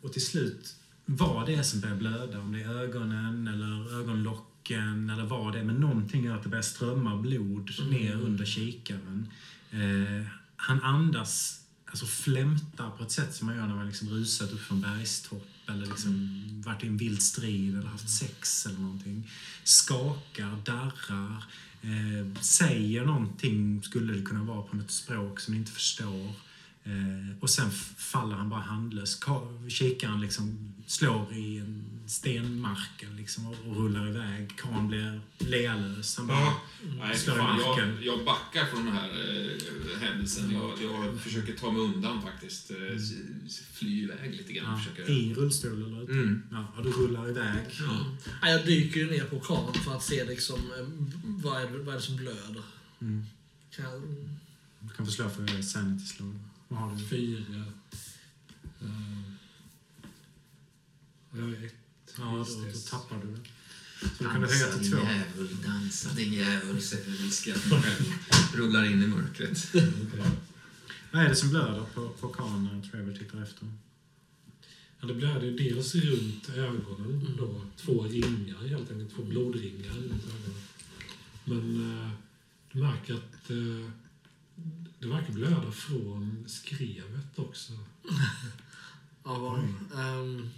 Speaker 1: Och till slut, vad det är som börjar blöda, om det är ögonen eller ögonlocken eller vad det är, men någonting gör att det börjar strömma blod ner under kikaren. Eh, han andas, alltså flämtar på ett sätt som man gör när man liksom rusat upp från bergstopp eller liksom varit i en vild strid eller haft sex eller någonting. Skakar, darrar, eh, säger någonting, skulle det kunna vara på något språk som ni inte förstår. Eh, och sen faller han bara handlös. Kikaren liksom slår i en stenmarken liksom och, rullar iväg. Karln blir lealös. Han bara
Speaker 3: Nej,
Speaker 1: slår i
Speaker 3: fan,
Speaker 1: marken.
Speaker 3: jag, jag backar från den här eh, händelsen. Jag, jag försöker ta mig undan faktiskt. Eh, s- Fly iväg lite grann.
Speaker 1: Ja,
Speaker 3: Försöker.
Speaker 1: I rullstol eller?
Speaker 3: Mm.
Speaker 1: Ja, du rullar iväg.
Speaker 2: Ja, jag dyker ju ner på kameran för att se liksom, eh, vad, är det, vad är det som blöder.
Speaker 1: Mm.
Speaker 2: Kan jag,
Speaker 1: Du kan få slå för sanity slag. Vad har du?
Speaker 4: Fyra. Uh, jag ett.
Speaker 1: Ja, då,
Speaker 4: Just
Speaker 1: då
Speaker 4: det.
Speaker 1: tappar du det. Så du kan höja
Speaker 3: Dansa
Speaker 1: till
Speaker 3: din
Speaker 1: två.
Speaker 3: jävel, dansa din jävel, säger viskar jag själv. Rullar in i mörkret.
Speaker 1: Vad är det som blöder på, på karln när Trevor tittar efter?
Speaker 4: Ja, det blöder ju dels runt ögonen.
Speaker 2: Mm.
Speaker 4: Då, två ringar, helt enkelt. Två blodringar runt ögonen. Men eh, du märker att eh, det verkar blöda från skrevet också.
Speaker 2: ja, vad, ehm,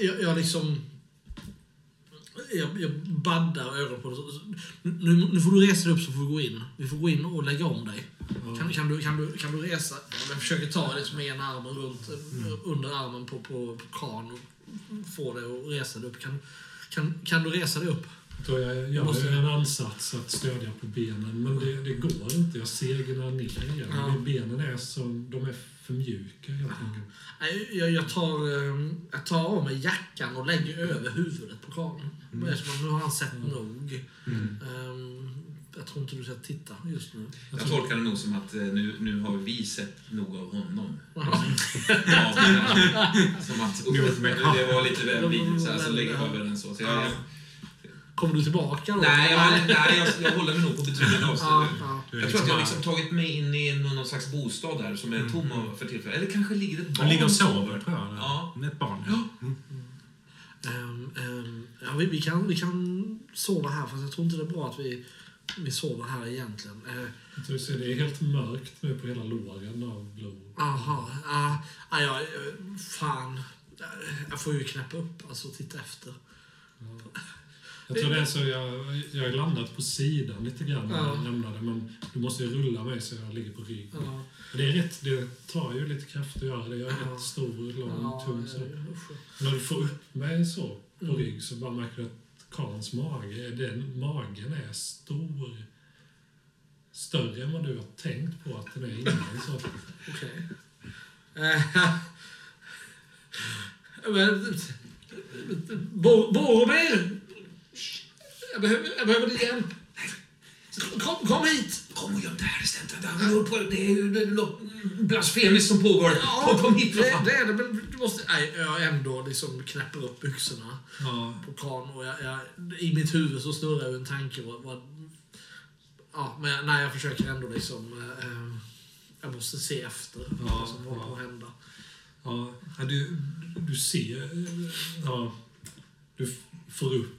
Speaker 2: jag, jag liksom... Jag, jag baddar ögonen på det. Nu, nu får du resa dig upp så får vi gå in. Vi får gå in och lägga om dig.
Speaker 4: Ja.
Speaker 2: Kan, kan, du, kan, du, kan du resa? Jag försöker ta det med ena armen runt, eh, under armen på, på, karln och få dig att resa dig upp. Kan, kan, kan du resa dig upp?
Speaker 4: Då jag gör
Speaker 2: Måste-
Speaker 4: en ansats att stödja på benen, men det, det går inte. Jag segnar ner igen.
Speaker 2: Ja.
Speaker 4: Benen är som, de är för mjuka helt enkelt.
Speaker 2: Nej, Jag, jag, tar, eh, jag tar av mig jackan och lägger över huvudet på karln. Det är som att nu har han sett nog. Ehm, jag tror inte du ska titta just nu.
Speaker 3: Jag tolkar det nog som att eh, nu, nu har vi sett nog av honom.
Speaker 2: Ja.
Speaker 3: Som att, usch, det var lite väl likt, så, här, så lägger jag över den så. så jag, jag,
Speaker 2: Kommer du tillbaka då?
Speaker 3: nej, jag, nej jag, jag håller mig nog på betryggande
Speaker 2: Ja,
Speaker 3: avstånd.
Speaker 2: Ja.
Speaker 1: Du
Speaker 3: Jag tror att jag har
Speaker 1: bara-
Speaker 3: liksom tagit mig in i någon, slags bostad där som är tom av- för tillfället. Eller kanske ligger ett barn
Speaker 1: Han ligger och sover, tror jag.
Speaker 3: Ja.
Speaker 1: Ett barn, ja. Mm.
Speaker 2: Ehm, ehm, ja, vi, vi, kan, vi kan sova här, fast jag tror inte det är bra att vi, vi sover här egentligen.
Speaker 4: Jag tror så det är helt mörkt nu på hela låren av blod.
Speaker 2: Aha, ah, ah, ja, eh, fan. Jag får ju knäppa upp, alltså titta efter.
Speaker 4: Jag tror det är så jag, jag har landat på sidan lite grann när
Speaker 2: Ja.
Speaker 4: jag lämnade, men du måste ju rulla mig så jag ligger på rygg.
Speaker 2: Ja,
Speaker 4: Det är rätt, det tar ju lite kraft att göra det. Jag är
Speaker 2: Ja.
Speaker 4: rätt stor, lång,
Speaker 2: ja,
Speaker 4: tung. Så. När du får upp mig så på
Speaker 2: Mm.
Speaker 4: rygg så bara märker du att Karls mage, den magen är stor. Större än vad du har tänkt på att den är innan. Så.
Speaker 2: Okej. Eh, Men... Bo- Boromir! Jag behöver, jag behöver din hjälp. Kom, kom hit!
Speaker 3: Kom och göm dig här istället. Det är ju- Det det något blasfemiskt som pågår. Kom, kom hit för
Speaker 2: det,
Speaker 3: fan.
Speaker 2: det är det, men du måste... Nej, jag ändå liksom knäpper upp byxorna
Speaker 4: Ja,
Speaker 2: på karln och jag, jag, i mitt huvud så snurrar ju en tanke vad... vad ja, men jag, nej, jag försöker ändå liksom... Eh, eh, jag måste se efter
Speaker 4: Ja,
Speaker 2: vad som håller
Speaker 4: ja.
Speaker 2: på att hända.
Speaker 4: ja. Ja, Du, du ser... eh, Ja, du får upp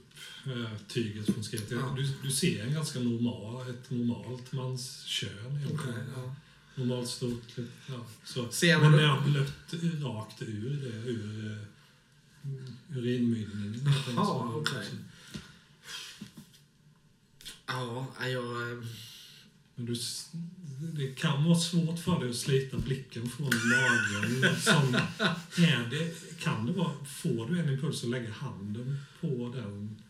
Speaker 4: tyget från skrevet.
Speaker 2: Ja.
Speaker 4: Du, du ser en ganska normal, ett normalt manskön.
Speaker 2: Okej, ja.
Speaker 4: Normalt stort. Ja, så.
Speaker 2: Ser man
Speaker 4: Men
Speaker 2: det-
Speaker 4: har blött rakt ur det, ur eh, urinmynningen.
Speaker 2: Jaha, okej. Ja, nej, jag... eh,
Speaker 4: Men du, det kan vara svårt för dig att slita blicken från magen. Som är det, kan det vara, får du en impuls att lägga handen på den?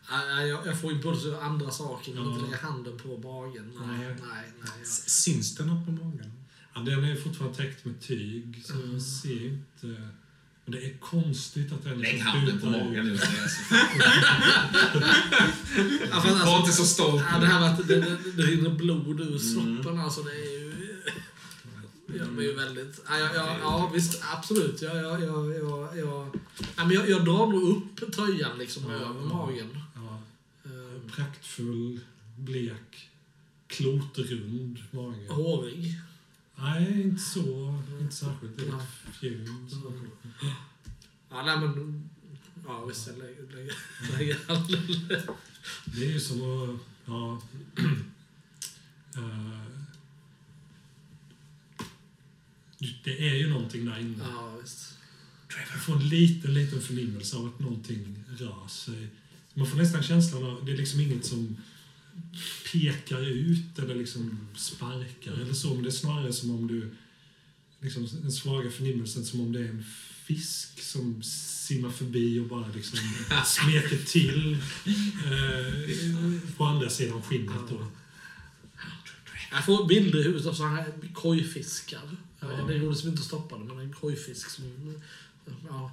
Speaker 2: Jag, jag får impulser av andra saker, men
Speaker 4: Ja.
Speaker 2: inte lägga handen på magen. Nej,
Speaker 4: Nej.
Speaker 2: nej, nej. jag-
Speaker 1: Syns det något på magen?
Speaker 4: Ja, den är fortfarande täckt med tyg, så
Speaker 2: Mm.
Speaker 4: man ser inte... Men det är konstigt att den
Speaker 3: Lägg handen på magen nu.
Speaker 2: Att
Speaker 3: Var
Speaker 2: alltså-
Speaker 3: inte så stolt.
Speaker 2: Ja, det här med att det, det, det rinner blod ur
Speaker 3: Mm.
Speaker 2: snoppen, alltså det är ju... Jag blir ju väldigt... Ja, ja, ja, ja visst, absolut. Jag, jag, jag, jag, jag, ja, men jag, jag drar nog upp tröjan liksom
Speaker 4: Ja,
Speaker 2: över
Speaker 4: ja.
Speaker 2: magen.
Speaker 4: Praktfull, blek, klotrund mage.
Speaker 2: hårig.
Speaker 4: Nej, inte så. Inte särskilt. Det är fjun. så.
Speaker 2: Ja, nej men... Ja, visst, lägger handen...
Speaker 4: Det är ju som att... Ja, Eh, det är ju någonting där inne.
Speaker 2: Ja, visst.
Speaker 4: Jag får en liten, liten förnimmelse av att någonting rör sig. Man får nästan känslan av det är liksom inget som pekar ut eller liksom sparkar eller så, men det är snarare som om du liksom den svaga förnimmelsen som om det är en fisk som simmar förbi och bara liksom smeker till eh, på andra sidan skinnet. Då.
Speaker 2: Jag får bilder i huvudet av såna här kojfiskar.
Speaker 4: Ja.
Speaker 2: Det gjorde som inte stoppade, men en kojfisk som... Ja.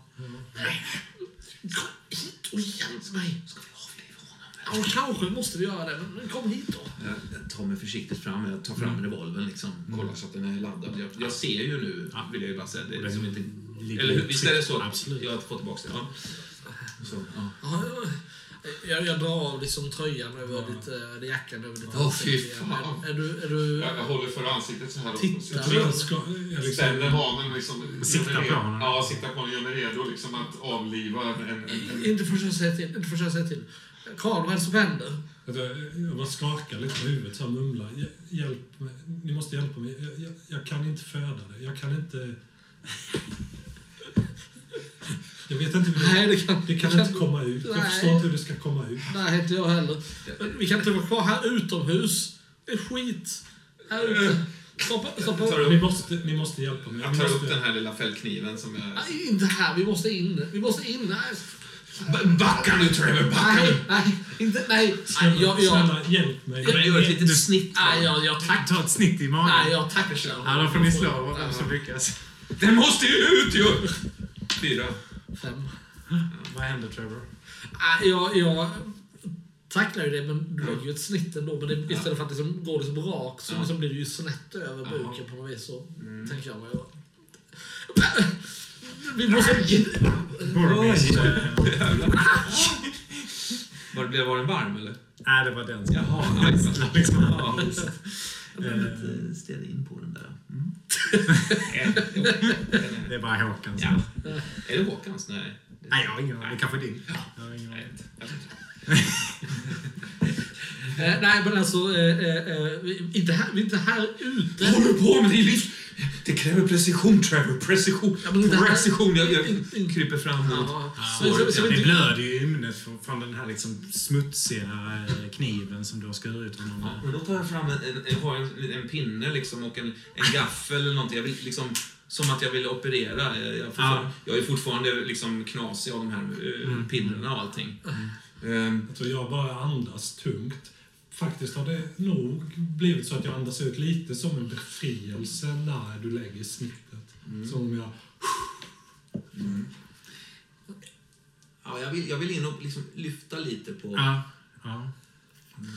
Speaker 2: Kom hit och hjälp mig!
Speaker 3: Ska vi avliva honom?
Speaker 2: Ja, kanske måste vi göra det, men kom hit då.
Speaker 3: Jag tar mig försiktigt fram. Jag tar fram revolvern liksom. Kollar så att den är laddad. Jag, jag ser ju nu, vill jag ju bara säga. Det är liksom inte,
Speaker 1: ligger
Speaker 3: eller hur? Visst är det så?
Speaker 1: Absolut.
Speaker 3: Jag får tillbaka det. Ja. Så, ja.
Speaker 2: Ja, jag, jag drar av liksom tröjan över ditt, äh, jackan över ditt
Speaker 3: fy
Speaker 2: ansikte.
Speaker 3: fan.
Speaker 2: Är, är du... Är du
Speaker 5: Jag, jag håller för ansiktet så här. och-
Speaker 2: Titta.
Speaker 5: Jag
Speaker 4: Jag
Speaker 5: jag
Speaker 4: ska, jag
Speaker 5: ställer
Speaker 4: liksom,
Speaker 5: hanen liksom.
Speaker 1: Sikta på honom.
Speaker 5: Ja, sikta på honom. Gör mig redo liksom att avliva en... en, en,
Speaker 2: inte först jag säger till. Inte först jag säger till. Karl, vad är det som händer?
Speaker 4: jag, jag bara skakar lite på huvudet så här mumlar. "Hj- Hjälp mig. Ni måste hjälpa mig. Jag, jag, jag kan inte föda det. Jag kan inte... Jag vet inte hur
Speaker 2: Nej, det kan,
Speaker 4: Det kan inte komma ut. Jag
Speaker 2: Nej.
Speaker 4: förstår inte hur det ska komma ut.
Speaker 2: Nej, inte jag heller. Men vi kan inte vara kvar här utomhus. Det är skit. Här ute. Stoppa, stoppa.
Speaker 3: Jag tar
Speaker 4: Ni
Speaker 3: upp,
Speaker 4: måste, ni måste hjälpa mig.
Speaker 3: jag tar upp den här lilla fällkniven som jag...
Speaker 2: Nej, inte här. Vi måste in. Vi måste in. Nej,
Speaker 3: Backa nu Trevor, backa
Speaker 2: nej,
Speaker 3: nu!
Speaker 2: nej. Inte, nej. nej
Speaker 4: snälla,
Speaker 2: jag, jag,
Speaker 4: snälla, hjälp mig.
Speaker 3: Jag gör ett litet snitt.
Speaker 2: nej, jag, jag tack.
Speaker 1: Ta ett snitt i magen.
Speaker 2: Nej, jag tacklar.
Speaker 1: Ja, då får ni slå vem som lyckas.
Speaker 3: Den måste ju ut ju! Fyra.
Speaker 2: Fem.
Speaker 1: Vad händer Trevor?
Speaker 2: Nej, jag, jag tacklar ju det, men du lägger ju ett snitt ändå. Men det, istället för att liksom gå liksom rakt så
Speaker 3: Ja.
Speaker 2: liksom blir det ju snett över
Speaker 3: Ja.
Speaker 2: buken på något vis. Så
Speaker 3: Mm.
Speaker 2: tänker jag mig. Vi måste...
Speaker 1: Boromir.
Speaker 3: Var, blev, var den varm eller?
Speaker 1: Nej, det var den.
Speaker 3: Jaha, nice. Det. Jag behöver inte ställa in på den där. Mm.
Speaker 1: Det är bara Håkan
Speaker 3: Ja. Är det Håkans? Nej.
Speaker 1: Nej, jag har ingen aning. Det kanske är din. Jag har ingen aning.
Speaker 2: Eh, nej, men alltså... Eh, eh, eh, vi, inte, här, vi är inte här ute.
Speaker 3: Vad håller du på med? Det, är livs... det kräver precision, Trevor. Precision.
Speaker 2: Ja, här-
Speaker 3: Precision. Jag, jag kryper fram.
Speaker 2: Ja,
Speaker 1: Ja,
Speaker 2: så, så, så,
Speaker 1: det blöder ju i ymnet från, den här liksom smutsiga eh, kniven som du har skurit honom
Speaker 3: Ja, men då tar jag fram en, en, en, en pinne liksom och en, en gaffel eller någonting. Jag vill liksom, som att jag vill operera. Jag,
Speaker 1: Ja.
Speaker 3: jag är fortfarande liksom knasig av de här uh,
Speaker 1: Mm.
Speaker 3: pinnarna och allting. Ehm,
Speaker 4: Jag tror jag bara andas tungt. Faktiskt har det nog blivit så att jag andas ut lite som en befrielse när du lägger snittet. Som om jag...
Speaker 3: ja, jag, vill, jag vill in och liksom lyfta lite på...
Speaker 1: Ja. ja.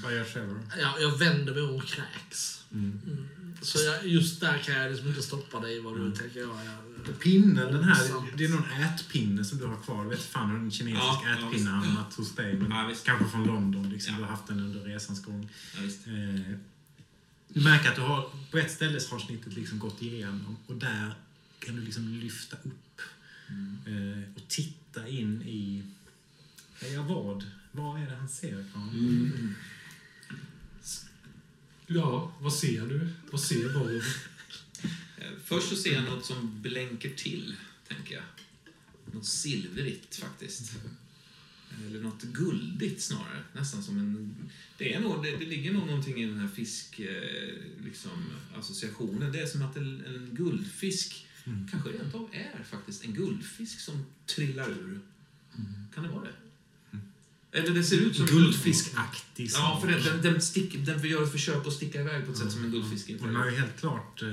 Speaker 1: Vad gör Trevor?
Speaker 2: ja, jag vänder mig om och kräks.
Speaker 1: Mm.
Speaker 2: Mm. Så jag, just där kan jag liksom inte stoppa dig vad du tänker göra.
Speaker 1: Pinnen, den här, det är någon ätpinne som du har kvar. Vet fan en kinesisk
Speaker 3: Ja, ja,
Speaker 1: ätpinne har hamnat hos dig. Men
Speaker 3: Ja,
Speaker 1: kanske från London. Liksom.
Speaker 3: Ja.
Speaker 1: Du har haft den under resans gång.
Speaker 3: Ja.
Speaker 1: Eh, du märker att du har, på ett ställe har snittet liksom gått igenom och där kan du liksom lyfta upp Eh, och titta in i... Ja, vad? Vad är det han ser?
Speaker 3: Mm.
Speaker 4: Ja, vad ser du? Vad ser Bob?
Speaker 3: Eh, Först så ser jag något som blänker till, tänker jag. Något silvrigt faktiskt. Eller något guldigt snarare. Nästan som en... Det, är nog, det, det ligger nog någonting i den här fisk... eh, Liksom, associationen. Det är som att en, en guldfisk kanske rent av är faktiskt en guldfisk som trillar ur. Kan det vara det? Eller det ser ut som en
Speaker 1: Guldfiskaktig.
Speaker 3: Ja, för den, den, den, stick, den gör ett försök att sticka iväg på ett sätt som en guldfisk inte
Speaker 1: Och den har
Speaker 3: gör.
Speaker 1: ju helt klart, eh,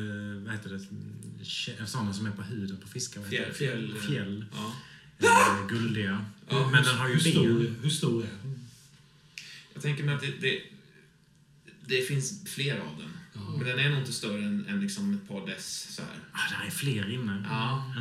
Speaker 1: vad heter det, sådana som är på huden på fiskar.
Speaker 3: Fjäll,
Speaker 1: det?
Speaker 3: fjäll,
Speaker 1: Fjäll.
Speaker 3: Ja.
Speaker 1: Eh, guldiga.
Speaker 3: Ja,
Speaker 1: Men den har ju
Speaker 4: Hur stor,
Speaker 1: ben.
Speaker 4: hur stor är den?
Speaker 3: Jag tänker mig att det, det, det finns fler av den.
Speaker 4: Ja.
Speaker 3: Men den är nog inte större än, än liksom ett par dess så här.
Speaker 1: Ah, där är fler inne.
Speaker 3: Ja.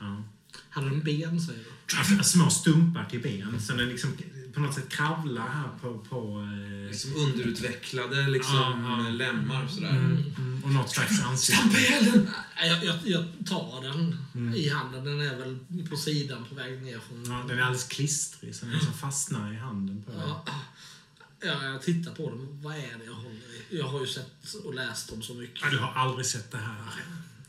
Speaker 1: Ja.
Speaker 2: Hade den ben, säger du?
Speaker 1: Alltså, små stumpar till ben. Så den liksom på något sätt kravlar här på... på eh,
Speaker 3: Liksom underutvecklade liksom,
Speaker 1: Ja, ja.
Speaker 3: lemmar sådär.
Speaker 1: mm, och något slags ansikte.
Speaker 3: Stampa ihjäl den!
Speaker 2: Jag, jag, jag tar den i handen. Den är väl på sidan på väg ner från...
Speaker 1: Ja, den är alldeles klistrig, så den liksom fastnar i handen på
Speaker 2: Ja, ja, jag tittar på den. Vad är det jag håller i? Jag har ju sett och läst om så mycket.
Speaker 1: Ja, du har aldrig sett det här.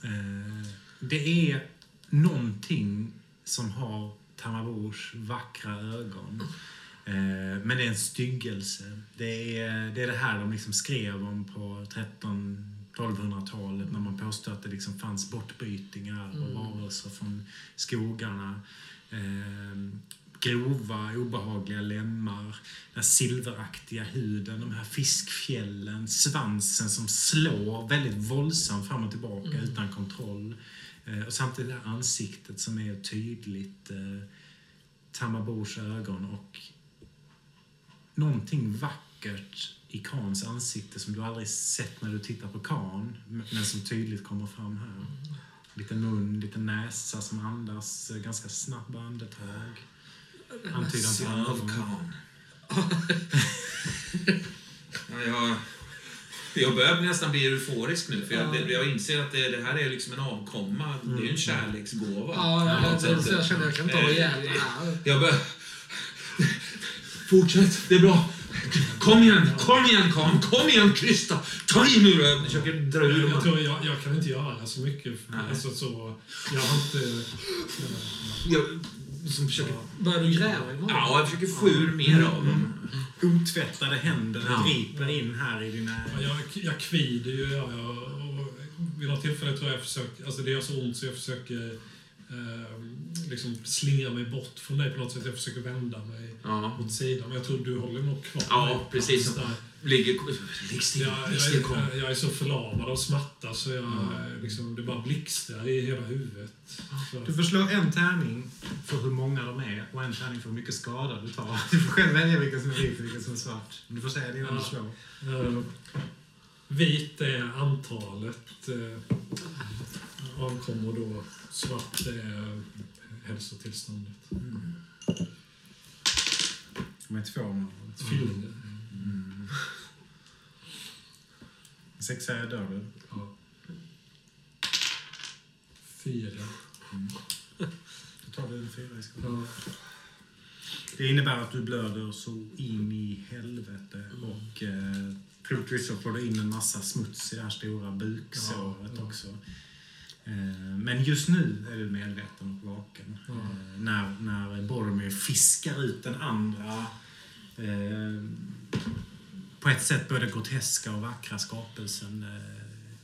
Speaker 1: Eh, det är någonting som har Tamabors vackra ögon. Eh, men det är en styggelse. Det är, det är det här de liksom skrev om på 1300-1200-talet när man påstod att det liksom fanns bortbytingar och varelser från skogarna. Eh, grova, obehagliga lemmar, den silveraktiga huden, de här fiskfjällen, svansen som slår väldigt våldsamt fram och tillbaka utan kontroll. Eh, och samtidigt det här ansiktet som är tydligt eh, Tamabors ögon och någonting vackert i Kans ansikte som du aldrig sett när du tittar på Kan, men som tydligt kommer fram här. Lite mun, lite näsa som andas ganska snabba andetag. Antydan till ögon.
Speaker 3: Khan. ja, jag, jag börjar nästan bli euforisk nu, för jag, jag inser att det, det här är liksom en avkomma. Det är ju en kärleksgåva.
Speaker 2: Ja,
Speaker 3: på
Speaker 2: jag,
Speaker 3: något
Speaker 2: jag, känner jag kan ta ihjäl det här.
Speaker 3: Jag. Fortsätt, det är bra. Kom igen, kom igen Khan, kom igen Krista! Ta i nu! Jag försöker dra ur
Speaker 4: Jag, tror jag, jag kan inte göra så mycket. Alltså, så, jag har inte...
Speaker 3: Jag, som försöker,
Speaker 2: Börjar du gräva i magen?
Speaker 3: ja, jag försöker få ur mer av dem.
Speaker 1: Otvättade händer
Speaker 3: Ja.
Speaker 1: griper in här i dina...
Speaker 4: Ja, jag, jag kvider ju. Ja, jag, och vid något tillfälle tror jag jag försöker... Alltså det gör så ont så jag försöker eh, liksom slingra mig bort från dig på något sätt. Jag försöker vända mig
Speaker 3: Ja.
Speaker 4: åt sidan. Men jag tror du håller nog kvar
Speaker 3: Ja, precis. Ligger... Ligg still,
Speaker 4: Jag,
Speaker 3: ligg
Speaker 4: jag,
Speaker 3: still Khan.
Speaker 4: är, jag är så förlamad av smärta så jag, liksom, det bara blixtrar i hela huvudet.
Speaker 1: Du får slå en tärning för hur många de är och en tärning för hur mycket skada du tar. Du får själv välja vilken som är vit och vilken som är svart. Du får säga det innan du
Speaker 4: Ja.
Speaker 1: slår.
Speaker 4: eh, vit är antalet eh, avkommor då. Svart är hälsotillståndet.
Speaker 1: De är två.
Speaker 4: Fyllde.
Speaker 1: Sexa är dör du.
Speaker 4: Ja. Fyra.
Speaker 1: Då tar du en fyra i skada.
Speaker 4: Ja.
Speaker 1: Det innebär att du blöder så in i helvete och eh, troligtvis så får du in en massa smuts i det här stora buksåret
Speaker 4: Ja, ja.
Speaker 1: också. Eh, men just nu är du medveten och vaken. Eh, när, när Boromir fiskar ut den andra eh, på ett sätt både groteska och vackra skapelsen.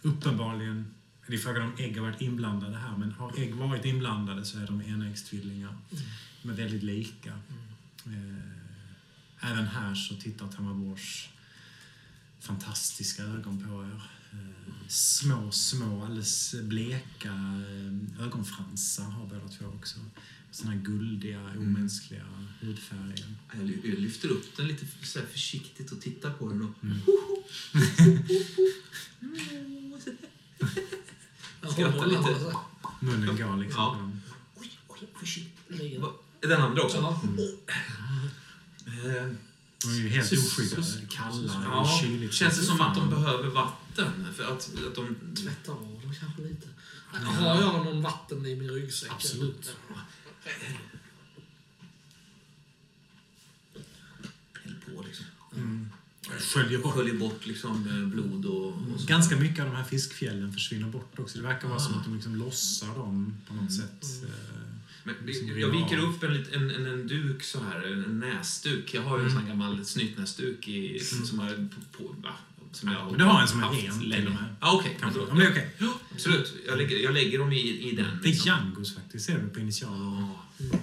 Speaker 1: Uppenbarligen, det är frågan om ägg har varit inblandade här, men har ägg varit inblandade så är de enäggstvillingar. De är väldigt lika. Eh, även här så tittar Tamabors fantastiska ögon på er. Små, små, alldeles bleka eh, ögonfransar har båda två också. Såna här guldiga, omänskliga hudfärger.
Speaker 3: Jag ly- jag lyfter upp den lite så här försiktigt och tittar på den. Och,
Speaker 2: Jag
Speaker 3: Skrattar lite.
Speaker 1: Munnen går liksom
Speaker 3: Ja. oj, oj, försiktigt. Den andra också?
Speaker 2: Ja.
Speaker 3: Eh,
Speaker 1: De är ju helt oskyddade, kalla,
Speaker 3: Ja,
Speaker 1: kyligt.
Speaker 3: känns det som att de behöver vatten? För att, att de...
Speaker 2: Tvättar av dem kanske lite. Har jag någon vatten i min ryggsäck?
Speaker 1: Absolut.
Speaker 3: Häll på liksom.
Speaker 1: Sköljer bort.
Speaker 3: Sköljer bort liksom eh, blod och, och så.
Speaker 1: Ganska mycket av de här fiskfjällen försvinner bort också. Det verkar vara som att de liksom lossar dem på något sätt. Eh,
Speaker 3: Men
Speaker 1: Liksom
Speaker 3: jag viker
Speaker 1: av.
Speaker 3: upp en, en, en, en duk så här, en, näsduk. Jag har ju en sån här gammal snytnäsduk i, som har på, på, va, som jag
Speaker 1: Men du har en som är ren, till och med.
Speaker 3: Ja, okej.
Speaker 1: Kanske. Ja, men det är okej.
Speaker 3: Ja, absolut. Jag lägger, jag lägger dem i, i den.
Speaker 1: Det är
Speaker 3: liksom.
Speaker 1: Djangos faktiskt, ser du på initialen.
Speaker 3: Ja,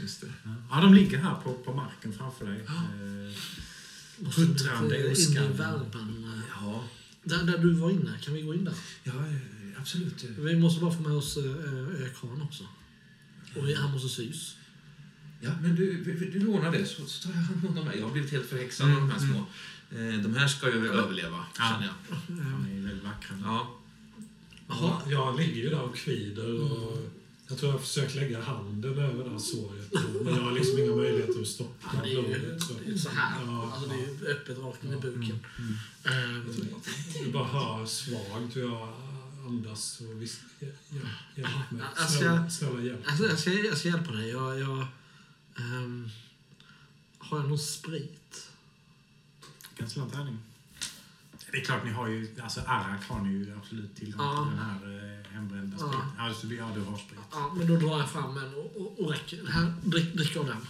Speaker 3: just det.
Speaker 1: Ja, de ligger här på, på marken framför dig. Eh, Puttrande
Speaker 2: i eh,
Speaker 3: Ja,
Speaker 2: Där, där du var inne, kan vi gå in där?
Speaker 3: ja eh, absolut.
Speaker 2: Vi måste bara få med oss äh, kran också. Och han måste sys.
Speaker 3: Ja, men du, du, du ordnar det så, så tar jag hand om de här. Jag har blivit helt förhäxad av de här små. Eh, De här ska ju överleva,
Speaker 1: Ja.
Speaker 3: känner jag.
Speaker 1: De är väldigt vackra.
Speaker 3: Ja.
Speaker 2: Jaha.
Speaker 4: Jag ligger ju där och kvider och jag tror jag har försökt lägga handen över det här såret. Men jag har liksom inga möjligheter att stoppa
Speaker 2: Ja, det är ju
Speaker 4: blodet. Så.
Speaker 2: det är så här.
Speaker 4: Ja,
Speaker 2: alltså, det är ju öppet rakt in i buken.
Speaker 1: Mm.
Speaker 2: Ehm,
Speaker 4: Du bara hör svagt hur jag andas och viskar. Hjälp, mig. Snälla, hjälp.
Speaker 2: alltså, jag, ska, jag ska hjälpa dig. Jag, jag, ehm, har jag någon sprit?
Speaker 1: En tärning. Det är klart, ni har ju, alltså Arak har ni ju absolut tillgång
Speaker 2: Ja.
Speaker 1: till den här eh, hembrända
Speaker 2: Ja.
Speaker 1: spriten. Alltså, du- ja, du har sprit.
Speaker 2: Ja, men då drar jag fram en och, och, och räcker. Här, drick, drick av den.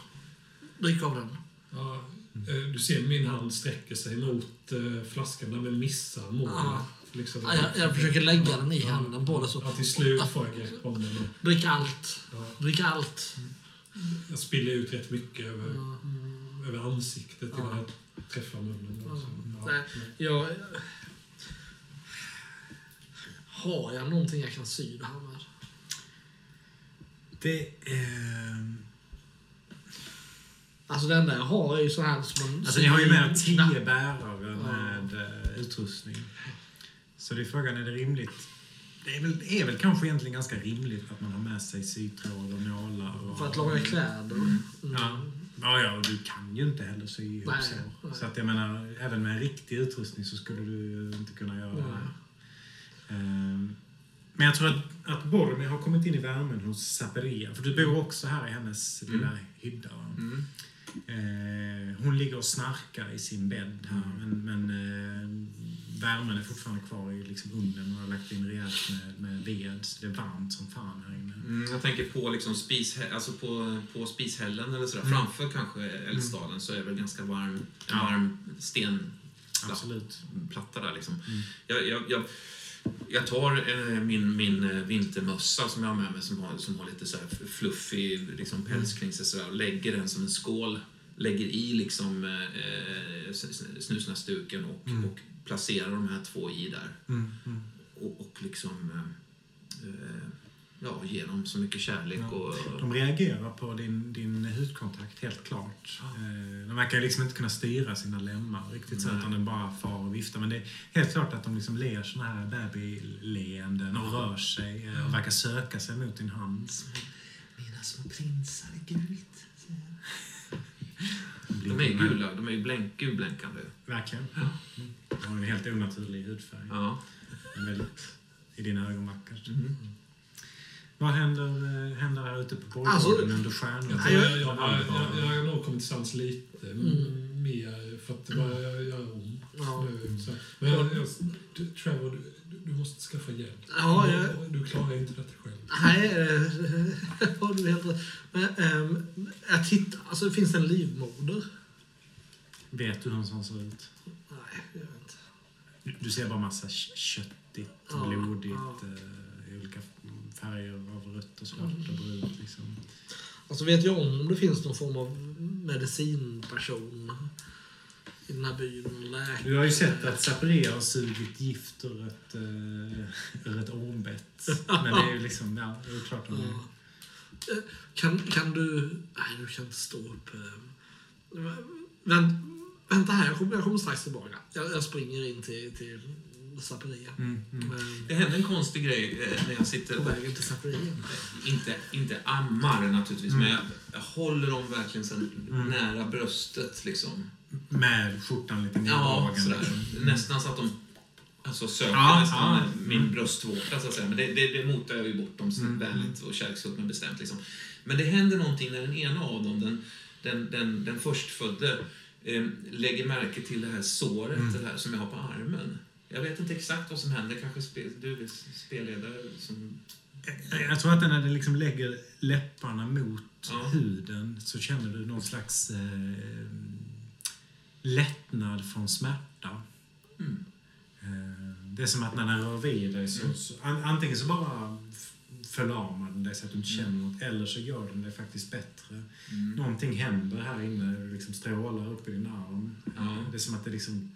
Speaker 2: Drick av den.
Speaker 4: Ja, eh, du ser min hand sträcker sig mot eh, flaskan men missar målet.
Speaker 2: Ja.
Speaker 4: Liksom.
Speaker 2: Ja, jag, jag försöker lägga den i handen på det. Så.
Speaker 4: Ja, till slut får jag grepp om den.
Speaker 2: Drick allt.
Speaker 4: ja,
Speaker 2: Drick allt.
Speaker 4: jag spiller ut rätt mycket över,
Speaker 2: Ja.
Speaker 4: över ansiktet
Speaker 2: Ja.
Speaker 4: innan jag träffar munnen.
Speaker 2: Ja.
Speaker 4: Ja.
Speaker 2: Nej. Jag, har jag någonting jag kan sy det här med?
Speaker 1: Det är...
Speaker 2: Alltså det enda jag har är ju så här som man...
Speaker 1: Alltså, ni har ju med tio bärare
Speaker 2: Ja.
Speaker 1: med eh, utrustning. Så det är frågan, är det rimligt? Det är väl, det är väl kanske egentligen ganska rimligt att man har med sig sytråd och nålar. Och,
Speaker 2: För att laga kläder. Mm.
Speaker 1: Ja. Ja, ja, och du kan ju inte heller sy ihop
Speaker 2: Nej,
Speaker 1: så.
Speaker 2: nej.
Speaker 1: Så att jag menar, även med en riktig utrustning så skulle du inte kunna göra det.
Speaker 2: Nej.
Speaker 1: Ehm, Men jag tror att, att Boromir har kommit in i värmen hos Zaperia. För du bor också här i hennes lilla hydda.
Speaker 3: Mm.
Speaker 1: Eh, hon ligger och snarkar i sin bädd här. Men, men eh, värmen är fortfarande kvar i liksom ugnen och har lagt in rejält med, med ved. Så det är varmt som fan här inne.
Speaker 3: Mm, jag tänker på, liksom spis, alltså på, på spishällen eller sådär. Framför kanske eldstaden så är det väl ganska varm, en
Speaker 1: Ja.
Speaker 3: varm stenplatta där. Liksom.
Speaker 1: Mm.
Speaker 3: Jag, jag, jag, jag tar eh, min, min eh, vintermössa som jag har med mig som har, som har lite så här fluffig liksom, päls kring sig sådär, och lägger den som en skål. Lägger i liksom, eh, s- snusnäsduken och,
Speaker 1: Mm.
Speaker 3: och placerar de här två i där.
Speaker 1: Mm, mm.
Speaker 3: Och, och liksom eh, eh, ja, ger dem så mycket kärlek.
Speaker 1: Ja.
Speaker 3: Och,
Speaker 1: De reagerar på din, din hudkontakt, helt klart. Eh, De verkar liksom inte kunna styra sina lemmar riktigt så, utan den bara far och viftar. Men det är helt klart att de liksom ler såna här babyleenden och rör sig eh, och verkar söka sig mot din hand.
Speaker 3: Mina små prinsar i gult.
Speaker 1: De
Speaker 3: De är ju gula, de är ju blänk, gulblänkande.
Speaker 1: Verkligen. Mm. De har en helt onaturlig hudfärg.
Speaker 3: Ja.
Speaker 1: En väldigt, I dina ögon vackert.
Speaker 3: Mm.
Speaker 1: Vad händer, eh, händer här ute på borggården
Speaker 2: Alltså-
Speaker 1: under stjärnorna?
Speaker 4: Jag, jag, jag, jag, jag, jag har nog kommit till sans lite
Speaker 2: Mm.
Speaker 4: mer för att det börjar göra ont
Speaker 2: Ja.
Speaker 4: Så. Men jag, jag, Trevor, du, måste skaffa hjälp.
Speaker 2: Ja,
Speaker 4: du,
Speaker 2: jag-
Speaker 4: du klarar inte detta själv.
Speaker 2: Nej, eh, har du helt rätt. Men ehm, jag tittar, alltså finns det en livmoder?
Speaker 1: Vet du hur en sån ser ut?
Speaker 2: Nej, jag vet inte.
Speaker 1: Du- Du ser bara massa köttigt,
Speaker 2: Ja,
Speaker 1: blodigt,
Speaker 2: ja.
Speaker 1: eh, i olika färger av rött och svart och brunt. Liksom.
Speaker 2: Alltså vet jag om det finns någon form av medicinperson i den här byn? Läkare?
Speaker 1: Du har ju sett att Zaperia har sugit gift ur ett, uh, ur ett ormbett. Men det är ju liksom, ja, det är klart att
Speaker 2: Ja. Eh, Kan, kan du... Nej, du kan inte stå upp. eh. Vänt, vänta här, jag kommer, jag kommer strax tillbaka. Jag, jag springer in till, till Zaperia.
Speaker 1: mm, mm.
Speaker 3: Det händer en konstig grej eh, när jag sitter
Speaker 2: på
Speaker 3: och
Speaker 2: vägen till Zaperia.
Speaker 3: inte, inte ammar naturligtvis, men jag, jag håller dem verkligen så
Speaker 1: Mm.
Speaker 3: nära bröstet. Liksom.
Speaker 1: Med skjortan lite
Speaker 3: Ja,
Speaker 1: neddragen.
Speaker 3: sådär.
Speaker 1: liksom.
Speaker 3: Nästan så att de Alltså söker
Speaker 1: Ja,
Speaker 3: nästan
Speaker 1: ja.
Speaker 3: min
Speaker 1: Mm.
Speaker 3: bröstvårta så att säga. Men det, det, det motar jag ju bort dem
Speaker 1: Mm.
Speaker 3: vänligt och kärleksfullt men bestämt. Liksom. Men det händer någonting när den ena av dem, den, den, den, den förstfödde, eh, lägger märke till det här såret
Speaker 1: Mm.
Speaker 3: det här som jag har på armen. Jag vet inte exakt vad som händer. Kanske spe, du är spelledare som...
Speaker 1: Jag tror att när du liksom lägger läpparna mot
Speaker 3: Ja.
Speaker 1: huden så känner du någon slags eh, lättnad från smärta.
Speaker 3: Mm.
Speaker 1: Eh, det är som att när den rör vid dig så, så an, antingen så bara förlamar den dig så att du inte känner något eller så gör den dig faktiskt bättre.
Speaker 3: Mm.
Speaker 1: Någonting händer här inne, det liksom strålar upp i din arm.
Speaker 3: Ja.
Speaker 1: Det är som att det liksom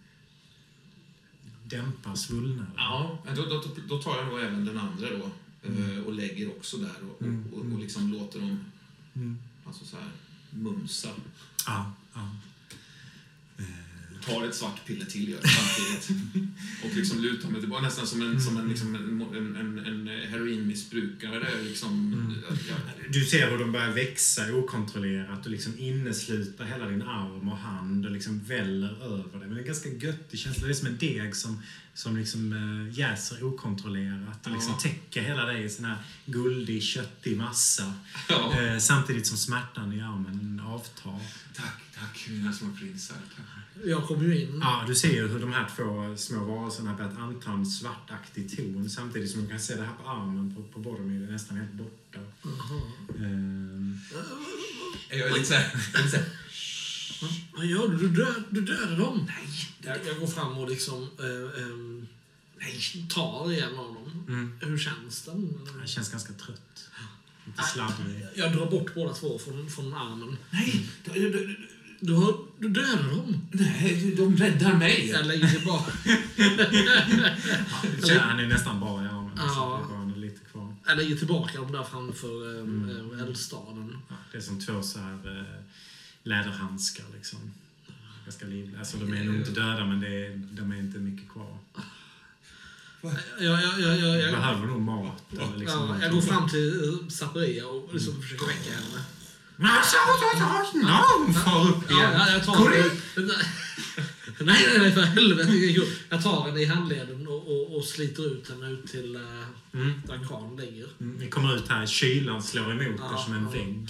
Speaker 1: dämpar svullnaden.
Speaker 3: Ja, då, då, då tar jag nog även den andra då eh, och lägger också där och,
Speaker 1: Mm,
Speaker 3: och, och,
Speaker 1: mm.
Speaker 3: och liksom låter dem
Speaker 1: Mm.
Speaker 3: alltså så här, mumsa.
Speaker 1: Ja, ja.
Speaker 3: Tar ett svart piller till gör samtidigt. och liksom lutar mig tillbaka nästan som en, som en, liksom en, en, en, heroinmissbrukare. Liksom,
Speaker 1: Mm.
Speaker 3: ja,
Speaker 1: Du ser hur de börjar växa okontrollerat och liksom innesluta hela din arm och hand och liksom väller över dig. Men det är ganska göttig känsla. Det är som en deg som, som liksom äh, jäser okontrollerat och liksom
Speaker 3: Ja.
Speaker 1: täcker hela dig i sån här guldig, köttig massa.
Speaker 3: ja.
Speaker 1: Eh, samtidigt som smärtan i armen avtar.
Speaker 3: Tack, tack mina små prinsar. Tack.
Speaker 2: Jag kom ju in.
Speaker 1: Ja, du ser ju hur de här två små varelserna börjat anta en svartaktig ton samtidigt som du kan se det här på armen på, på Boromir är nästan helt borta. Ehm,
Speaker 3: Jag är lite såhär... lite
Speaker 2: Vad gör du? Du, död, du dödade dem. Nej. Jag, jag går fram och liksom eh,
Speaker 3: nej.
Speaker 2: tar i en av dem.
Speaker 1: mm.
Speaker 2: Hur känns den?
Speaker 1: Han känns ganska trött. Lite sladdrig.
Speaker 2: Jag drar bort båda två från, från armen.
Speaker 3: Nej, du, du, du,
Speaker 2: Du, har, du dödade dem.
Speaker 3: nej, de räddar mig.
Speaker 2: Jag lägger tillbaka,
Speaker 1: Ja, han är nästan bara i armen.
Speaker 2: Ja.
Speaker 1: Bara lite kvar.
Speaker 2: jag lägger tillbaka dem där framför
Speaker 1: Mm.
Speaker 2: um, eldstaden.
Speaker 1: Ja, det är som två så här eh, läderhandskar liksom. Ganska livliga. Alltså de är nog inte döda men det är, de är inte mycket kvar.
Speaker 2: Jag, jag, jag, jag,
Speaker 1: Du
Speaker 2: jag,
Speaker 1: behöver nog mat eller liksom
Speaker 2: ja, jag går fram till Saperia och liksom försöker väcka henne.
Speaker 1: Någon far upp igen.
Speaker 2: ja, jag tar
Speaker 1: in.
Speaker 2: Nej, nej, nej, för helvete. Jag tar henne i handleden och, och, och sliter ut henne ut till uh,
Speaker 1: Mm.
Speaker 2: där Kran ligger.
Speaker 1: Mm, Ni kommer ut här, kylan slår emot er
Speaker 2: Ja,
Speaker 1: som en
Speaker 2: ja.
Speaker 1: vägg.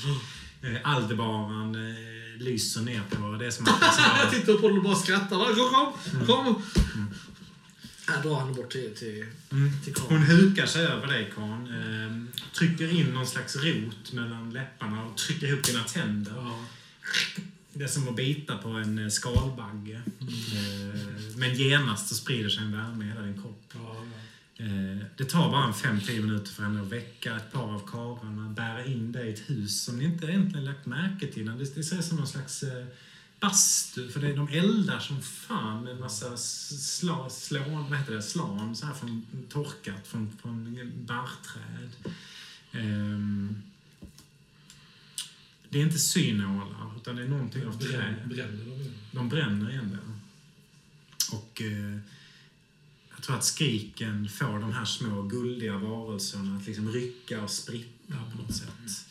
Speaker 1: Eh, Aldebaran eh, lyser ner på er. Det är som att
Speaker 2: Jag tittar på honom och bara skrattar. Kom, kom, kom! Jag drar henne bort till, till,
Speaker 1: mm.
Speaker 2: till Kran.
Speaker 1: Hon hukar sig över dig, Karn. Eh, trycker in någon slags rot mellan läpparna och trycker ihop dina tänder.
Speaker 4: Ja.
Speaker 1: Det är som att bita på en eh, skalbagge. Eh, men genast så sprider sig en värme i hela din kropp.
Speaker 4: Ja,
Speaker 1: Eh, det tar bara en 5-10 minuter för henne att väcka ett par av karlarna, bära in dig i ett hus som ni inte egentligen lagt märke till. Det, det ser ut som någon slags eh, bastu, för det, de eldar som fan med en massa sla, slån, vad heter det, slan så här från, torkat från, från barrträd. Ehm, det är inte synålar, utan det är någonting av trä.
Speaker 4: Bränner, de.
Speaker 1: De bränner igen det. Och eh, jag tror att skriken får de här små guldiga varelserna att liksom rycka och spritta på något sätt.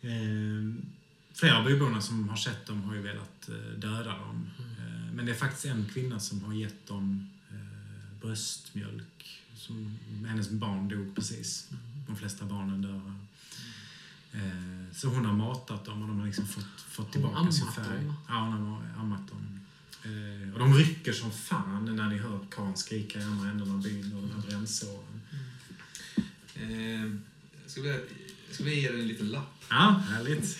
Speaker 1: Eh, flera byborna som har sett dem har ju velat eh, döda dem. Eh, men det är faktiskt en kvinna som har gett dem eh, bröstmjölk. Som, hennes barn dog precis. De flesta barnen dör. Så hon har matat dem och de har liksom fått, fått tillbaka sin
Speaker 2: ammat
Speaker 1: färg.
Speaker 2: dem?
Speaker 1: Ja, hon har ammat dem. Och de rycker som fan när ni hör Karin skrika i andra änden av byn och de här brännsåren.
Speaker 3: Eh, jag ska vilja ge dig en liten lapp.
Speaker 1: Ja, härligt.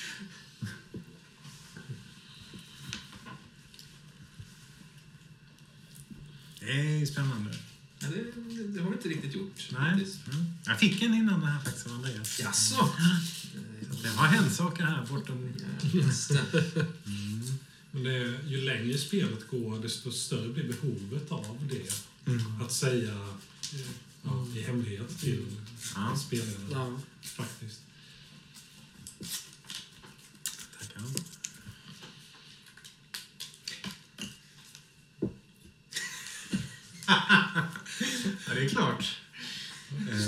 Speaker 1: Det är spännande.
Speaker 3: Ja, det, det har vi inte riktigt gjort.
Speaker 1: Nej. Mm. Jag fick en innan det här faktiskt av Andreas.
Speaker 3: Jaså?
Speaker 1: Så Det har hänt saker här bortom...
Speaker 3: Ja, just det.
Speaker 4: Men det är, ju längre spelet går, desto större blir behovet av det.
Speaker 1: Mm.
Speaker 4: Att säga eh, ja, i hemlighet till
Speaker 1: Ja.
Speaker 4: spelaren.
Speaker 2: Ja.
Speaker 4: Faktiskt.
Speaker 1: Tackar. Ja, det är klart. Eh,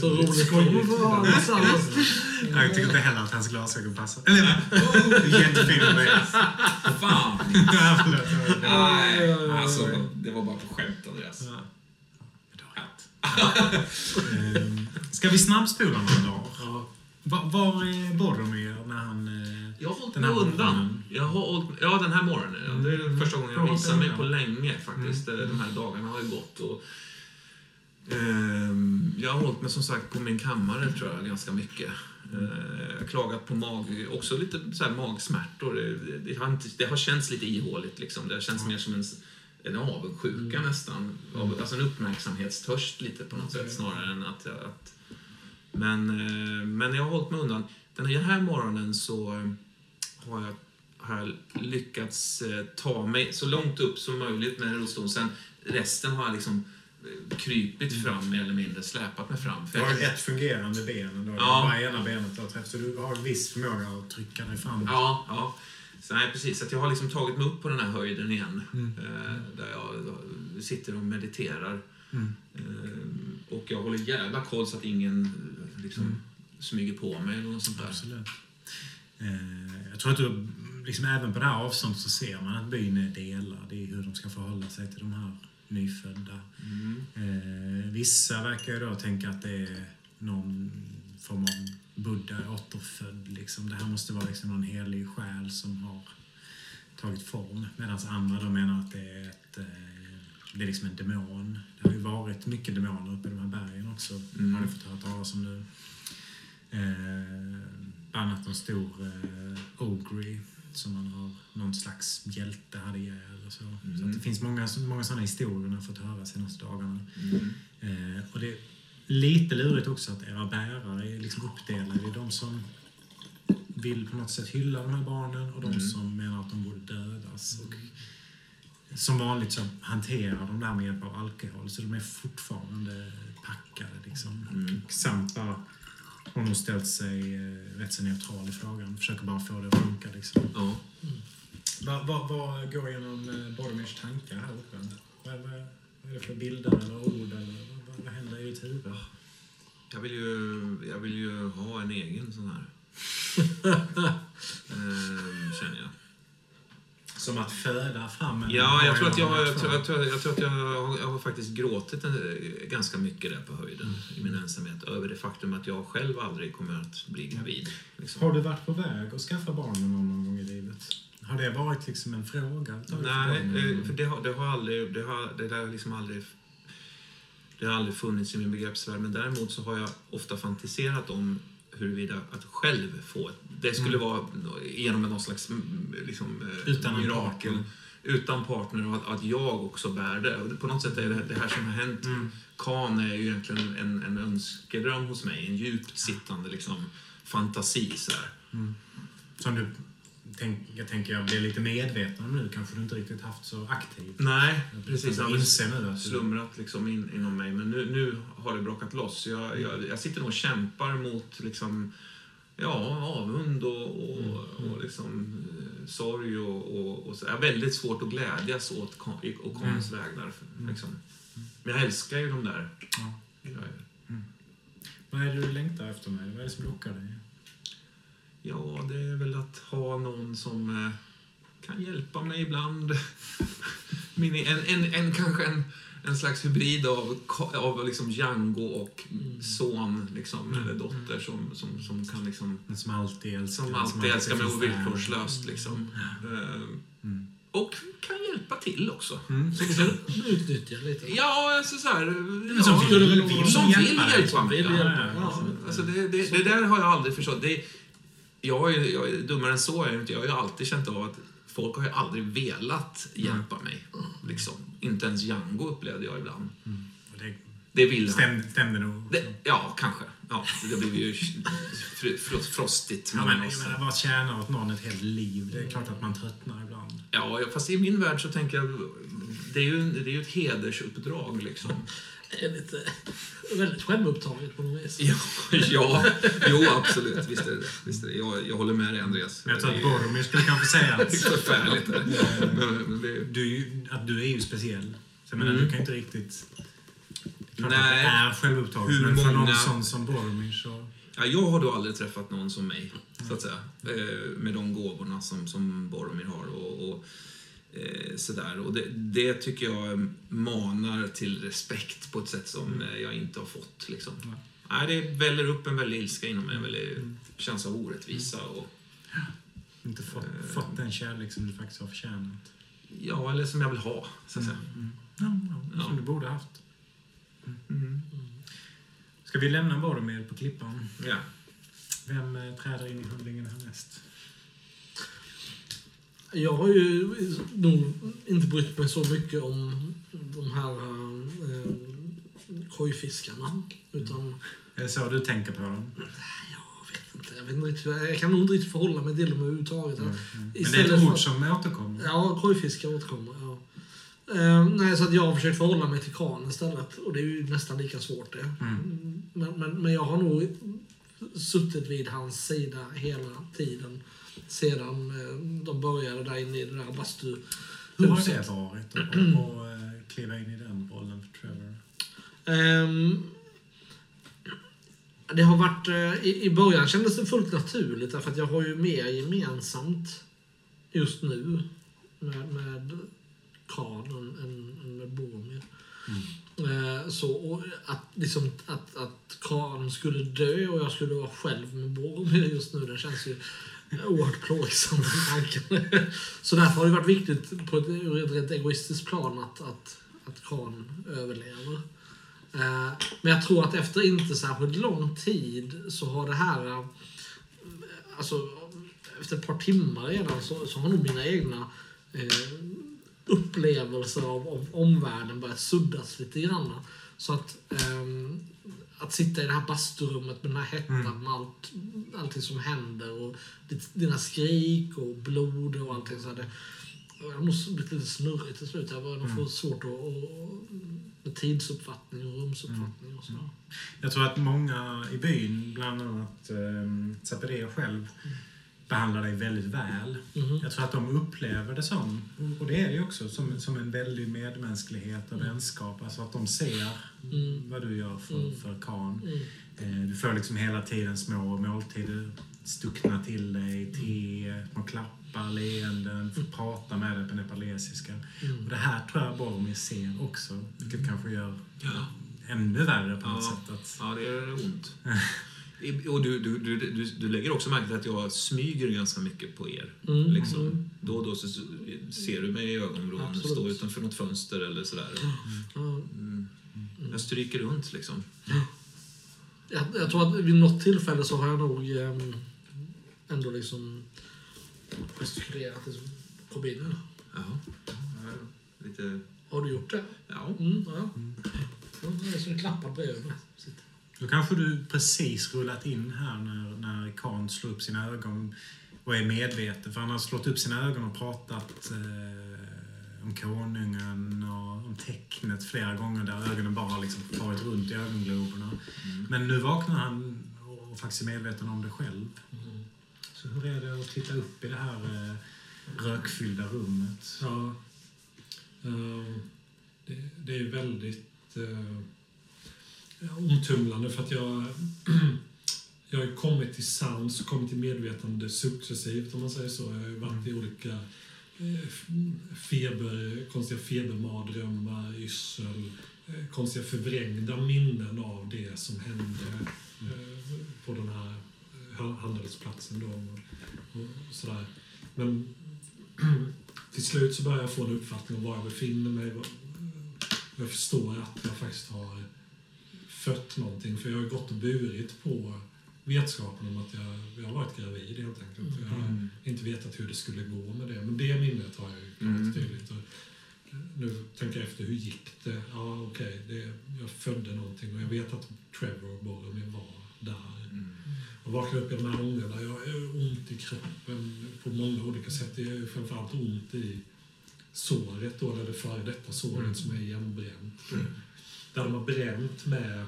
Speaker 2: Så roligt kommer det vara tillsammans.
Speaker 1: Jag tycker inte heller att hans glasögon passar. Eller, jättefin Andreas.
Speaker 3: Fan! Nej, alltså det var bara på skämt Andreas.
Speaker 1: Ja. Ehm, Ska vi snabbspola några dagar? Var är Boromir när han... eh,
Speaker 3: Jag har hållit mig undan. Jag har hållit, ja, den här morgonen. Ja. Det är första gången jag visar mig på länge faktiskt.
Speaker 1: Mm.
Speaker 3: De här dagarna har ju gått. Och, ehm, jag har hållit mig som sagt på min kammare tror jag ganska mycket. Eh, Jag har klagat på mag, också lite så här magsmärtor. Det, det, har inte, det har känts lite ihåligt liksom. Det har känts mer som en, en avundsjuka nästan. Av, alltså en uppmärksamhetstörst lite på något sätt snarare än att, att men, eh, men jag har hållit mig undan. Den här, morgonen så eh, har jag, har jag lyckats eh, ta mig så långt upp som möjligt med rullstolen. Sen resten har jag liksom eh, krypit fram mer eller mindre, släpat mig fram. För
Speaker 1: Du
Speaker 3: jag,
Speaker 1: har ett fungerande ben ändå.
Speaker 3: Ja.
Speaker 1: Bara ena benet har träff, så du har en viss förmåga att trycka dig fram.
Speaker 3: Ja, ja. Så, nej, precis. Att jag har liksom tagit mig upp på den här höjden igen. Eh, där jag sitter och mediterar.
Speaker 1: Mm.
Speaker 3: Och jag håller jävla koll så att ingen liksom, smyger på mig eller något sånt där.
Speaker 1: Absolut. Jag tror att du, liksom även på det här avståndet så ser man att byn är delad i hur de ska förhålla sig till de här nyfödda.
Speaker 3: Mm.
Speaker 1: Eh, vissa verkar ju då tänka att det är någon form av Buddha återfödd. Liksom. Det här måste vara liksom någon helig själ som har tagit form. Medan andra då menar att det är, ett, eh, det är liksom en demon. Det har ju varit mycket demoner uppe i de här bergen också.
Speaker 3: Mm.
Speaker 1: Har ni fått höra talas om nu. Eh, annat en stor eh, Ogre som man har någon slags hjälte hade ihjäl och så. Så att det finns många, många sådana historier man har fått höra de senaste dagarna.
Speaker 3: Mm.
Speaker 1: Eh, och det är lite lurigt också att era bärare är liksom uppdelade i de som vill på något sätt hylla de här barnen och de
Speaker 3: Mm.
Speaker 1: som menar att de borde dödas. Och som vanligt så hanterar de det här med hjälp av alkohol så de är fortfarande packade. Liksom.
Speaker 3: Mm.
Speaker 1: Och Sampa har ställt sig eh, rätt så neutral i frågan. Försöker bara få det att funka. Liksom.
Speaker 3: Ja.
Speaker 1: Vad vad- vad går genom eh, Boromirs tankar här uppe? Vad, vad, vad är det för bilder eller ord? Eller, vad, vad händer i ditt huvud?
Speaker 3: Jag vill ju, jag vill ju ha en egen sån här. Ehm, känner jag.
Speaker 1: Som att föda fram en
Speaker 3: Ja, jag tror att jag, jag, tror, jag, tror, jag, tror att jag, har, jag har faktiskt gråtit en, ganska mycket där på höjden i min ensamhet över det faktum att jag själv aldrig kommer att bli gravid. Liksom.
Speaker 1: Har du varit på väg att skaffa barn med någon, någon gång i livet? Har det varit liksom en fråga?
Speaker 3: Nej,
Speaker 1: för
Speaker 3: eh, för det har, det har aldrig, det har, det har liksom aldrig, det har aldrig funnits i min begreppsvärld. Men däremot så har jag ofta fantiserat om huruvida att själv få ett, det skulle
Speaker 1: Mm.
Speaker 3: vara genom någon slags mm, liksom, eh,
Speaker 1: Utan
Speaker 3: mirakel.
Speaker 1: partner.
Speaker 3: Utan partner och att, att jag också bär det. Och på något sätt är det, det här som har hänt
Speaker 1: Mm.
Speaker 3: Kan är ju egentligen en, en önskedröm hos mig. En djupt sittande liksom, fantasi. Så här.
Speaker 1: Som du tänk, jag tänker jag blir lite medveten om nu. Kanske du inte riktigt haft så aktiv.
Speaker 3: Nej, precis.
Speaker 1: Jag du...
Speaker 3: slumrat liksom in, inom mig. Men nu, nu har det brakat loss. Jag, jag, jag sitter nog och kämpar mot liksom, ja, avund och, och, och liksom, eh, sorg. Och, och, och så. Jag har väldigt svårt att glädjas åt i- och Karins vägnar. Liksom. Men jag älskar ju de där.
Speaker 1: Ja.
Speaker 3: Jag-
Speaker 1: Vad är det du längtar efter mig? Vad är det som lockar dig?
Speaker 3: Ja, det är väl att ha någon som eh, kan hjälpa mig ibland. Min, en, en, en, kanske en, en slags hybrid av, av liksom Django och son liksom, eller dotter som, som, som kan liksom,
Speaker 1: som alltid älskar.
Speaker 3: som alltid älskar mig ovillkorslöst. Liksom. Eh,
Speaker 1: Mm.
Speaker 3: Och kan hjälpa till också.
Speaker 1: Mm.
Speaker 2: Så kan du utnyttja lite.
Speaker 3: Ja, alltså så här,
Speaker 1: Men som
Speaker 3: ja,
Speaker 1: vill-
Speaker 2: vill
Speaker 3: som vill
Speaker 1: hjälpa
Speaker 3: hjälpa mig.
Speaker 1: vill
Speaker 3: ja.
Speaker 1: hjälpa.
Speaker 3: Ja, alltså det, det, det där har jag aldrig förstått. Det, jag, är, jag är dummare än så. är jag inte. Jag har ju alltid känt av att folk har ju aldrig velat hjälpa mig. Liksom. Inte ens Django upplevde jag ibland.
Speaker 1: Och det
Speaker 3: Det vill
Speaker 1: stämde, nog.
Speaker 3: Det, ja, kanske. Ja, det blev ju fr, fr, frostigt
Speaker 1: Ja, men,
Speaker 3: oss.
Speaker 1: menar, vad tjänar åt någon ett helt liv? Det är klart att man tröttnar ibland.
Speaker 3: Ja, fast i min värld så tänker jag... Det är ju, det är ju ett hedersuppdrag liksom.
Speaker 2: Det är lite, väldigt självupptaget på något vis.
Speaker 3: Ja, ja jo absolut. Visst är det Visst är det. Jag, jag håller med dig Andreas.
Speaker 1: Men jag tror att Boromir skulle kanske säga att
Speaker 3: förfärligt.
Speaker 1: Du, är ju- att du är ju speciell. Så jag menar,
Speaker 3: Mm.
Speaker 1: du kan ju inte riktigt... Klart
Speaker 3: Nej.
Speaker 1: att det är självupptaget,
Speaker 3: Hur
Speaker 1: men för någon
Speaker 3: många-
Speaker 1: sån som Boromir så...
Speaker 3: Ja, jag har då aldrig träffat någon som mig, så att säga. Eh, med de gåvorna som, som Boromir har. Och, och, eh, sådär. och det, det tycker jag manar till respekt på ett sätt som eh, jag inte har fått. Liksom.
Speaker 1: Nej.
Speaker 3: Nej, det väller upp en väldig ilska inom mig, en väldig känsla av orättvisa. Och,
Speaker 1: Inte fått,
Speaker 3: Eh.
Speaker 1: fått den kärlek som du faktiskt har förtjänat.
Speaker 3: ja, eller som jag vill ha, så att säga.
Speaker 1: Mm. Ja, ja, som
Speaker 3: Ja.
Speaker 1: du borde ha haft.
Speaker 3: Mm.
Speaker 1: Ska vi lämna Boromir på klippan?
Speaker 3: Ja.
Speaker 1: Vem eh, träder in i handlingen härnäst?
Speaker 2: Jag har ju nog inte brytt mig så mycket om de här eh, kojfiskarna. Utan
Speaker 1: Är det så du tänker på dem?
Speaker 2: jag vet inte. Jag, vet inte riktigt, jag kan nog inte riktigt förhålla mig till dem överhuvudtaget.
Speaker 1: Mm. Men det är ett ord som återkommer.
Speaker 2: Ja, kojfiskar återkommer. Ja. Eh, nej, så att jag har försökt förhålla mig till Khan istället. Och det är ju nästan lika svårt det.
Speaker 1: Mm.
Speaker 2: Men, men, men jag har nog suttit vid hans sida hela tiden. Sedan eh, de började där inne i det där
Speaker 1: Hur har det varit att eh, kliva in i den rollen för Trevor?
Speaker 2: Ehm, det har varit... eh, I, I början kändes det fullt naturligt därför att jag har ju mer gemensamt just nu med, med Khan än, än, med Boromir. Så och att, liksom, att, att Khan skulle dö och jag skulle vara själv med Boromir just nu, det känns ju oerhört plågsam, liksom, tanken. Så därför har det varit viktigt på ett, ur ett rent egoistiskt plan att, att, att Khan överlever. Eh, Men jag tror att efter inte särskilt lång tid så har det här... Eh, alltså, efter ett par timmar redan så, så har nog mina egna eh, upplevelser av, av omvärlden börjat suddas lite grann. Så att, eh, att sitta i det här basturummet med den här hettan med allt, allting som händer och dina skrik och blod och allting så här, det, jag har nog blivit lite snurrigt till slut. Jag börjar nog få svårt att, att, med tidsuppfattning och rumsuppfattning och sådär.
Speaker 1: Jag tror att många i byn, bland annat eh, Zapatero själv, behandlar dig väldigt väl.
Speaker 2: Mhm.
Speaker 1: Jag tror att de upplever det som, och det är det ju också, som, som en väldig medmänsklighet och vänskap. Alltså att de ser
Speaker 2: Mm.
Speaker 1: vad du gör för,
Speaker 2: Mm.
Speaker 1: för Khan.
Speaker 2: Mm.
Speaker 1: Eh, Du får liksom hela tiden små måltider stuckna till dig, te, små klappar, leenden, får prata med dig på nepalesiska.
Speaker 2: Mm.
Speaker 1: Och det här tror jag Boromir ser också, vilket kanske gör ännu värre på något
Speaker 3: Ja.
Speaker 1: sätt. Att,
Speaker 3: Ja, det gör ont. Och du, du, du, du, du lägger också märke till att jag smyger ganska mycket på er.
Speaker 2: Mm.
Speaker 3: Liksom.
Speaker 2: Mm.
Speaker 3: Då och då så ser du mig i ögonvrån, står utanför något fönster eller sådär. Mm. Jag stryker runt liksom.
Speaker 2: Jag, jag tror att vid något tillfälle så har jag nog ehm, ändå liksom gestikulerat liksom, kom in.
Speaker 3: Ja. Lite...
Speaker 2: Har du gjort det?
Speaker 3: Ja.
Speaker 2: Mm, ja. Ja, Det är som en klappad bredvid mig.
Speaker 1: Då kanske du precis rullat in här när, när Khan slår upp sina ögon och är medveten. För han har slått upp sina ögon och pratat eh, om konungen och om tecknet flera gånger där ögonen bara liksom farit runt i ögongloberna. Men nu vaknar han och faktiskt är medveten om det själv. Så hur är det att titta upp i det här eh, rökfyllda rummet?
Speaker 4: Ja. Ehm, det, det är väldigt uh, omtumlande för att jag, jag har kommit till sans och kommit till medvetande successivt om man säger så. Jag har ju varit i olika eh, feber, konstiga febermardrömmar, yrsel, eh, konstiga förvrängda minnen av det som hände eh, på den här handelsplatsen. Då och, sådär. Men till slut så börjar jag få en uppfattning om var jag befinner mig. Jag förstår att jag faktiskt har fött någonting. För jag har gått och burit på vetskapen om att jag, jag har varit gravid helt enkelt. Jag har inte vetat hur det skulle gå med det. Men det minnet har jag ju klart
Speaker 3: Mm.
Speaker 4: tydligt. Och nu tänker jag efter, hur gick det? Ja, okej, det jag födde någonting och jag vet att Trevor och Boromir var där.
Speaker 3: Mm.
Speaker 4: Jag vaknar upp i de här ångorna. Jag har ont i kroppen på många olika sätt. Det är framförallt ont i såret, då, eller det före detta såret som är igenbränt. Där de har bränt med...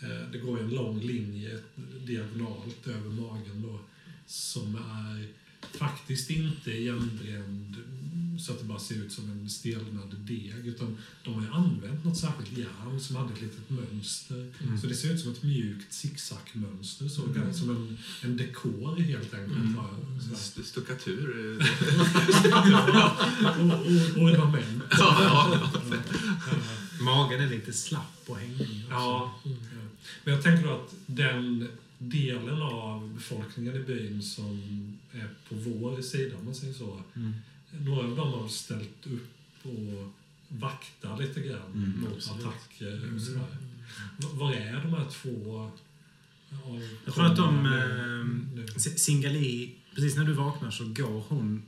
Speaker 4: Eh, det går en lång linje diagonalt över magen då, som är faktiskt inte igenbränd så att det bara ser ut som en stelnad deg. Utan de har använt något särskilt järn som hade ett litet mönster. Så det ser ut som ett mjukt zigzag-mönster. Så mm. Som en, en dekor helt enkelt.
Speaker 3: Mm. St- Stuckatur. eh,
Speaker 4: och, och, och ornament.
Speaker 3: ja, ja.
Speaker 1: Magen är lite slapp och hängig.
Speaker 4: Ja. Men jag tänker då att den delen av befolkningen i byn som är på vår sida, om man säger så.
Speaker 1: Mm.
Speaker 4: Några av dem har ställt upp och vaktar lite grann
Speaker 1: Mm,
Speaker 4: mot
Speaker 1: absolut.
Speaker 4: attacker och sådär. V- Var är de här två?
Speaker 1: Jag tror att de... Eh, Singali, precis när du vaknar så går hon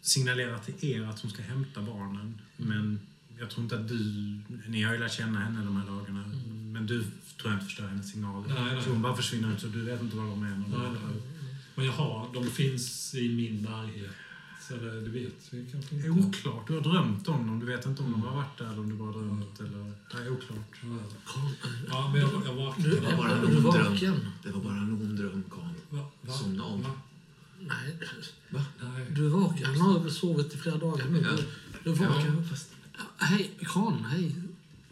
Speaker 1: signalerar till er att hon ska hämta barnen. Men jag tror inte att du... Ni har ju lärt känna henne de här dagarna. Men du tror jag inte förstår hennes signaler.
Speaker 4: Nej, nej.
Speaker 1: Så hon bara försvinner ut så du vet inte var de är.
Speaker 4: Nej, nej. Men jaha, de finns i min närhet. Så det, det vet vi kanske
Speaker 1: Det
Speaker 4: inte.
Speaker 1: är oklart. Du har drömt om dem. Du vet inte om de har varit där eller om du bara har drömt. Eller... Det är oklart.
Speaker 4: Ja. Ja, men jag, jag
Speaker 2: Du,
Speaker 4: vaknade.
Speaker 3: Det var bara en
Speaker 2: du
Speaker 3: ond dröm. Det var bara en ond dröm, Karl.
Speaker 4: Va? Va?
Speaker 3: Somna om.
Speaker 4: Va?
Speaker 2: Nej,
Speaker 4: Nej.
Speaker 2: du är vaken. Han har sovit i flera dagar nu.
Speaker 3: Ja.
Speaker 2: Du, du är vaken.
Speaker 3: Ja, fast
Speaker 2: Hej, Karl. Hej.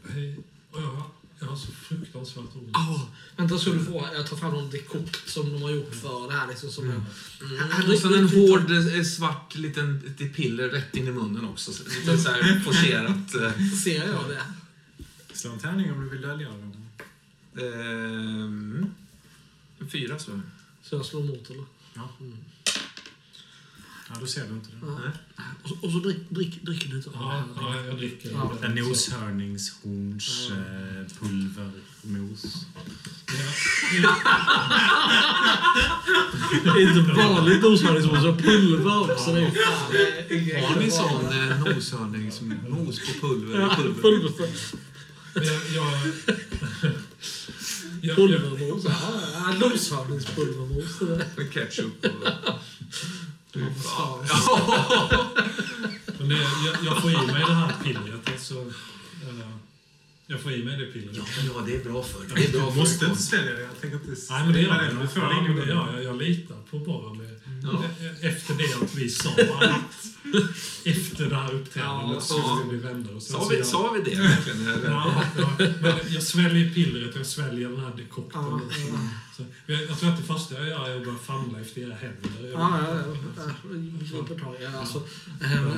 Speaker 4: Hej. Jag, jag har så fruktansvärt ont.
Speaker 2: Ah, vänta så du får. Jag tar fram någon dekokt som de har gjort för det här. Liksom, som mm.
Speaker 3: Och sen en hård eh, svart liten ett piller rätt in i munnen också. Så Lite så här forcerat. eh,
Speaker 2: Ser jag det?
Speaker 1: Slå en tärning om du vill dölja dem.
Speaker 3: ehm, fyra så.
Speaker 2: Så jag slår emot eller?
Speaker 1: Ja. Ja, då ser du inte det.
Speaker 2: Ja. Och så, och så drick, drick, dricker du av
Speaker 4: Ja, ja, jag dricker.
Speaker 2: Ja.
Speaker 1: En noshörningshorns eh, pulvermos.
Speaker 2: Det är inte vanligt noshörningsmos, utan pulver också. Är
Speaker 3: Har ni
Speaker 2: inte
Speaker 3: sån eh, noshörningsmos på pulver?
Speaker 2: Ja,
Speaker 3: pulver?
Speaker 4: jag, jag, jag,
Speaker 2: Pulvermos. Ja, noshörningspulvermos.
Speaker 3: Med ketchup och...
Speaker 2: Får svara.
Speaker 4: men det, jag, jag får i mig det här pillret. Alltså, eh, jag får i mig det pillret.
Speaker 3: Ja, ja, det är bra för dig. Det är bra
Speaker 1: Du måste inte svälja det. Jag tänker inte
Speaker 4: Nej, men det gör
Speaker 1: det.
Speaker 4: jag.
Speaker 1: Du får
Speaker 4: Ja, gör jag. Jag litar på bara med,
Speaker 3: Ja.
Speaker 4: e- Efter det att vi sa att efter det här uppträdandet
Speaker 2: Ja,
Speaker 4: skulle vi vända oss.
Speaker 3: Sa vi,
Speaker 4: jag-
Speaker 3: sa vi det verkligen?
Speaker 4: Ja, ja, men jag sväljer pillret, jag sväljer den här dekokten.
Speaker 2: Ja, ja.
Speaker 4: Så, jag, jag tror att det första jag gör är att börja famla efter era händer. Jag-
Speaker 2: Ja, ja. Griper tag i det. Alltså, eh, eh,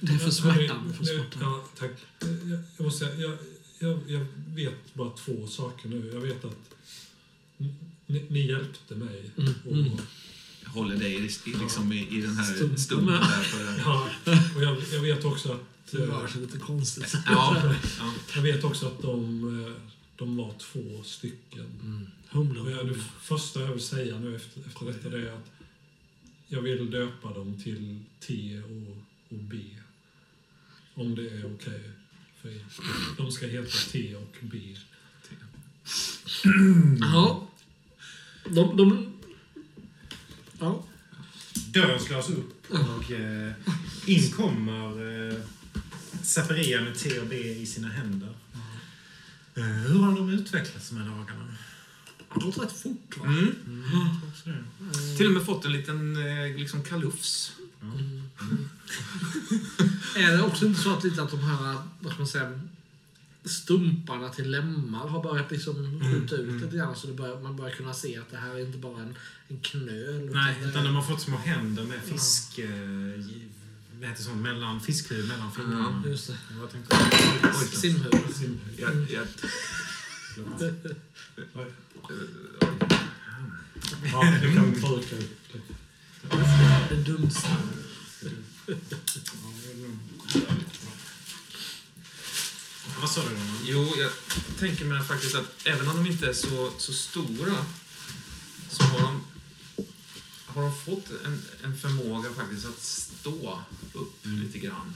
Speaker 2: det- är för smärtan.
Speaker 4: Ja, tack. Jag, jag, måste säga, jag, jag, jag vet bara två saker nu. Jag vet att ni, ni hjälpte mig.
Speaker 2: Mm,
Speaker 4: Och,
Speaker 2: mm.
Speaker 3: Håller dig i, i, liksom, i, i den här stunden. Där för,
Speaker 4: ja, och jag, jag vet också att...
Speaker 2: Det rör sig lite konstigt.
Speaker 3: ja, ja.
Speaker 4: Jag vet också att de, eh, de var två stycken.
Speaker 2: Mm. Humlan.
Speaker 4: jag, det första jag vill säga nu efter, efter detta det är att jag vill döpa dem till T och, och B. Om det är okej för er. De ska heta T och B.
Speaker 2: Ja. De, de, ja.
Speaker 1: Dörren slås upp och eh, in kommer eh, Zacharia med T och B i sina händer. Eh, hur har de utvecklats de här dagarna?
Speaker 2: Det har gått rätt fort va?
Speaker 3: Mm.
Speaker 1: Också det.
Speaker 3: Till och med fått en liten eh, liksom kalufs.
Speaker 2: Är det också inte så att, lite att de här, vad ska man säga, stumparna till lemmar har börjat liksom skjuta ut
Speaker 1: mm.
Speaker 2: lite grann så det börjar, man börjar kunna se att det här är inte bara en, en knöl.
Speaker 1: Nej,
Speaker 2: det
Speaker 1: utan de har fått små händer med fisk... Eh, gi- vad heter sånt? Mellan fiskhuvud mellan fingrarna.
Speaker 2: Just det.
Speaker 1: Jag tänkte,
Speaker 3: Oj,
Speaker 2: Simhuvud.
Speaker 3: jag, jag,
Speaker 4: Ja, det kan vi torka upp. det.
Speaker 2: Det dumsta.
Speaker 1: Vad sa du?
Speaker 3: Jo, jag tänker mig faktiskt att även om de inte är så, så stora så har de, har de fått en, en förmåga faktiskt att stå upp lite grann.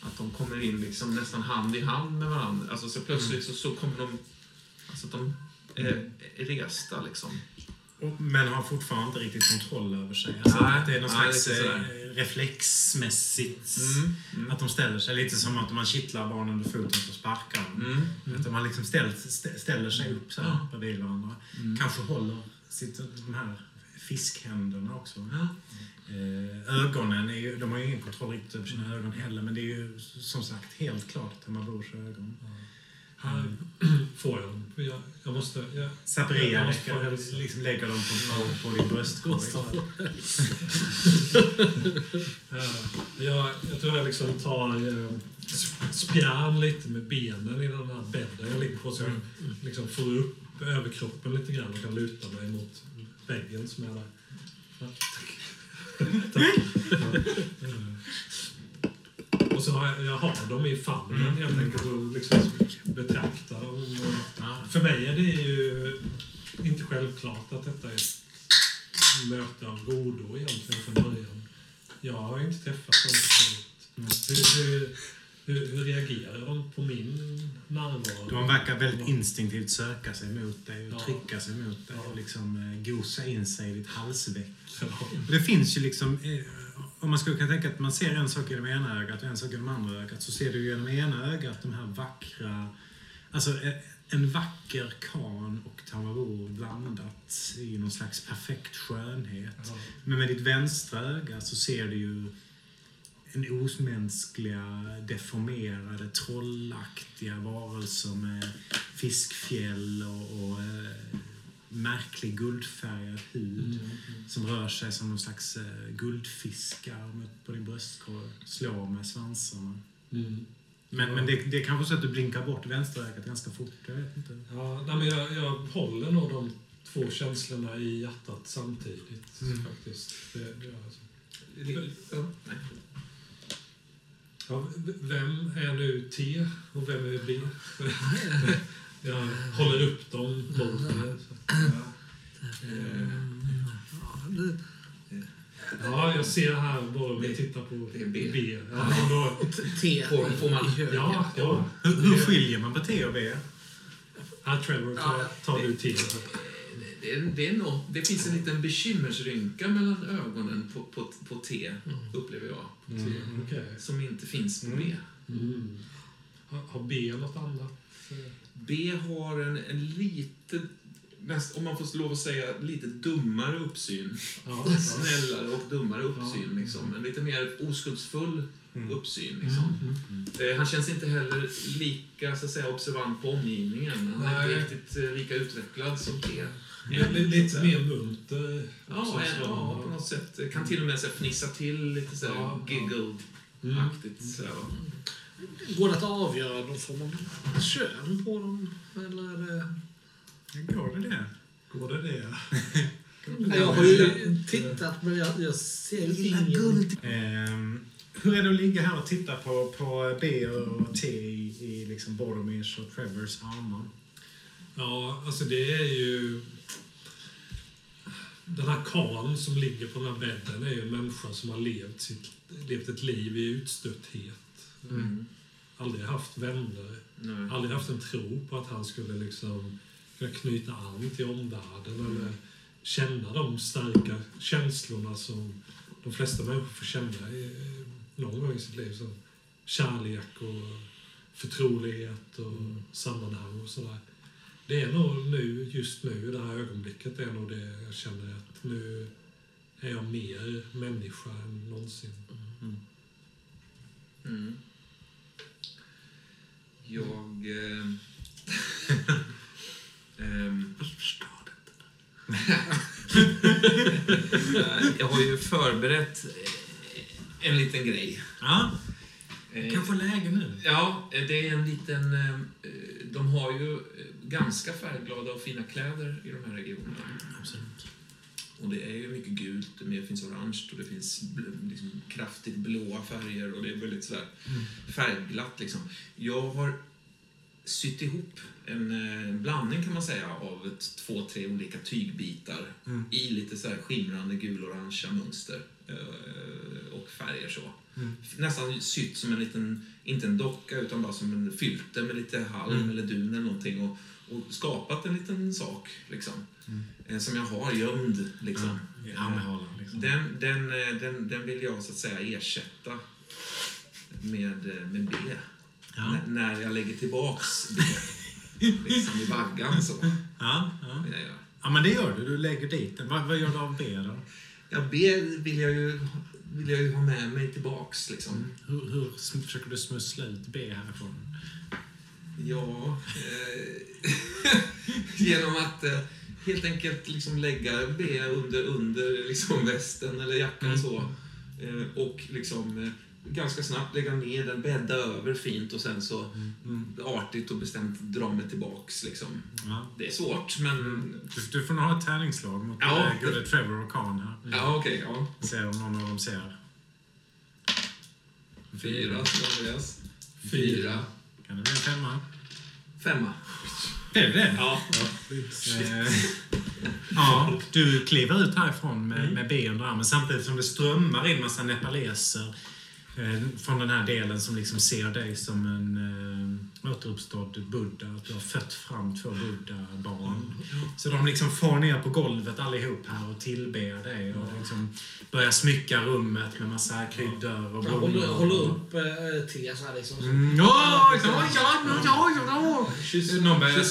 Speaker 3: Att de kommer in liksom nästan hand i hand med varandra. Alltså så plötsligt så, så kommer de... Alltså de är, är resta liksom.
Speaker 1: Men har fortfarande inte riktigt kontroll över sig. Alltså,
Speaker 3: Nej,
Speaker 1: det är någon
Speaker 3: nej,
Speaker 1: slags eh. Reflexmässigt.
Speaker 3: Mm, mm.
Speaker 1: Att de ställer sig lite som att man kittlar barn under foten så sparkar de.
Speaker 3: Mm.
Speaker 1: Att man liksom ställer, stä- ställer sig upp så här bredvid varandra.
Speaker 3: Mm.
Speaker 1: Kanske håller sitt, de här fiskhänderna också. Eh, ögonen, är ju, de har ju ingen kontroll riktigt över sina ögon heller, men det är ju som sagt helt klart Tamabors ögon.
Speaker 4: Här får jag dem. Jag, jag måste... Jag,
Speaker 1: Zaperia
Speaker 4: jag måste hälsa.
Speaker 1: liksom lägger dem på, på din bröstkorg.
Speaker 4: Jag, jag tror jag liksom tar eh, sp- spjärn lite med benen i den här bädden jag ligger på så jag liksom får upp överkroppen lite grann och kan luta mig mot väggen som är där. Tack. tack. Och så har jag, jag har dem i famnen helt enkelt och liksom betraktar dem. Och för mig är det ju inte självklart att detta är ett möte av godo egentligen från början. Jag har ju inte träffat dem förut. Hur, hur, hur, hur reagerar de på min närvaro?
Speaker 1: De verkar väldigt instinktivt söka sig mot dig och
Speaker 4: Ja.
Speaker 1: trycka sig mot dig
Speaker 4: Ja.
Speaker 1: och liksom eh, gosa in sig i ditt halsveck.
Speaker 4: Ja.
Speaker 1: Det finns ju liksom, eh, om man skulle kunna tänka att man ser en sak genom ena ögat och en sak genom andra ögat, så ser du ju genom ena ögat de här vackra, alltså eh, en vacker kan och tamabor blandat i någon slags perfekt skönhet.
Speaker 4: Ja.
Speaker 1: Men med ditt vänstra öga så ser du ju en osmänskliga, deformerade, trollaktiga varelser med fiskfjäll och, och eh, märklig guldfärgad hud
Speaker 4: Mm.
Speaker 1: som rör sig som någon slags eh, guldfiskar på din bröstkorg. Slår med svansarna.
Speaker 4: Mm.
Speaker 1: Men, men det, det är kanske så att du blinkar bort vänsterögat ganska fort. Jag vet inte.
Speaker 4: Ja, nej, men jag, jag håller nog de två känslorna i hjärtat samtidigt.
Speaker 1: Mm.
Speaker 4: faktiskt. Det, det alltså.
Speaker 3: Ja.
Speaker 4: Ja, vem är nu T och vem är B? jag håller upp dem mot mig. så att, ja.
Speaker 2: Ja,
Speaker 4: Ja, jag ser här bara om vi tittar på
Speaker 3: Det är B.
Speaker 4: B. Ja, då,
Speaker 2: T
Speaker 3: Får- får man-
Speaker 4: ja, ja.
Speaker 1: Hur, hur skiljer man på T och B?
Speaker 4: Här Trevor, tar,
Speaker 3: Ja,
Speaker 4: tar du
Speaker 3: det-
Speaker 4: T.
Speaker 3: Det, är, det, är nå det finns en liten bekymmersrynka mellan ögonen på, på, på T, upplever jag.
Speaker 4: T, Okej.
Speaker 3: Som inte finns på B.
Speaker 4: Mm. Har, har B något annat?
Speaker 3: B har en, en lite, näst, om man får lov att säga, lite dummare uppsyn.
Speaker 4: Ja, ja.
Speaker 3: Snällare och dummare uppsyn.
Speaker 4: Ja.
Speaker 3: Liksom. En lite mer oskuldsfull
Speaker 1: Mm.
Speaker 3: uppsyn. Liksom.
Speaker 4: Mm.
Speaker 3: Eh, Han känns inte heller lika så att säga, observant på omgivningen. Han är inte riktigt eh, lika utvecklad som T.
Speaker 4: Ja, li- lite mer munter.
Speaker 3: Ja, ja, på något sätt. Kan till och med så fnissa till lite så här,
Speaker 4: Ja, ja.
Speaker 3: giggle-aktigt.
Speaker 2: Går det att avgöra någon form av kön på dem? Eller är det...
Speaker 1: Går det det?
Speaker 4: Går det det?
Speaker 2: Nej, jag har ju tittat men jag, jag ser ju ingen...
Speaker 1: Ehm, hur är det att ligga här och titta på, på B och T i, i liksom Boromirs och Trevors armar?
Speaker 4: Ja, alltså det är ju... Den här karln som ligger på den här bädden är ju en människa som har levt, sitt, levt ett liv i utstötthet.
Speaker 3: Mm.
Speaker 4: Aldrig haft vänner.
Speaker 3: Nej.
Speaker 4: Aldrig haft en tro på att han skulle liksom kunna knyta an till omvärlden eller känna de starka känslorna som de flesta människor får känna i, någon gång i sitt liv. Som kärlek och förtrolighet och sammanhang och sådär. Det är nog nu, just nu, i det här ögonblicket, det är nog det jag känner att nu är jag mer människa än någonsin.
Speaker 3: Mm. Jag... Eh, ehm, jag har ju förberett eh, en liten grej.
Speaker 1: Ja,
Speaker 3: Eh,
Speaker 1: kanske läge nu.
Speaker 3: Ja, det är en liten... eh, De har ju eh, ganska färgglada och fina kläder i de här regionerna.
Speaker 1: Absolut.
Speaker 3: Och det är ju mycket gult, det finns orange och det finns liksom kraftigt blåa färger och det är väldigt sådär färgglatt liksom. Jag har sytt ihop en eh, blandning kan man säga av ett, två, tre olika tygbitar
Speaker 1: Mm.
Speaker 3: i lite så skimrande gul-orangea mönster eh, och färger så.
Speaker 1: Mm.
Speaker 3: Nästan sytt som en liten, inte en docka utan bara som en filter med lite halm
Speaker 1: Mm.
Speaker 3: eller dun eller någonting och, och skapat en liten sak liksom.
Speaker 1: Mm.
Speaker 3: Eh, som jag har gömd liksom.
Speaker 1: Ja, i armhålan liksom.
Speaker 3: Den, den, eh, den, den vill jag så att säga ersätta med, eh, med B.
Speaker 1: Ja.
Speaker 3: N- när jag lägger tillbaks B. liksom i vaggan så.
Speaker 1: Ja, ja.
Speaker 3: jag.
Speaker 1: Ja, men det gör du. Du lägger dit den. Vad, vad gör du av B då?
Speaker 3: Ja, B vill jag ju, vill jag ju ha med mig tillbaks liksom.
Speaker 1: Hur, hur sm- försöker du smussla ut B härifrån?
Speaker 3: Ja, eh, genom att eh, helt enkelt liksom lägga B under, under liksom västen eller jackan
Speaker 1: Mm.
Speaker 3: så. Eh, och liksom eh, ganska snabbt lägga ner den, bädda över fint och sen så
Speaker 1: Mm.
Speaker 3: artigt och bestämt dra mig tillbaks liksom.
Speaker 1: Ja.
Speaker 3: Det är svårt, men...
Speaker 1: Du, du får nog ha ett tärningslag mot
Speaker 3: Ja.
Speaker 1: ja. gode Trevor och Khan här.
Speaker 3: Ja, okej, ja.
Speaker 1: Se om någon av dem ser.
Speaker 3: Fyra, Andreas.
Speaker 4: Fyra.
Speaker 1: Kan det bli en femma?
Speaker 3: Femma.
Speaker 1: Blev det?
Speaker 3: Ja.
Speaker 1: Eh, ja, du kliver ut härifrån med, med B under armen samtidigt som det strömmar in massa nepaleser eh, från den här delen som liksom ser dig som en eh, återuppstådd Buddha. Att du har fött fram två Buddha-barn. Så de liksom far ner på golvet allihop här och tillber dig och liksom börjar smycka rummet med massa kryddor och
Speaker 2: Jag håller,
Speaker 1: blommor.
Speaker 2: håller upp eh, te så här liksom.
Speaker 1: Mm, ja, ja, ja, ja, ja. Någon börjar,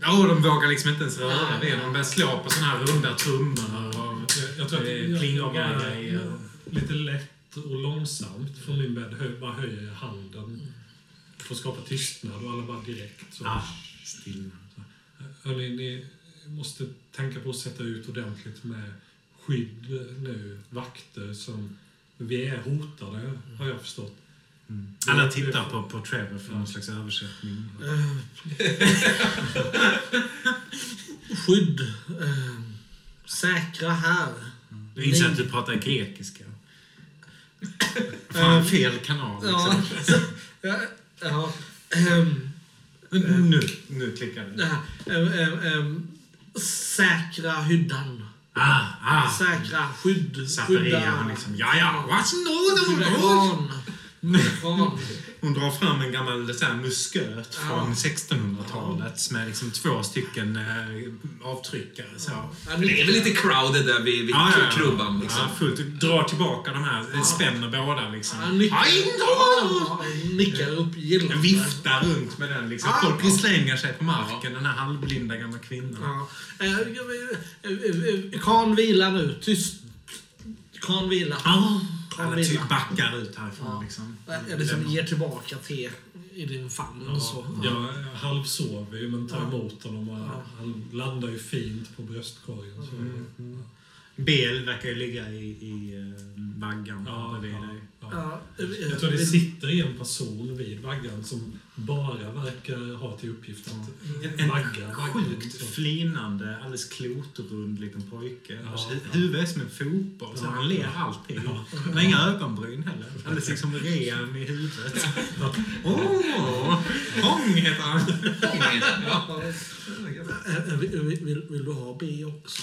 Speaker 1: ja, de vågar liksom inte ens röra vid De börjar slå på såna här runda trummor och
Speaker 4: Jag, jag tror att
Speaker 1: eh,
Speaker 4: jag,
Speaker 1: plingar grejer.
Speaker 4: lite lätt och långsamt från min bädd hö, bara höjer jag handen för att skapa tystnad och alla bara direkt så.
Speaker 1: Ah, stilla.
Speaker 4: Hörrni, ni måste tänka på att sätta ut ordentligt med skydd nu, vakter som... Vi är hotade, har jag förstått.
Speaker 1: Mm. Alla tittar på, på Trevor för någon slags översättning.
Speaker 2: Skydd. Eh, säkra här.
Speaker 1: Du inser att du pratar grekiska. Fan, fel kanal liksom.
Speaker 2: ja, ja. ehm,
Speaker 1: Nu, nu klickar
Speaker 2: det. Ehm, ehm, ehm, säkra hyddan.
Speaker 1: Ah, ah.
Speaker 2: Säkra skydd.
Speaker 1: Han liksom, ja, ja, what's no,
Speaker 2: Skydda
Speaker 1: no, no.
Speaker 2: kran. Kran.
Speaker 1: Hon drar fram en gammal så här, musköt
Speaker 2: Ja.
Speaker 1: från 1600-talet med liksom två stycken eh, avtryckare. Så.
Speaker 2: Ja,
Speaker 3: Det är väl lite crowded där vid, vid
Speaker 1: Ja, ja, ja.
Speaker 3: krubban liksom.
Speaker 1: Ja, fullt. Drar tillbaka de här, ja. spänner båda liksom.
Speaker 2: Han nickar, ja, nickar upp gillande.
Speaker 1: Viftar runt med den liksom.
Speaker 2: Ja.
Speaker 1: Folk slänger sig på marken, den här halvblinda gamla kvinnan.
Speaker 2: Ja. Eh, eh, eh, eh, Kran vilar nu. Tyst. Kran vilar.
Speaker 1: Ja. Alla typ backar ut härifrån
Speaker 2: Ja.
Speaker 1: liksom.
Speaker 2: Eh, Liksom ger tillbaka te i din famn. så.
Speaker 4: Jag halvsover ju men tar
Speaker 2: Ja.
Speaker 4: emot honom och
Speaker 2: Ja.
Speaker 4: han landar ju fint på bröstkorgen. Så.
Speaker 1: Mm. Bel verkar ju ligga i, i uh, vaggan
Speaker 4: Ja,
Speaker 1: bredvid
Speaker 4: ja,
Speaker 1: dig.
Speaker 4: ja.
Speaker 2: Ja, eh,
Speaker 4: Jag tror det sitter en person vid vaggan som bara verkar ha till uppgift att
Speaker 1: En
Speaker 4: vagga vaggan.
Speaker 1: sjukt flinande, alldeles klotrund liten pojke.
Speaker 4: Ja.
Speaker 1: Vars hu- huvud är som en fotboll, så
Speaker 4: Ja.
Speaker 1: han ler alltid.
Speaker 4: Ja.
Speaker 1: Han har inga ögonbryn heller. Alldeles liksom ren i huvudet. Åh! Hong heter han.
Speaker 3: Ja.
Speaker 2: Eh, eh, Vill, vill, vill du ha B också?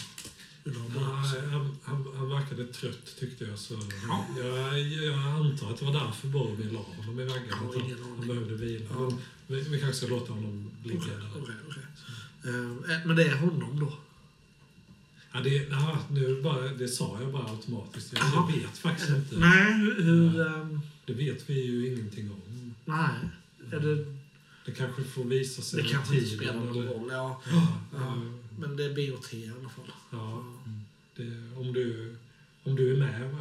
Speaker 4: Han, han, han verkade trött tyckte jag. Så
Speaker 1: Ja.
Speaker 4: jag, jag antar att det var därför Boromir la honom i vaggan. Att han, han behövde vila.
Speaker 2: Ja.
Speaker 4: Vi, vi kanske ska låta honom ligga
Speaker 2: Okej,
Speaker 4: där.
Speaker 2: okej. Eh, eh, Men det är honom då?
Speaker 4: Ja, det, ja, nu bara, det sa jag bara automatiskt. Jag, jag vet faktiskt inte.
Speaker 2: Nej, hur... ehm,
Speaker 4: Det vet vi ju ingenting om.
Speaker 2: nej. Är det,
Speaker 4: Det kanske får visa sig
Speaker 2: det kanske inte spelar någon roll. Ja.
Speaker 4: Ja,
Speaker 2: Ja. Men det är B och T i alla fall.
Speaker 4: ja, det, om, du, om du är med.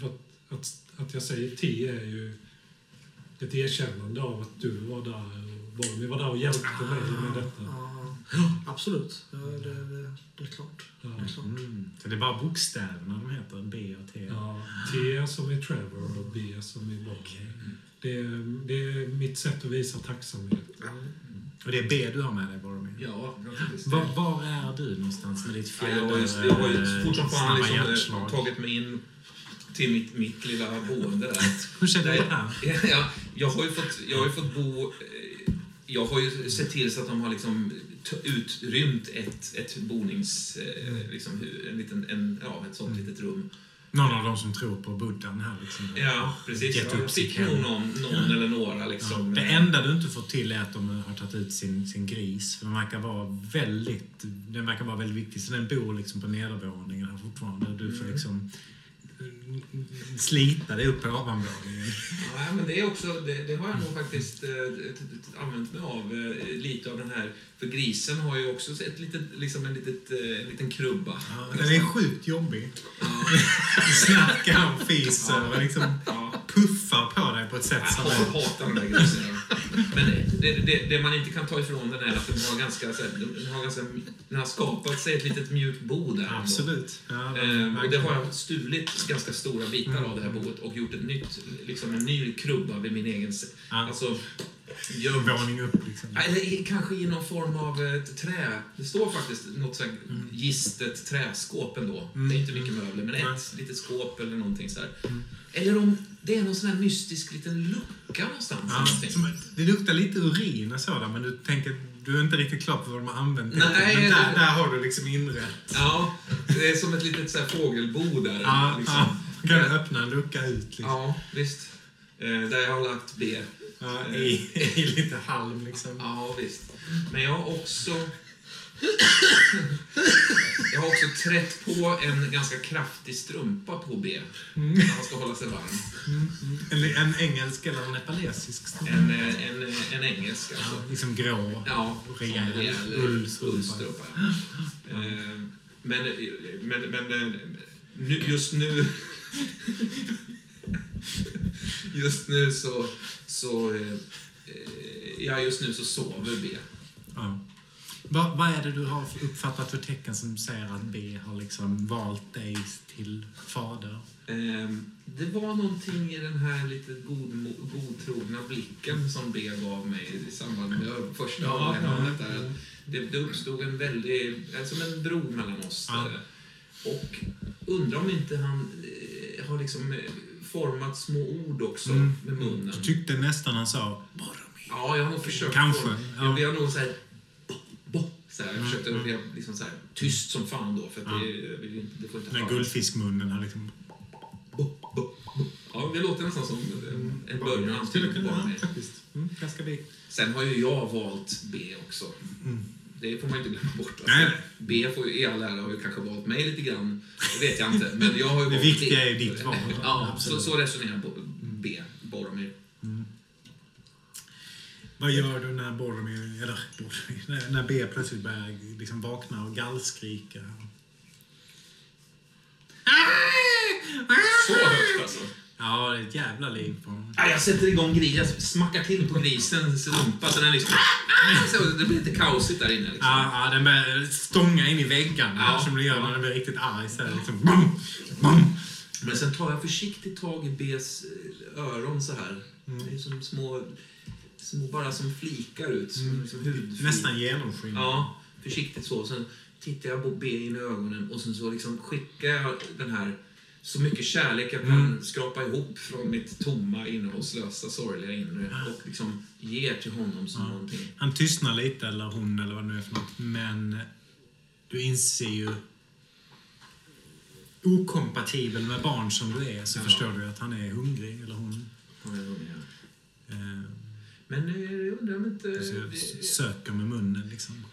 Speaker 4: För att, att, att jag säger T är ju ett erkännande av att du var där och Boromir var där och hjälpte mig med detta.
Speaker 2: Ja, absolut. Ja, det, det, det är klart.
Speaker 4: Ja.
Speaker 2: Det är klart.
Speaker 1: Mm. Så det är bara bokstäverna de heter, B och T.
Speaker 4: Ja, T som i Trevor och B som i Boromir. Det, är- det är mitt sätt att visa tacksamhet.
Speaker 1: Och det är B du har med dig, Boromir.
Speaker 3: Ja.
Speaker 1: Var, var är du någonstans med ditt
Speaker 3: Ja,
Speaker 1: fjärde
Speaker 3: jag har ju, jag har ju fort som fan liksom, eh, tagit mig in till mitt, mitt lilla boende där.
Speaker 1: Hur känner du här?
Speaker 3: Ja, jag, har ju fått, jag har fått bo... eh, Jag har ju sett till så att de har liksom utrymt ett, ett bonings... eh, Liksom, hu- en liten, en, ja, ett sånt litet rum.
Speaker 1: Någon av dem som tror på buddhan här liksom.
Speaker 3: Ja, precis.
Speaker 1: Gett upp
Speaker 3: fick nog någon, någon eller några
Speaker 1: Ja.
Speaker 3: liksom.
Speaker 1: Det enda du inte får till är att de har tagit ut sin, sin gris. För den verkar vara väldigt, den verkar vara väldigt viktig. Så den bor liksom på nedervåningen här fortfarande. Du får liksom slita dig upp på ovanvåningen.
Speaker 3: Ja, men det, är också, det, det har jag nog faktiskt eh, använt mig av. eh, lite av den här... För grisen har ju också ett litet, liksom en, litet, eh, en liten krubba.
Speaker 1: Ja, den är sjukt jobbig.
Speaker 3: Ja.
Speaker 1: Snackar han fiser och liksom
Speaker 3: Ja.
Speaker 1: puffar på dig på ett sätt som
Speaker 3: Jag hatar de där grisen. Men det, det, det man inte kan ta ifrån den är att den har ganska, så här, den har, ganska, den har skapat sig ett litet mjukt bo där.
Speaker 1: Absolut. Ja,
Speaker 3: Ehm, och det har jag stulit ganska stora bitar av det här boet och gjort ett nytt, liksom en ny krubba vid min egen...
Speaker 1: Ja.
Speaker 3: Alltså, gömt.
Speaker 1: Våning upp liksom.
Speaker 3: Eller kanske i någon form av ett trä. Det står faktiskt något sånt gistet träskåp ändå.
Speaker 1: Mm.
Speaker 3: Det är inte mycket möbler, men
Speaker 1: Nej.
Speaker 3: ett litet skåp eller någonting så här. Eller om det är någon sån här mystisk liten lucka någonstans.
Speaker 1: Ja, som, det luktar lite urin och sådär, men du tänker du är inte riktigt klar på vad de har använt det
Speaker 3: Nej,
Speaker 1: till. Men där,
Speaker 3: det-
Speaker 1: där har du liksom inrätt.
Speaker 3: Ja, det är som ett litet så här fågelbo där.
Speaker 1: Ja,
Speaker 3: liksom.
Speaker 1: ja. Du kan öppna en lucka ut liksom.
Speaker 3: Ja, visst. Eh, där jag har lagt B.
Speaker 1: Ja, i, I lite halm liksom.
Speaker 3: Ja, visst. Men jag har också... Jag har också trätt på en ganska kraftig strumpa på B. När man ska hålla sig varm.
Speaker 1: En, en engelsk eller en nepalesisk strumpa.
Speaker 3: En, en, en engelsk
Speaker 1: Ja,
Speaker 3: alltså.
Speaker 1: liksom grå.
Speaker 3: Ja,
Speaker 1: Rejäl ullstrumpa.
Speaker 3: ja. Eh, Men, men, men eh, nu, just nu... Just nu så... så eh, ja, just nu så sover B.
Speaker 1: Ja. Vad, vad är det du har uppfattat för tecken som säger att B har liksom valt dig till fader?
Speaker 3: Ehm, Det var någonting i den här lite god, godtrogna blicken som B gav mig i samband med första
Speaker 1: Ja,
Speaker 3: avlämnandet.
Speaker 1: ja.
Speaker 3: Det, det uppstod en väldig, eh, som en bro mellan oss.
Speaker 1: Ja.
Speaker 3: Och undrar om inte han eh, har liksom eh, format små ord också
Speaker 1: Mm.
Speaker 3: med munnen.
Speaker 1: Du tyckte nästan han sa Boromir.
Speaker 3: Ja, jag har nog försökt.
Speaker 1: Kanske, ja.
Speaker 3: Jag, jag har nog såhär... Bo, bo, så här, jag
Speaker 1: Mm,
Speaker 3: försökte
Speaker 1: mm.
Speaker 3: liksom så här, tyst som fan då, för att
Speaker 1: Ja.
Speaker 3: det, vill inte, det får inte
Speaker 1: Den guldfiskmunnen har liksom...
Speaker 3: Bo, bo, bo. Ja, det låter nästan som en, en början.
Speaker 1: Skulle kunna, faktiskt. Mm, ganska likt.
Speaker 3: Sen har ju jag valt B också.
Speaker 1: Mm.
Speaker 3: Det får man inte glömma bort. Alltså,
Speaker 1: Nej.
Speaker 3: B får ju, i all ära har ju kanske valt mig lite grann. Det vet jag inte. Men jag har ju
Speaker 1: Det viktiga
Speaker 3: B.
Speaker 1: är ditt val.
Speaker 3: Ja, så, så resonerar B, Boromir.
Speaker 1: Vad gör du när Boromir, eller Boromir, när, när B plötsligt börjar liksom vakna och gallskrika?
Speaker 3: Så högt alltså.
Speaker 1: Ja, det är ett jävla liv på honom.
Speaker 3: Ja, jag sätter igång grisen, jag smackar till på grisens rumpa så den liksom... Så det blir lite kaosigt där inne. Liksom.
Speaker 1: Ja, ja, den börjar stånga in i väggarna
Speaker 3: Ja.
Speaker 1: som det gör när den blir riktigt arg. Så här, liksom, bum, bum.
Speaker 3: Men sen tar jag försiktigt tag i Bs eh, öron så här.
Speaker 1: Mm.
Speaker 3: Det är som små, små bara som flikar ut. Som,
Speaker 1: Mm.
Speaker 3: liksom hudflik.
Speaker 1: Nästan genomskinlig.
Speaker 3: Ja, försiktigt så. Sen tittar jag på B in i ögonen och sen så liksom skickar jag den här så mycket kärlek jag kan
Speaker 1: Mm.
Speaker 3: skrapa ihop från mitt tomma, innehållslösa, sorgliga inre och liksom ger till honom som
Speaker 1: Ja.
Speaker 3: någonting.
Speaker 1: Han tystnar lite, eller hon, eller vad det nu är för något. Men du inser ju... Okompatibel med barn som du är så
Speaker 3: Ja.
Speaker 1: förstår du att han är hungrig, eller hon.
Speaker 3: Ja, jag undrar.
Speaker 1: Eh,
Speaker 3: Men eh, jag undrar om inte...
Speaker 1: så jag s- söker med munnen liksom.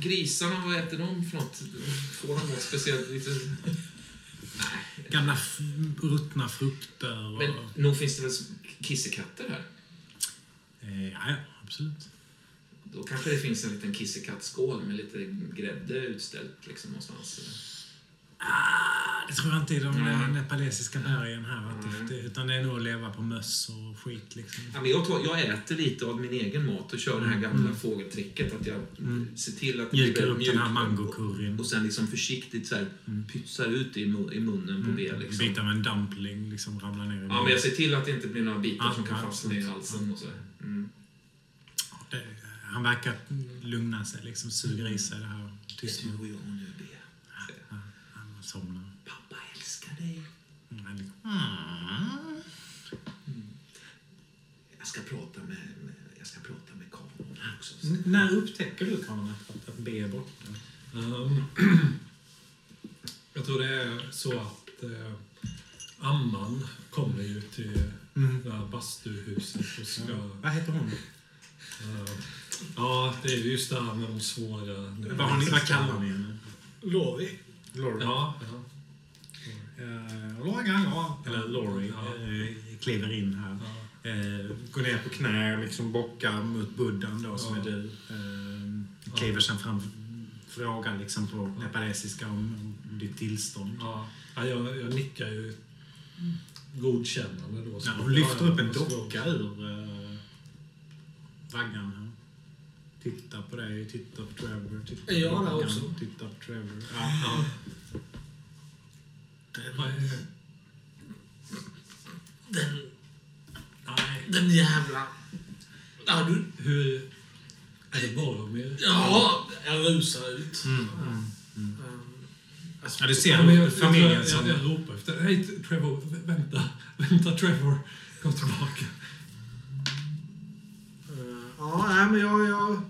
Speaker 3: Grisarna, vad äter de för något? Får de något speciellt? Lite...
Speaker 1: Gamla ruttna frukter och...
Speaker 3: Men nog finns det väl kissekatter här?
Speaker 1: Eh, ja, ja, absolut.
Speaker 3: Då kanske det finns en liten kissekattskål med lite grädde utställt liksom någonstans.
Speaker 1: Ah, det tror jag inte i de
Speaker 3: Nej.
Speaker 1: nepalesiska bergen här. Det, utan det är nog att leva på möss och skit liksom.
Speaker 3: Ja, men jag, tar, jag äter lite av min egen mat och kör det här gamla
Speaker 1: Mm.
Speaker 3: fågeltricket att jag
Speaker 1: Mm.
Speaker 3: ser till att det blir
Speaker 1: upp
Speaker 3: mjukt
Speaker 1: den här
Speaker 3: och-
Speaker 1: mangocurryn.
Speaker 3: Och sen liksom försiktigt så här,
Speaker 1: Mm.
Speaker 3: pytsar ut det i, i munnen på B.
Speaker 1: En
Speaker 3: Liksom.
Speaker 1: bit av en dumpling liksom ramlar ner i
Speaker 3: Ja, men jag ser till att det inte blir några bitar
Speaker 1: Ja,
Speaker 3: som kan fastna i halsen och så. Mm.
Speaker 1: det, Han verkar lugna sig, liksom suger i sig det här
Speaker 3: Det
Speaker 1: Mm.
Speaker 3: Jag ska prata med, med, jag ska prata med kanon också. Så.
Speaker 1: N- När upptäcker du Karin att, att B är borta?
Speaker 4: Ehm, jag tror det är så att eh, Amman kommer ju till
Speaker 1: Mm.
Speaker 4: det här bastuhuset och ska...
Speaker 1: Vad heter hon?
Speaker 4: eh, ja, det är just det här med de svåra...
Speaker 1: Vad, har ni, vad kallar ni henne?
Speaker 2: Lovi.
Speaker 4: Ja, ja.
Speaker 1: Eh, ja. Eller Laurie
Speaker 4: Ja.
Speaker 1: eh, kliver in här.
Speaker 4: Ja.
Speaker 1: Eh, går ner på knä och liksom bockar mot Buddhan då, som
Speaker 4: Ja.
Speaker 1: är du. Eh, kliver sen fram frågar liksom på nepalesiska om, om ditt tillstånd.
Speaker 4: Ja, ja, jag, jag nickar ju godkännande då.
Speaker 1: Ja, hon lyfter upp en docka ur uh, vaggan här. Tittar på dig, tittar på Trevor. Tittar
Speaker 2: Är jag
Speaker 1: på
Speaker 2: där
Speaker 1: vaggan,
Speaker 2: också?
Speaker 1: Tittar på Trevor. Ja, ja.
Speaker 4: Vad är-
Speaker 2: Den,
Speaker 4: Nej,
Speaker 2: den jävla... Ja, du...
Speaker 4: hur... Är det Boromir?
Speaker 2: Ja, jag rusar ut.
Speaker 1: Mm, mm.
Speaker 2: Um, alltså,
Speaker 1: ja, du
Speaker 4: Ja,
Speaker 1: ser
Speaker 4: men jag,
Speaker 1: familjen
Speaker 4: jag,
Speaker 1: som...
Speaker 4: jag, jag ropar efter. Hej Trevor, vä- vänta. Vänta Trevor. Kom tillbaka.
Speaker 2: eh, ja, nej, men jag, jag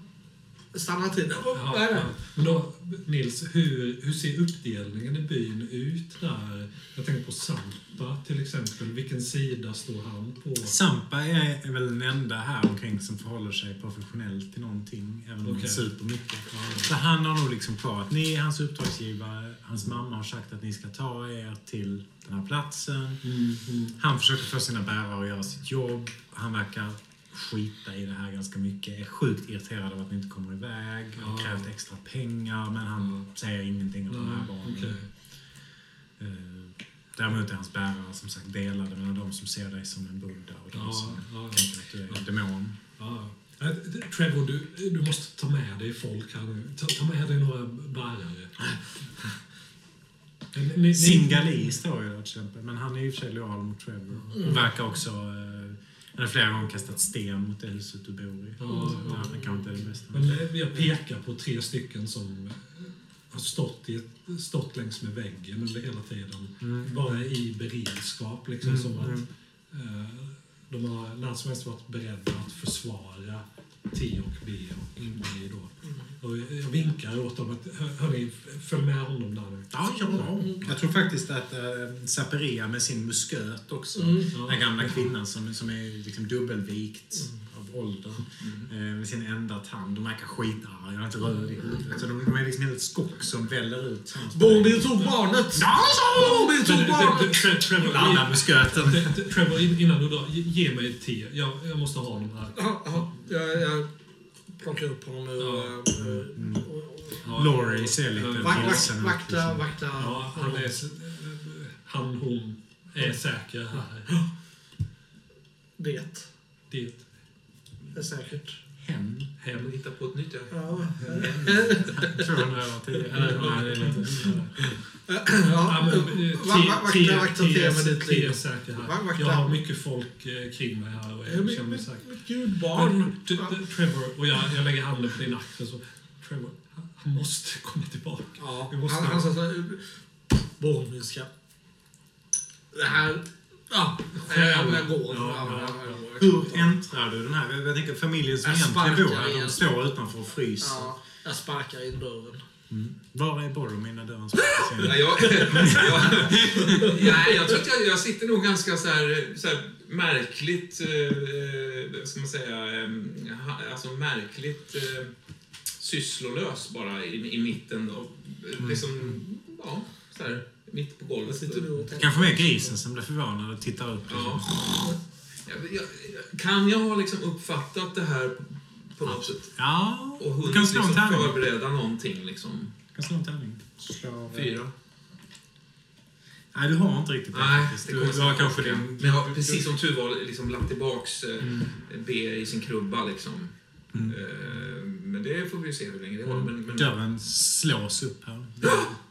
Speaker 2: stannar. Oh, vad är det?
Speaker 4: Men då, Nils, hur, hur ser uppdelningen i byn ut där? Jag tänker på Sampa till exempel. Vilken sida står han på?
Speaker 1: Sampa är, väl den enda här omkring som förhåller sig professionellt till någonting, även om
Speaker 4: Okej.
Speaker 1: han super mycket. Så han har nog liksom kvar att ni är hans uppdragsgivare, hans mamma har sagt att ni ska ta er till den här platsen.
Speaker 4: Mm, mm.
Speaker 1: Han försöker få sina bärare att göra sitt jobb. Han verkar skita i det här ganska mycket. Är sjukt irriterad av att ni inte kommer iväg. Har
Speaker 4: Ja.
Speaker 1: krävt extra pengar, men han säger ingenting om de här
Speaker 4: Nej,
Speaker 1: barnen.
Speaker 4: okej.
Speaker 1: Eh, Däremot är hans bärare som sagt delade mellan de som ser dig som en buddha och de
Speaker 4: Ja,
Speaker 1: som
Speaker 4: ja.
Speaker 1: tänker att du är en demon.
Speaker 4: Eh, Trevor, du, du måste ta med dig folk här nu. Ta, ta med dig några bärare.
Speaker 1: Singali står ju där till exempel, men han är ju i och för sig lojal mot Trevor. Och verkar också... Han har flera gånger kastat sten mot det huset du bor i.
Speaker 4: Ja,
Speaker 1: Så,
Speaker 4: ja.
Speaker 1: han kanske inte är det bästa.
Speaker 4: Men jag pekar på tre stycken som har stått, i ett, stått längs med väggen under hela tiden.
Speaker 1: Mm.
Speaker 4: Bara i beredskap. Liksom,
Speaker 1: Mm,
Speaker 4: som att,
Speaker 1: mm.
Speaker 4: eh, de har när som helst varit beredda att försvara T och B och mig då. Och jag vinkar åt dem att hör, hörni, följ med honom där nu.
Speaker 1: Ja, ja. Jag tror faktiskt att äh, Zaperia med sin musköt också,
Speaker 2: Mm.
Speaker 1: den gamla kvinnan som, som är liksom dubbelvikt av ålder,
Speaker 2: Mm.
Speaker 1: eh, med sin enda tand. De verkar skitarga, inte röd i huvudet. Så de, de är liksom helt skock som väller ut.
Speaker 2: Boromir tog barnet! Boromir
Speaker 4: Men,
Speaker 2: tog barnet!
Speaker 1: Ladda musköten.
Speaker 4: Trevor, in- innan du drar, ge- mig ett te. Jag, jag måste ha honom här.
Speaker 2: Ja, ja, jag plockar upp honom ur...
Speaker 4: Ja.
Speaker 1: Mm.
Speaker 4: Ja,
Speaker 1: Laurie ser lite
Speaker 2: Vak, vak, vakta, vakta.
Speaker 4: Ja, han är... Han, hon är säker här.
Speaker 2: Det.
Speaker 4: Det
Speaker 2: är säkert.
Speaker 1: Hen.
Speaker 3: Hem. Hitta på ett nytt. Ja.
Speaker 2: Ja.
Speaker 1: 210. Eller, nej, det är lite...
Speaker 4: Ja, eh,
Speaker 2: Vakta.
Speaker 4: Jag har mycket folk eh, kring mig här och
Speaker 2: Ja,
Speaker 4: jag känner mig säker.
Speaker 2: Gud, barn.
Speaker 4: T- Trevor, och jag, jag lägger handen på din axel så... Trevor, han- måste komma tillbaka.
Speaker 2: Ja, han, han sa såhär... Boromir ska... Det här... Ja, jag, jag, går.
Speaker 4: Ja,
Speaker 2: Ja,
Speaker 4: ja,
Speaker 1: Hur äntrar du den här? Jag, tänker familjen som egentligen bor här, de står utanför och fryser.
Speaker 2: ja, jag sparkar in dörren.
Speaker 1: Mm. Var är Boromir när dörren sparkas igen?
Speaker 3: jag, jag, ja, jag tror att jag, jag sitter nog ganska så här, så här märkligt, eh, eh, ska man säga, eh, alltså märkligt eh, sysslolös bara i, i mitten. Av,
Speaker 1: Mm.
Speaker 3: liksom, ja, så här, mitt på golvet.
Speaker 2: sitter du och?
Speaker 1: Kanske mer grisen som blir förvånad och tittar upp.
Speaker 3: Ja. Jag, jag, kan jag ha liksom uppfattat det här på, något sätt?
Speaker 1: Ja,
Speaker 3: Och
Speaker 1: du
Speaker 3: hunnit
Speaker 1: kan slå en
Speaker 3: liksom
Speaker 1: tärning.
Speaker 3: förbereda någonting liksom?
Speaker 1: Du kan slå en tärning. Slå,
Speaker 3: Fyra.
Speaker 1: Nej, du har inte riktigt det
Speaker 3: Nej, det
Speaker 1: Du, du har kanske din...
Speaker 3: Men jag har precis som tur var liksom lagt tillbaks eh,
Speaker 1: Mm.
Speaker 3: B i sin krubba liksom.
Speaker 1: Mm.
Speaker 3: Eh, men det får vi se hur länge det håller. Men, men,
Speaker 1: Dörren slås upp här.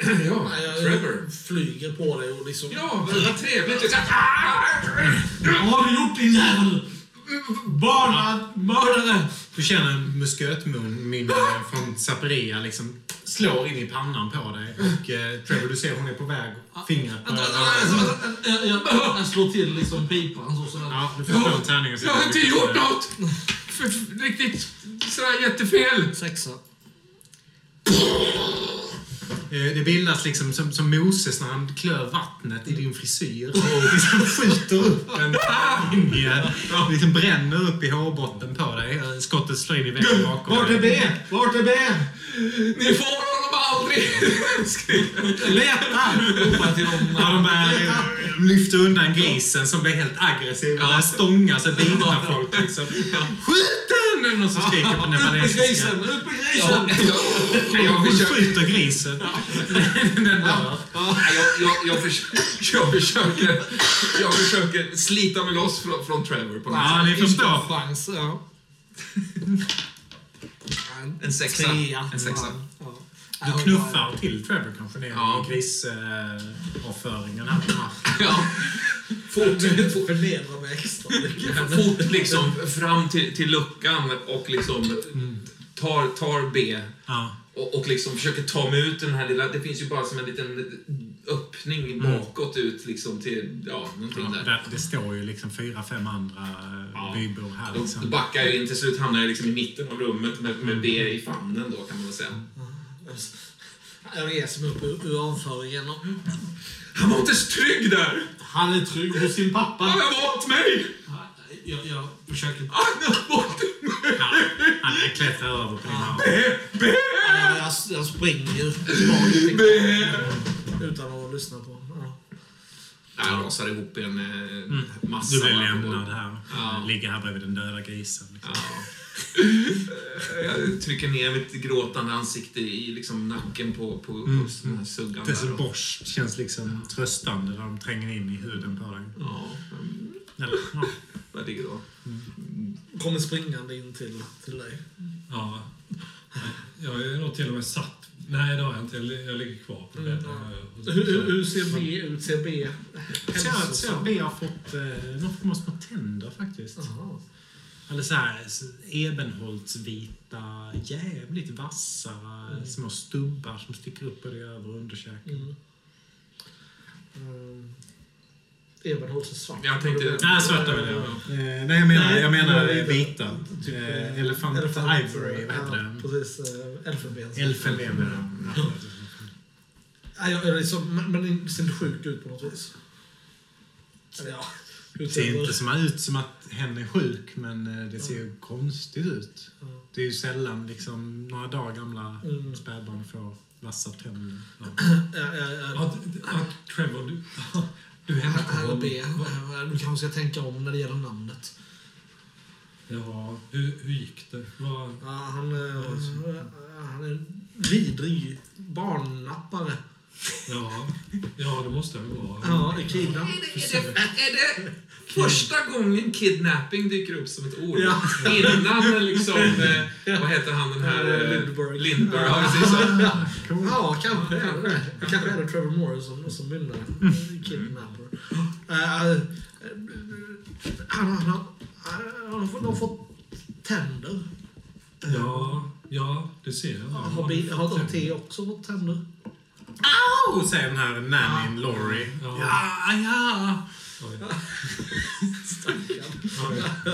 Speaker 3: ja, Trevor.
Speaker 2: flyger på dig och liksom...
Speaker 3: Ja, vad, vad trevligt.
Speaker 2: Vad har du gjort din jävel? Barnad! Mördare!
Speaker 1: Du känner en muskötmynning från Zaperia liksom slår in i pannan på dig. Och eh, Trevor, du ser hon är på väg. Fingret på
Speaker 2: Jag, jag, jag slår till liksom pipan så sådär.
Speaker 1: Ja, du får slå en tärning. och se
Speaker 3: Jag har inte gjort något riktigt sådär jättefel.
Speaker 2: Sexa.
Speaker 1: Eh, Det bildas liksom som, som Moses när han klöv vattnet i din frisyr. Och liksom skjuter upp en linje. Liksom bränner upp i hårbotten på dig. Eh, Skottet slår in i väggen bakom
Speaker 2: Vart är
Speaker 1: dig.
Speaker 2: B? Vart är B?
Speaker 3: Ni får honom aldrig.
Speaker 2: Leta! Ropa till dem.
Speaker 1: Ja, de börjar lyfta undan grisen som blir helt aggressiv och
Speaker 3: Ja.
Speaker 1: börjar stånga sig bita folk. Liksom. Skjut den! Är det någon som skriker på
Speaker 2: Ut med
Speaker 1: nepalesiska.
Speaker 2: grisen! Ut med
Speaker 3: Ja,
Speaker 2: grisen!
Speaker 3: jag, jag,
Speaker 1: Hon
Speaker 3: försöker,
Speaker 1: skjuter grisen. Den dör.
Speaker 3: Jag, försöker, jag, försöker, slita mig loss från, från Trevor på något
Speaker 1: Ja, ni
Speaker 2: Inte
Speaker 1: förstår.
Speaker 2: chans, ja.
Speaker 3: En sexa.
Speaker 2: Trea.
Speaker 3: En sexa.
Speaker 1: Du knuffar till Trevor kanske ner
Speaker 3: Ja.
Speaker 1: i grisavföringen här på marken.
Speaker 3: Ja. Fort, fort,
Speaker 2: Förnedra mig extra mycket.
Speaker 3: fort liksom fram till, till luckan och liksom tar, tar B
Speaker 1: Ja.
Speaker 3: och, och liksom försöker ta mig ut den här lilla... Det finns ju bara som en liten öppning bakåt ut liksom till, ja, någonting
Speaker 1: Ja,
Speaker 3: där.
Speaker 1: där, det står ju liksom fyra, fem andra eh,
Speaker 3: Ja.
Speaker 1: bybor här.
Speaker 3: Då, då
Speaker 1: Liksom.
Speaker 3: backar jag in, till slut hamnar jag liksom i mitten av rummet med, med B i famnen då kan man väl säga.
Speaker 2: Jag reser mig upp ur, ur avföringen. och-
Speaker 3: Han var inte trygg där!
Speaker 2: Han är trygg hos sin
Speaker 3: Han
Speaker 2: pappa.
Speaker 3: har valt mig!
Speaker 2: Jag, jag försöker...
Speaker 3: Han har valt mig!
Speaker 1: Ja, han klättrar över på din arm.
Speaker 2: Jag, jag, jag springer tillbaka utan att lyssna på. Ja.
Speaker 3: Jag rasar ihop i en eh, massa.
Speaker 1: Du blir lämnad här.
Speaker 3: Ja.
Speaker 1: Ligger här bredvid den döda grisen. Liksom.
Speaker 3: Ja. Jag trycker ner mitt gråtande ansikte i liksom nacken på, på, på den här suggan
Speaker 1: Det är
Speaker 3: där.
Speaker 1: så borst känns liksom tröstande när de tränger in i huden på dig.
Speaker 3: Ja, mm,
Speaker 1: Eller, ja.
Speaker 3: vad ligger då?
Speaker 2: Kommer springande in till, till dig.
Speaker 4: Ja. Jag är nog till och med satt... Nej, det har jag inte. Jag li- jag ligger kvar på
Speaker 2: Mm,
Speaker 4: bädden.
Speaker 2: ja. Hur, ser B ut? Ser B hälsosam?
Speaker 1: B har fått eh, någon form av små tänder faktiskt.
Speaker 2: Jaha.
Speaker 1: Eller så här ebenholtsvita, jävligt vassa små stubbar som sticker upp både över och underkäken.
Speaker 2: Mm. Um, Ebenholts är svart.
Speaker 3: Jag tänkte-
Speaker 1: Nej, svarta menar jag. Eh, nej, jag menar, jag menar
Speaker 2: Nej,
Speaker 1: vita. Eh, elefant, ivory, vad heter det?
Speaker 2: Precis. Elfenben.
Speaker 1: Elfenben.
Speaker 2: Ja, jag liksom, men, men det ser inte sjuk ut på något vis. Eller ja.
Speaker 1: Det ser inte som ut som att hen är sjuk, men eh, det ser ju konstigt ut.
Speaker 2: Ja.
Speaker 1: Det är ju sällan liksom, några dagar gamla
Speaker 2: Mm.
Speaker 1: spädbarn får vassa tänder. Ja.
Speaker 2: Ja, ja, ja.
Speaker 4: Att, att Trevor, du, du
Speaker 2: är
Speaker 4: honom.
Speaker 2: B. Du kanske ska tänka om när det gäller namnet.
Speaker 4: Ja, hur, hur gick det? Vad,
Speaker 2: Ja, han, eh, han är en vidrig barnnappare.
Speaker 4: Ja, ja, det måste jag väl vara.
Speaker 2: Ja, i Kina.
Speaker 3: Är det, är det första gången kidnapping dyker upp som ett ord?
Speaker 2: Ja.
Speaker 3: Innan liksom, eh, vad heter han den här? eh,
Speaker 2: Lindbergh.
Speaker 3: Lindbergh, ja precis. så.
Speaker 2: Ja, kanske är det det. Det kanske är det Trevor Morrison som myndar Kidnapper. Eh, han, han, han, han har fått- de har fått tänder.
Speaker 4: Ja, ja, det ser jag.
Speaker 2: Har, bi, har, har T också fått tänder?
Speaker 1: Och säger den här nannyn Laurie.
Speaker 4: Ja.
Speaker 1: Ja, ja.
Speaker 2: Stackarn.
Speaker 4: Ja,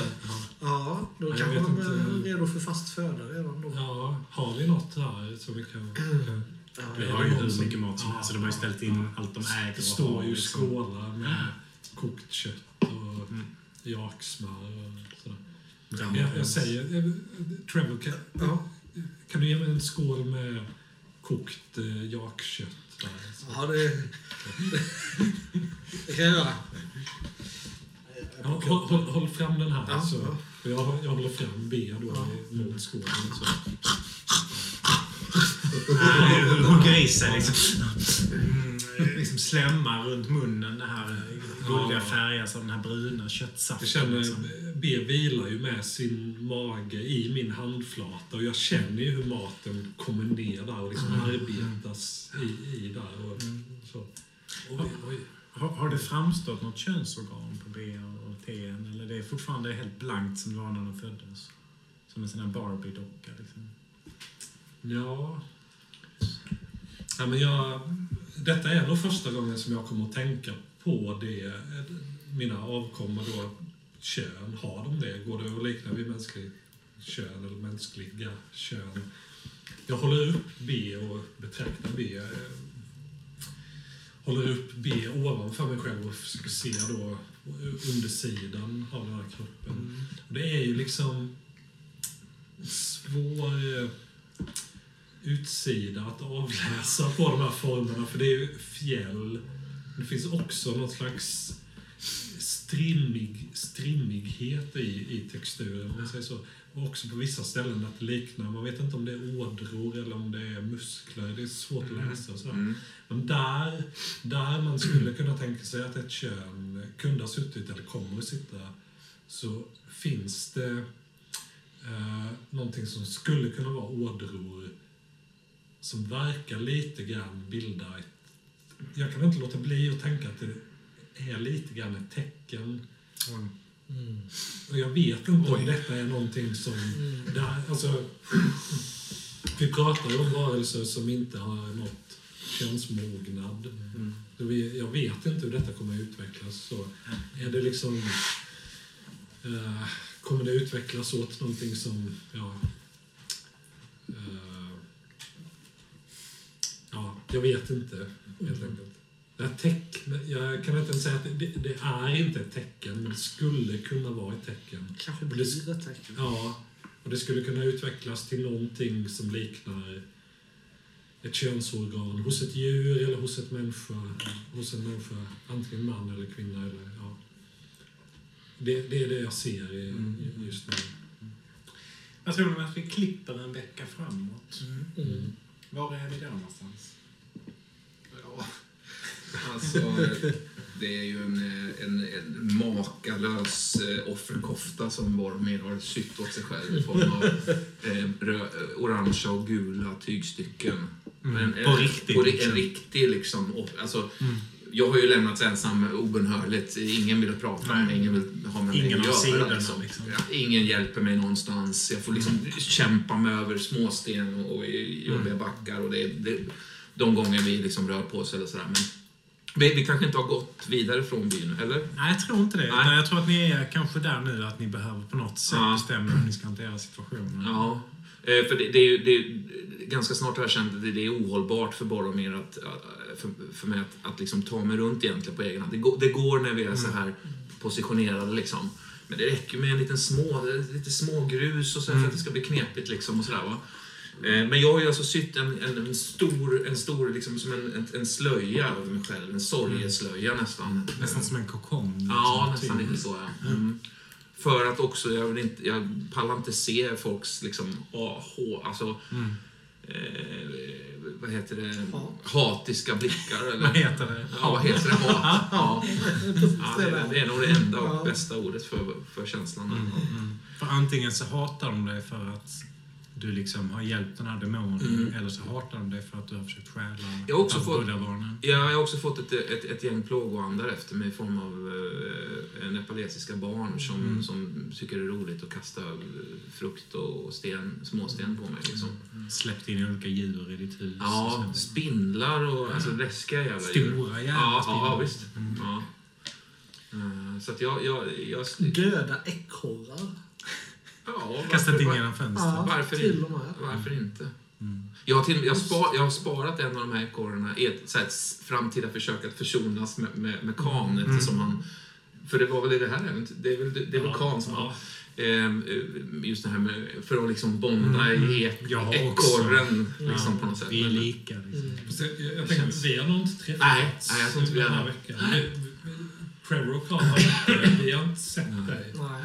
Speaker 2: Ja, då de är
Speaker 4: inte.
Speaker 2: redo för fast föda redan då.
Speaker 4: ja, har vi något här som vi kan... kan
Speaker 2: Ja,
Speaker 1: Vi
Speaker 4: Är
Speaker 1: har ju hur mycket mat som
Speaker 4: Ja.
Speaker 1: helst, så de har ju ställt in allt de äger
Speaker 4: det står ju
Speaker 1: liksom.
Speaker 4: skålar med kokt kött och jaksmör och sådär.
Speaker 1: Ja,
Speaker 4: Jag, jag säger, eh, Trevor, kan,
Speaker 2: Ja.
Speaker 4: kan du ge mig en skål med kokt eh, jakkött? där?
Speaker 2: Ja, det, det kan jag göra.
Speaker 4: Ja, håll, håll, håll fram den här.
Speaker 2: Ja,
Speaker 4: så,
Speaker 2: ja.
Speaker 4: för jag, jag håller fram B då
Speaker 2: Ja.
Speaker 4: i- mot skålen. Så.
Speaker 1: Nej, sig liksom. Mm, liksom slämmar runt munnen. Det här guldiga
Speaker 4: Ja.
Speaker 1: färgas av den här bruna
Speaker 4: Jag
Speaker 1: köttsaften.
Speaker 4: känner,
Speaker 1: liksom.
Speaker 4: B vilar ju med sin mage i min handflata och jag känner ju hur maten kommer ner där och liksom arbetas i, i där. Och, så. Oj, oj.
Speaker 1: Har, har det framstått något könsorgan på B och T? Eller det är fortfarande helt blankt som det var när de föddes? Som en sån här Barbie-docka liksom.
Speaker 4: Ja. ja men jag, detta är nog första gången som jag kommer att tänka på det. Mina avkommor då, kön, har de det? Går det att likna vid mänsklig kön eller mänskliga kön? Jag håller upp B och betraktar B. eh, Håller upp B ovanför mig själv och försöker se då undersidan av den här kroppen. Och Det är ju liksom svår... utsida att avläsa på de här formerna. För det är ju fjäll. Det finns också något slags strimmig, strimmighet i, i texturen, om man säger så. Och också på vissa ställen att det liknar, man vet inte om det är ådror eller om det är muskler. Det är svårt att läsa och så.
Speaker 3: Mm.
Speaker 4: Men där, där man skulle kunna tänka sig att ett kön kunde ha suttit eller kommer att sitta, så finns det eh, någonting som skulle kunna vara ådror som verkar lite grann bilda ett... Jag kan inte låta bli att tänka att det är lite grann ett tecken.
Speaker 2: Mm.
Speaker 4: Och jag vet inte
Speaker 1: Oj.
Speaker 4: om detta är någonting som...
Speaker 2: Mm.
Speaker 4: Där, alltså, vi pratar ju om varelser som inte har nått könsmognad.
Speaker 1: Mm.
Speaker 4: Jag vet inte hur detta kommer att utvecklas. Så är det liksom... Eh, kommer det utvecklas åt någonting som... Ja, ja, jag vet inte, helt enkelt. Det här tecken, jag kan inte ens säga att det, det, det är inte ett tecken, men det skulle kunna vara ett tecken.
Speaker 2: Kanske blir ett tecken.
Speaker 4: Ja, och det skulle kunna utvecklas till någonting som liknar ett könsorgan hos ett djur eller hos, ett människa, hos en människa, antingen man eller kvinna. Eller, ja. det, det är det jag ser i,
Speaker 1: Mm.
Speaker 4: just nu.
Speaker 1: Vad tror ni om att vi klipper en vecka framåt?
Speaker 2: Mm.
Speaker 1: Var är vi då någonstans?
Speaker 3: Alltså det är ju en, eh, en, en makalös eh, offerkofta som Boromir har sytt åt sig själv i form av eh, rö, eh, orangea och gula tygstycken. Eh,
Speaker 1: På riktigt,
Speaker 3: På, ri-
Speaker 1: liksom.
Speaker 3: En riktig liksom. Alltså,
Speaker 1: Mm.
Speaker 3: Jag har ju lämnats ensam obönhörligt. Ingen vill prata med mig, ingen vill ha med mig
Speaker 1: Ingen
Speaker 3: att göra. Liksom.
Speaker 1: liksom.
Speaker 3: Ingen hjälper mig någonstans. Jag får liksom kämpa mig över småsten och, och jobbiga
Speaker 1: Mm.
Speaker 3: backar. Och det, det, de gånger vi liksom rör på oss eller sådär. Men vi, vi kanske inte har gått vidare från byn, eller?
Speaker 1: Nej, jag tror inte det.
Speaker 3: Nej.
Speaker 1: Jag tror att ni är kanske där nu, att ni behöver på något sätt
Speaker 3: Ja.
Speaker 1: bestämma hur ni ska hantera situationen.
Speaker 3: Ja. Eh, För det, det är ju, det är, ganska snart har jag känt att det, är ohållbart för Boromir att, att- för, för mig att, att liksom ta mig runt egentligen på egen hand. Det går, det går när vi är så här positionerade liksom. Men det räcker med en liten små, lite små grus och så här för att det ska bli knepigt liksom och sådär va. Eh, Men jag har ju alltså sytt en, en, en stor, en stor liksom som en, en, en slöja över mig själv. En sorgeslöja nästan.
Speaker 1: Nästan som en kokong. liksom,
Speaker 3: Ja,
Speaker 1: typ.
Speaker 3: nästan lite så ja. Mm. För att också, jag, vill inte, jag pallar inte se folks liksom AH, alltså
Speaker 1: Mm.
Speaker 3: eh, vad heter det?
Speaker 2: Hat.
Speaker 3: Hatiska blickar eller?
Speaker 1: Vad heter det?
Speaker 3: Ja, vad heter det? Hat. Ja. Ja, det, är- det är nog det enda och bästa ordet för, för känslan.
Speaker 1: Mm, mm. För antingen så hatar de dig för att du liksom har hjälpt den här demonen,
Speaker 3: Mm.
Speaker 1: eller så hatar de dig för att du har försökt stjäla
Speaker 3: Jag har också fått-. Ja, jag har också fått ett, ett, ett gäng plågoandar efter mig i form av eh, nepalesiska barn som,
Speaker 1: Mm.
Speaker 3: som tycker det är roligt att kasta eh, frukt och sten, småsten på mig. Liksom.
Speaker 1: Släppt in olika djur i ditt hus.
Speaker 3: Ja,
Speaker 1: och så.
Speaker 3: spindlar och alltså läskiga jävla djur.
Speaker 1: Stora jävla
Speaker 3: Ja,
Speaker 1: spindlar.
Speaker 3: ja visst.
Speaker 1: Mm.
Speaker 3: Ja. Eh, Så att jag... jag, jag
Speaker 2: Döda ekorrar.
Speaker 3: Ja,
Speaker 1: Kastat in genom fönstret.
Speaker 2: Ja,
Speaker 3: varför
Speaker 2: till
Speaker 3: inte?
Speaker 2: och med.
Speaker 3: varför inte?
Speaker 1: Mm.
Speaker 3: Jag har, till, jag, spar, jag har sparat en av de här ekorrarna i ett, så här, ett framtida försök att försonas med, med, med Khan.
Speaker 1: Mm.
Speaker 3: Eftersom han, för det var väl i det här äventyret, det är väl, det är väl
Speaker 4: Ja,
Speaker 3: som
Speaker 4: ja.
Speaker 3: har ehm, eh, just det här med, för att liksom bonda
Speaker 1: Mm.
Speaker 3: i
Speaker 1: också.
Speaker 3: ekorren liksom
Speaker 1: Ja,
Speaker 3: på något sätt.
Speaker 1: Vi är
Speaker 3: Men-
Speaker 1: lika. Liksom.
Speaker 2: Mm.
Speaker 4: Jag, jag, tänker,
Speaker 3: känns-
Speaker 4: vi har nog inte träffats
Speaker 3: Nej, nej, jag tror inte vi
Speaker 4: den
Speaker 3: har
Speaker 4: här
Speaker 3: det.
Speaker 4: veckan. Trevor och Carl har inte, vi har inte sett dig.
Speaker 2: Nej.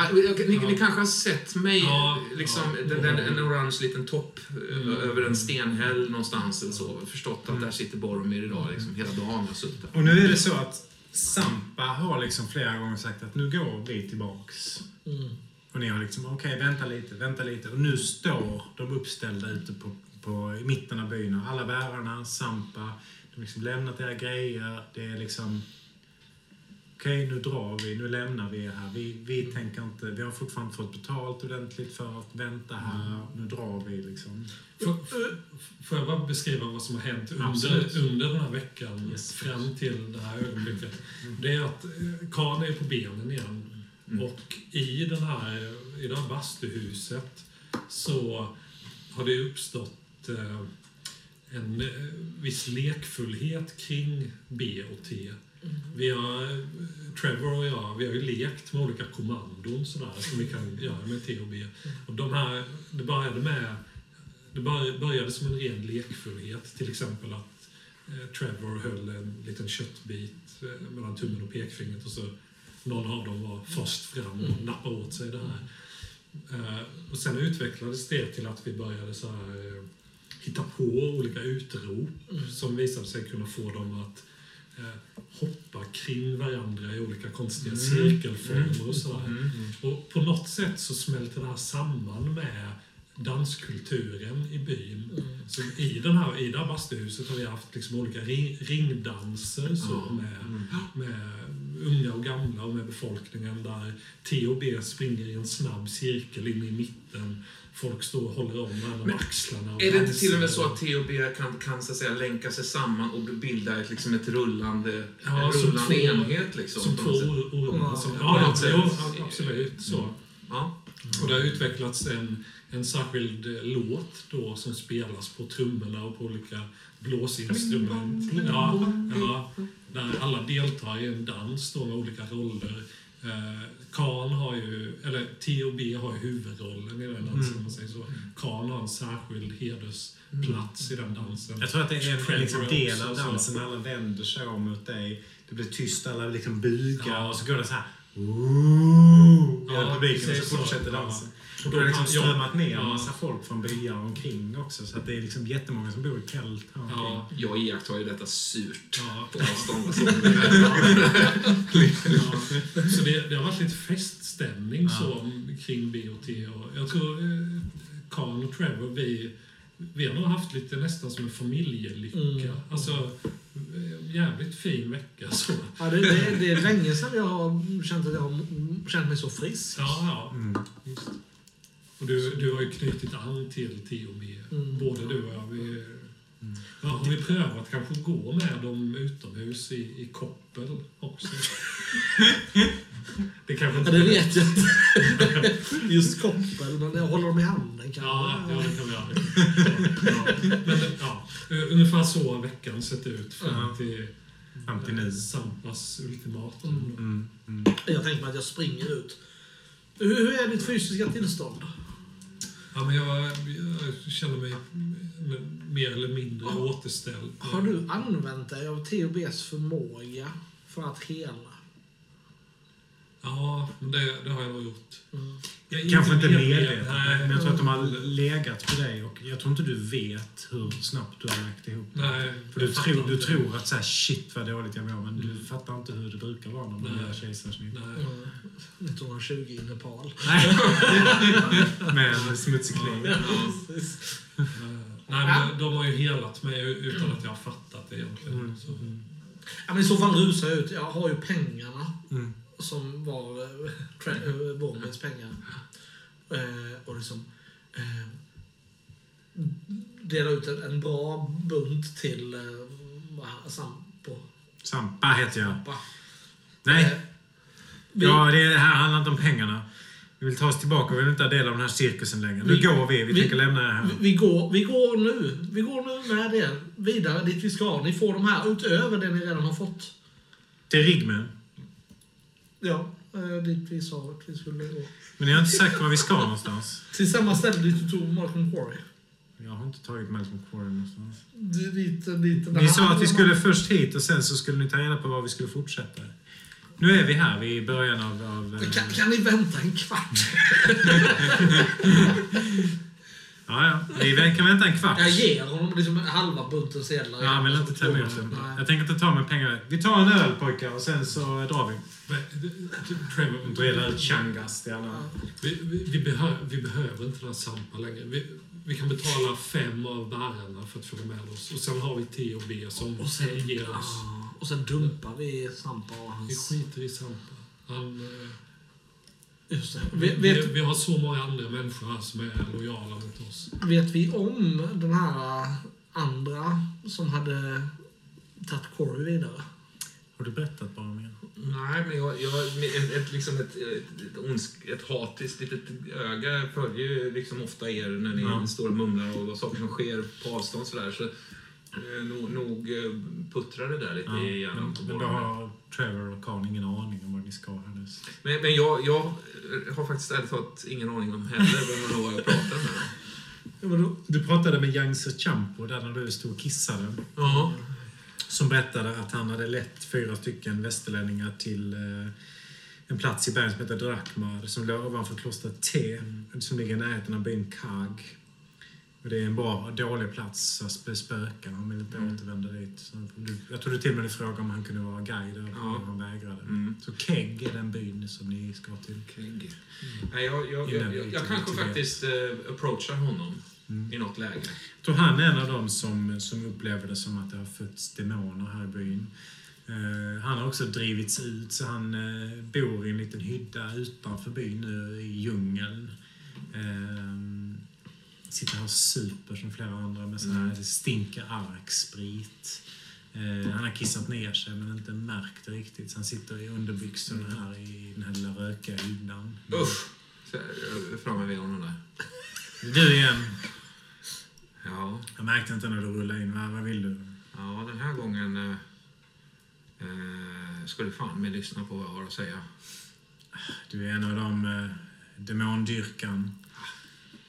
Speaker 3: Ah, Ni,
Speaker 4: Ja.
Speaker 3: ni kanske har sett mig,
Speaker 4: Ja,
Speaker 3: liksom,
Speaker 4: ja.
Speaker 3: den, den, en orange liten topp
Speaker 4: Mm.
Speaker 3: över en stenhäll någonstans eller så. Förstått att
Speaker 1: Mm.
Speaker 3: där sitter Boromir idag, liksom, hela dagen har suttit där.
Speaker 1: Och nu är det så att Sampa har liksom flera gånger sagt att nu går vi tillbaks.
Speaker 2: Mm.
Speaker 1: Och ni har liksom, okej, vänta lite, vänta lite. Och nu står de uppställda ute på, på, i mitten av byn. Och Alla bärarna, Sampa, de har liksom lämnat era grejer. Det är liksom, okej, nu drar vi, nu lämnar vi er här. Vi, vi tänker inte, vi har fortfarande fått betalt ordentligt för att vänta här. Nu drar vi liksom.
Speaker 4: Får, får jag bara beskriva vad som har hänt under,
Speaker 1: Absolut.
Speaker 4: under den här veckan
Speaker 1: Yes.
Speaker 4: fram till det här ögonblicket? Det är att eh, Khan är på benen igen.
Speaker 3: Mm.
Speaker 4: Och i, den här, i det här bastuhuset så har det uppstått eh, en eh, viss lekfullhet kring B och T. Vi har, Trevor och jag, vi har ju lekt med olika kommandon sådär, som vi kan göra med T och B. Och de här, det började med det bör- började som en ren lekfullhet. Till exempel att eh, Trevor höll en liten köttbit eh, mellan tummen och pekfingret och så någon av dem var först fram och nappade åt sig det här. Eh, och sen utvecklades det till att vi började så här, hitta på olika utrop som visade sig kunna få dem att hoppa kring varandra i olika konstiga cirkelformer och sådär. Och på något sätt så smälter det här samman med danskulturen i byn. Så i, den här, I det här bastuhuset har vi haft liksom olika ring, ringdanser så med, med unga och gamla och med befolkningen där. T och B springer i en snabb cirkel in i mitten. Folk står och håller om varandra med axlarna. Och
Speaker 3: Är det inte till och med så att T och B kan, kan så att säga, länka sig samman och bilda ett, liksom ett rullande,
Speaker 4: Ja,
Speaker 3: en
Speaker 4: som
Speaker 3: rullande
Speaker 4: två-
Speaker 3: enhet? Liksom,
Speaker 4: Som två ormar. Ja, absolut. Så.
Speaker 3: Ja.
Speaker 4: Och det har utvecklats en, en särskild eh, låt då som spelas på trummorna och på olika blåsinstrument. Ja, ja, där alla deltar i en dans då med olika roller. Eh, Khan har ju, eller T.O.B. har ju huvudrollen i den dansen om man säger så. Khan har en särskild hedersplats i den dansen.
Speaker 1: Jag tror att det är en liksom, del av dansen när alla vänder sig om mot dig. Det blir tyst, alla liksom bugar
Speaker 4: Ja.
Speaker 1: och så går det så här. Ooh,
Speaker 4: Ja,
Speaker 1: ja, publiken och så fortsätter
Speaker 4: Ja.
Speaker 1: dansen.
Speaker 4: Och
Speaker 1: Och då har det liksom strömmat ner
Speaker 4: ja.
Speaker 1: en massa folk från byar omkring också. Så att det är liksom jättemånga som bor i tält här omkring.
Speaker 4: Ja,
Speaker 3: Jag iakttar ju detta surt
Speaker 4: ja.
Speaker 3: på avstånd. Så.
Speaker 4: Ja, så det, det har varit lite feststämning
Speaker 1: Ja.
Speaker 4: så kring BOT. Och jag tror eh, och Trevor, vi, vi har nog haft lite nästan som en familjelycka.
Speaker 2: Mm.
Speaker 4: Alltså, eh, jävligt fin vecka så.
Speaker 2: Ja, det, det, det är länge sedan jag har känt att jag har känt mig så frisk.
Speaker 4: Ja, ja.
Speaker 1: Mm.
Speaker 4: Just. Och du, du har ju knutit an till TOB.
Speaker 2: Mm.
Speaker 4: Både du och jag. Vi, ja, har vi prövat kanske att gå med dem utomhus i, i koppel också? det kanske
Speaker 2: Ja,
Speaker 4: inte
Speaker 2: det vet jag inte. Just koppel, men jag håller dem i handen kanske.
Speaker 4: Ja, ja, det kan vi göra. Ja. Men ja, ungefär så har veckan sett ut fram
Speaker 1: Ja.
Speaker 4: till
Speaker 1: Fram till nu.
Speaker 4: Sampas ultimatum.
Speaker 1: Mm. Mm.
Speaker 2: Jag tänker mig att jag springer ut. Hur, hur är ditt fysiska tillstånd?
Speaker 4: Ja, men jag, jag känner mig mer eller mindre
Speaker 2: Ja.
Speaker 4: återställd.
Speaker 2: Har du använt dig av THBs förmåga för att hela?
Speaker 4: Ja, det, det har jag nog gjort.
Speaker 2: Mm.
Speaker 4: Jag
Speaker 1: Kanske inte medvetet,
Speaker 4: Nej,
Speaker 1: men jag tror att de har legat på dig och jag tror inte du vet hur snabbt du har lagt ihop det.
Speaker 4: Nej,
Speaker 1: För du, tror, du tror att så här, shit vad dåligt jag mår, men du
Speaker 4: Mm.
Speaker 1: fattar inte hur det brukar vara när man
Speaker 4: Nej.
Speaker 1: gör kejsarsnitt.
Speaker 4: Nej.
Speaker 2: Mm. 1920 i Nepal.
Speaker 1: Med en smutsig kniv.
Speaker 4: Eh, Nej, men de har ju helat mig utan att jag har fattat det egentligen.
Speaker 1: Mm.
Speaker 4: Så.
Speaker 2: Ja, men I så fall rusar jag ut. Jag har ju pengarna
Speaker 1: Mm.
Speaker 2: Som var Vormins pengar. Eh, och liksom eh, dela ut en, en bra bunt till eh, Sampo.
Speaker 1: Sampa heter jag.
Speaker 2: Sampa.
Speaker 1: Nej,
Speaker 2: vi,
Speaker 1: ja, det här handlar inte om pengarna. Vi vill ta oss tillbaka, vi vill inte ha del av den här cirkusen längre. Nu
Speaker 2: Vi-
Speaker 1: går vi, vi,
Speaker 2: vi-
Speaker 1: tänker lämna det här.
Speaker 2: vi, vi, går, vi går nu. Vi går nu med det vidare dit vi ska. Ni får de här utöver det ni redan har fått.
Speaker 1: Till Rigmen.
Speaker 2: Ja, eh, dit vi sa att vi skulle gå.
Speaker 1: Men ni har inte sagt var vi ska någonstans.
Speaker 2: Till samma ställe dit du tog Malcolm Quarry.
Speaker 1: Jag har inte tagit Malcolm Quarry någonstans.
Speaker 2: Dit, dit, dit,
Speaker 1: Ni sa att vi skulle först hit och sen så skulle ni ta reda på var vi skulle fortsätta. Nu är vi här, vi är i början av... av eh,
Speaker 2: Kan, kan ni vänta en kvart?
Speaker 1: ja, ja. Vi kan vänta en kvart.
Speaker 2: Jag ger honom liksom halva bunten sedlar.
Speaker 1: Ja, men inte ta emot.
Speaker 2: Nej.
Speaker 1: Jag tänker inte ta med pengar. Vi tar en öl pojkar och sen så drar vi.
Speaker 4: Eh, Trevor,
Speaker 1: Breda ut Changas till alla.
Speaker 4: Vi, vi, vi, behö, vi behöver inte den Sampa längre. Vi, vi kan betala fem av bärarna för att få med oss. Och sen har vi T och B som
Speaker 2: Och sen,
Speaker 4: ger oss.
Speaker 2: och sen dumpar vi Sampa och
Speaker 4: Vi
Speaker 2: hans...
Speaker 4: skiter i Sampa. Han, eh,
Speaker 2: Just det.
Speaker 4: vi,
Speaker 2: Vet,
Speaker 4: vi, vi har så många andra människor här som är lojala mot oss.
Speaker 2: vet vi om den här andra som hade tagit Corey vidare?
Speaker 1: Har du berättat bara om er?
Speaker 3: Nej, men jag, jag ett, ett, liksom ett, ett, ett, ondsk, ett hatiskt litet öga följer ju liksom ofta er när ni
Speaker 1: Ja.
Speaker 3: står och mumlar och vad saker som sker på avstånd sådär. Så, eh, nog, nog eh, puttrar det där lite
Speaker 1: Ja.
Speaker 3: i hjärnan på
Speaker 1: Men då har Trevor och Karl ingen aning om vad ni ska härnäst.
Speaker 3: Men, men jag, jag har faktiskt ärligt talat ingen aning om heller vem man har att prata med.
Speaker 2: Ja, men
Speaker 1: Du pratade med Yangtze Champo där när du stod och kissade.
Speaker 3: Ja.
Speaker 1: Som berättade att han hade lett fyra stycken västerlänningar till eh, en plats i bergen som heter Drakmar som låg ovanför klostret T som ligger i närheten av byn Kag. Det är en bra, dålig plats så sp- spökar. Han vill inte återvända dit. Jag tror du till och med frågade om han kunde vara guide och
Speaker 3: Ja.
Speaker 1: han vägrade.
Speaker 3: Mm.
Speaker 1: Så Keg är den byn som ni ska till.
Speaker 3: Kegg. Nej, jag, jag, jag, jag, jag kanske faktiskt eh, approachar honom i något läge.
Speaker 1: Jag tror han är en av dem som, som upplever det som att det har fötts demoner här i byn. Eh, han har också drivits ut, så han eh, bor i en liten hydda utanför byn nu i djungeln. Eh, sitter här och super som flera andra med så här, det stinker arksprit. Eh, han har kissat ner sig men inte märkt det riktigt. Så han sitter i underbyxorna här i den här lilla rökiga hyddan.
Speaker 3: Usch! Är framme vid honom där.
Speaker 1: Du igen.
Speaker 3: Ja,
Speaker 1: Jag märkte inte när du rullade in. Vad, vad vill du?
Speaker 3: ja den här gången eh, eh, du fan med lyssna på vad jag har att säga.
Speaker 1: Du är en av de eh, demondyrkan.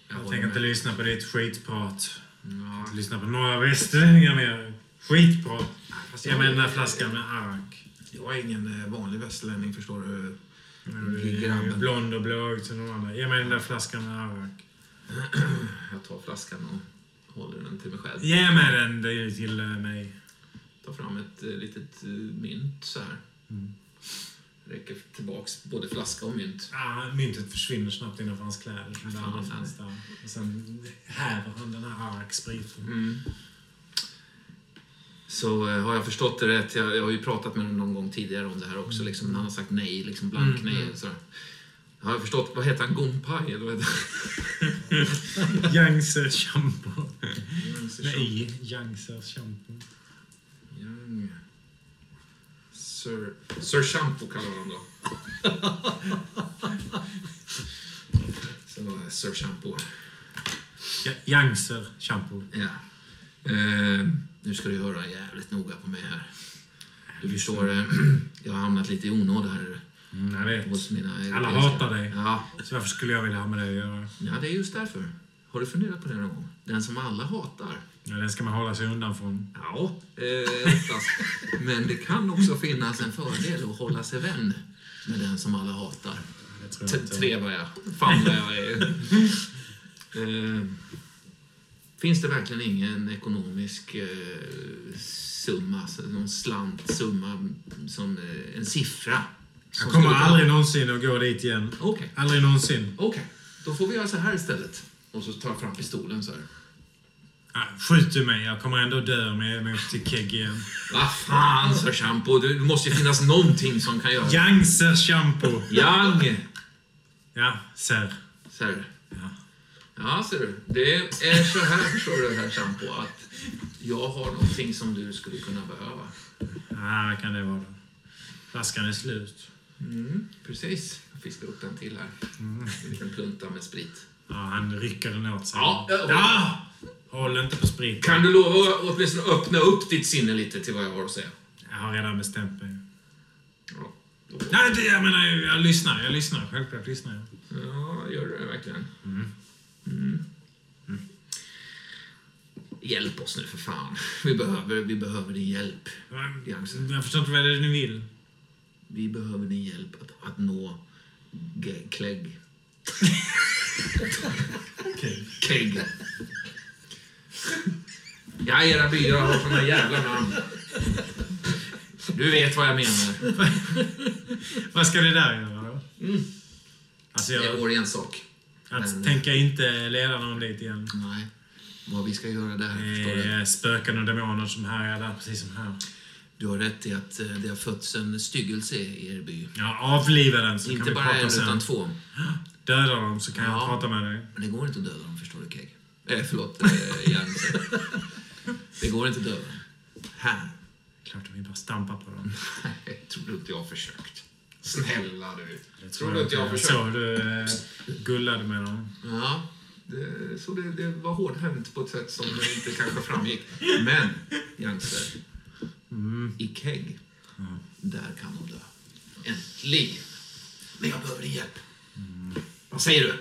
Speaker 1: Jag tänker inte lyssna på ditt skitprat.
Speaker 3: Ja,
Speaker 1: Inte lyssna på några västerlänningar mer. Skitprat.
Speaker 3: fast
Speaker 1: Ge mig den där flaskan med arak.
Speaker 3: Jag är ingen eh, vanlig västerlänning, förstår du.
Speaker 1: Är
Speaker 3: Grabben.
Speaker 1: blond och blåögd som de andra. Ge mig den där flaskan med arak.
Speaker 3: Jag tar flaskan och håller den till mig själv.
Speaker 1: Ge mig den till eh, mig.
Speaker 3: Tar fram ett eh, litet mynt så här.
Speaker 1: Mm.
Speaker 3: Räcker tillbaks både flaska och mynt.
Speaker 1: Ah, myntet försvinner snabbt innanför hans kläder. Som det
Speaker 3: Fan.
Speaker 1: där. Och sen häver han den här arak-spriten.
Speaker 3: Mm. Så eh, har jag förstått det rätt, jag, jag har ju pratat med honom någon gåg tidigare om det här också, liksom, men han har sagt nej, liksom blank
Speaker 1: Mm,
Speaker 3: nej.
Speaker 1: mm.
Speaker 3: Så. Har jag förstått, vad heter han, Gonpai? Eller vad heter
Speaker 1: Yangtze shampoo.
Speaker 3: han?
Speaker 1: Med i. Yangtze shampoo.
Speaker 3: Young. Sir, Sir Shampoo kallar honom då. Så Sir Shampoo.
Speaker 1: Ja, Yangtze shampoo.
Speaker 3: Ja. Eh, nu ska du höra jävligt noga på mig här. Du förstår, eh, jag har hamnat lite i onåd här
Speaker 1: Mm, jag vet. Alla hatar dig.
Speaker 3: Ja,
Speaker 1: Så varför skulle jag vilja ha med dig att göra?
Speaker 3: ja, det är just därför. Har du funderat på det någon gång? Den som alla hatar.
Speaker 1: Ja, den ska man hålla sig undan från.
Speaker 3: Ja, eh, oftast. Men det kan också finnas en fördel att hålla sig vän med den som alla hatar. Trevar jag. Famlar jag. Eh, finns det verkligen ingen ekonomisk eh, summa, någon slant, summa, som, eh, en siffra?
Speaker 1: Jag kommer aldrig någonsin att gå dit igen.
Speaker 3: Okej,
Speaker 1: Aldrig någonsin.
Speaker 3: okej. Då får vi göra så här istället. Och så tar jag fram pistolen så här.
Speaker 1: Ah, skjut du mig, jag kommer ändå dö med jag åker till kegg igen.
Speaker 3: Vad fan, Sir Shampoo. Det måste ju finnas någonting som kan göra...
Speaker 1: Yangtze shampoo.
Speaker 3: Young!
Speaker 1: Ja, sir.
Speaker 3: Ser
Speaker 1: Ja.
Speaker 3: Ja, ser du. Det är så här, förstår du, här Shampoo, att jag har någonting som du skulle kunna behöva.
Speaker 1: Ah, kan det vara då. Flaskan är slut.
Speaker 3: Mm, precis. Jag fiskar upp en till här. En liten plunta med sprit.
Speaker 1: Ja, han rycker den åt sig.
Speaker 3: Ja, ja.
Speaker 1: Håll inte på spriten.
Speaker 3: Kan du lova att åtminstone öppna upp ditt sinne lite till vad jag har att säga?
Speaker 1: Jag har redan bestämt mig.
Speaker 3: Ja,
Speaker 1: Nej, det, jag menar, jag lyssnar. Jag lyssnar. Självklart lyssnar jag.
Speaker 3: ja gör du det verkligen?
Speaker 1: Mm.
Speaker 3: Mm. Hjälp oss nu för fan. Vi behöver, vi behöver din hjälp. Yangtze.
Speaker 1: Jag förstår inte vad det är ni vill.
Speaker 3: Vi behöver din hjälp att, att nå Klegg. Kegg. Ja, era byar har såna jävla namn. Du vet vad jag menar.
Speaker 1: Vad ska det där göra då?
Speaker 3: Mm.
Speaker 1: Alltså,
Speaker 3: Det är
Speaker 1: jag,
Speaker 3: vår ensak.
Speaker 1: att
Speaker 3: men-
Speaker 1: tänka inte leda någon dit igen.
Speaker 3: Nej, vad vi ska göra där, förstår du.
Speaker 1: spöken och demoner som härjar där, precis som här.
Speaker 3: Du har rätt i att eh, det har fötts en styggelse i er by.
Speaker 1: Ja, avliva den så
Speaker 3: Inte
Speaker 1: kan vi
Speaker 3: bara
Speaker 1: prata
Speaker 3: en,
Speaker 1: sen.
Speaker 3: utan två.
Speaker 1: Döda dem så kan
Speaker 3: Ja.
Speaker 1: jag prata med dig.
Speaker 3: Men det går inte att döda dem. Eh, förlåt, eh, Jansen. Det går inte att dem. Här.
Speaker 1: Klart att vi bara stampar på dem.
Speaker 3: Nej, tror du inte jag har försökt? Snälla du.
Speaker 1: Det
Speaker 3: Tror du inte jag har försökt?
Speaker 1: såg du eh, gullade med dem.
Speaker 3: Ja, det, så det, det var hårdhänt på ett sätt som inte kanske framgick. Men, Jansen,
Speaker 1: Mm.
Speaker 3: i Kegg, där kan de dö. Äntligen! Men jag behöver din hjälp. Vad säger du?